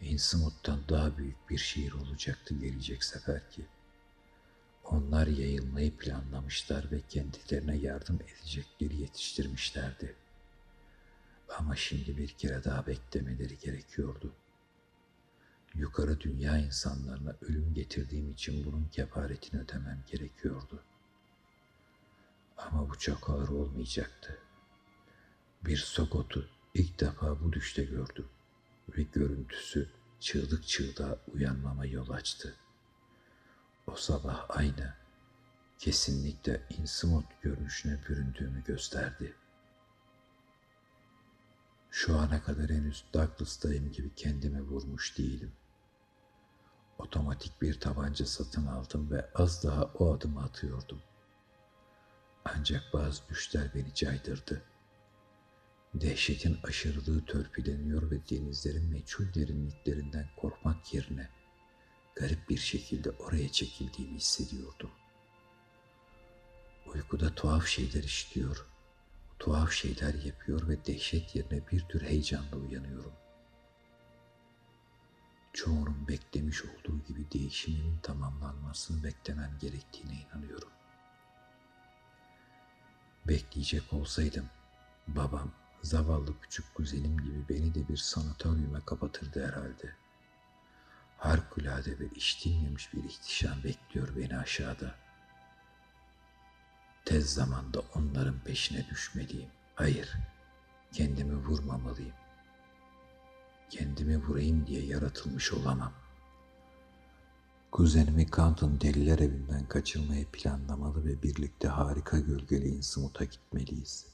Speaker 2: Innsmouth'tan daha büyük bir şehir olacaktı gelecek seferki. Onlar yayılmayı planlamışlar ve kendilerine yardım edecekleri yetiştirmişlerdi. Ama şimdi bir kere daha beklemeleri gerekiyordu. Yukarı dünya insanlarına ölüm getirdiğim için bunun kefaretini ödemem gerekiyordu. Ama bu çok ağır olmayacaktı. Bir sokotu ilk defa bu düşte gördüm ve görüntüsü çığlık çığlığa uyanmama yol açtı. O sabah aynı, kesinlikle insimot görünüşüne büründüğümü gösterdi. Şu ana kadar henüz Douglas'tayım gibi kendimi vurmuş değilim. Otomatik bir tabanca satın aldım ve az daha o adımı atıyordum. Ancak bazı düşler beni caydırdı. Dehşetin aşırılığı törpüleniyor ve denizlerin meçhul derinliklerinden korkmak yerine garip bir şekilde oraya çekildiğimi hissediyordum. Uykuda tuhaf şeyler işliyor, tuhaf şeyler yapıyor ve dehşet yerine bir tür heyecanla uyanıyorum. Çoğunun beklemiş olduğu gibi değişimimin tamamlanmasını beklemem gerektiğine inanıyorum. Bekleyecek olsaydım babam zavallı küçük kuzenim gibi beni de bir sanatoryuma kapatırdı herhalde. Harikulade ve iştilmemiş bir ihtişam bekliyor beni aşağıda. Tez zamanda onların peşine düşmeliyim. Hayır, kendimi vurmamalıyım. Kendimi vurayım diye yaratılmış olamam. Kuzenimi Canton deliler evinden kaçırmayı planlamalı ve birlikte harika gölgeli Innsmouth'a gitmeliyiz.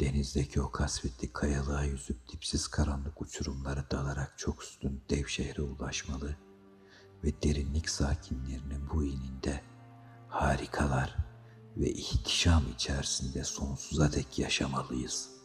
Speaker 2: Denizdeki o kasvetli kayalığa yüzüp dipsiz karanlık uçurumlara dalarak çok üstün dev şehre ulaşmalı ve derinlik sakinlerinin bu ininde harikalar ve ihtişam içerisinde sonsuza dek yaşamalıyız.''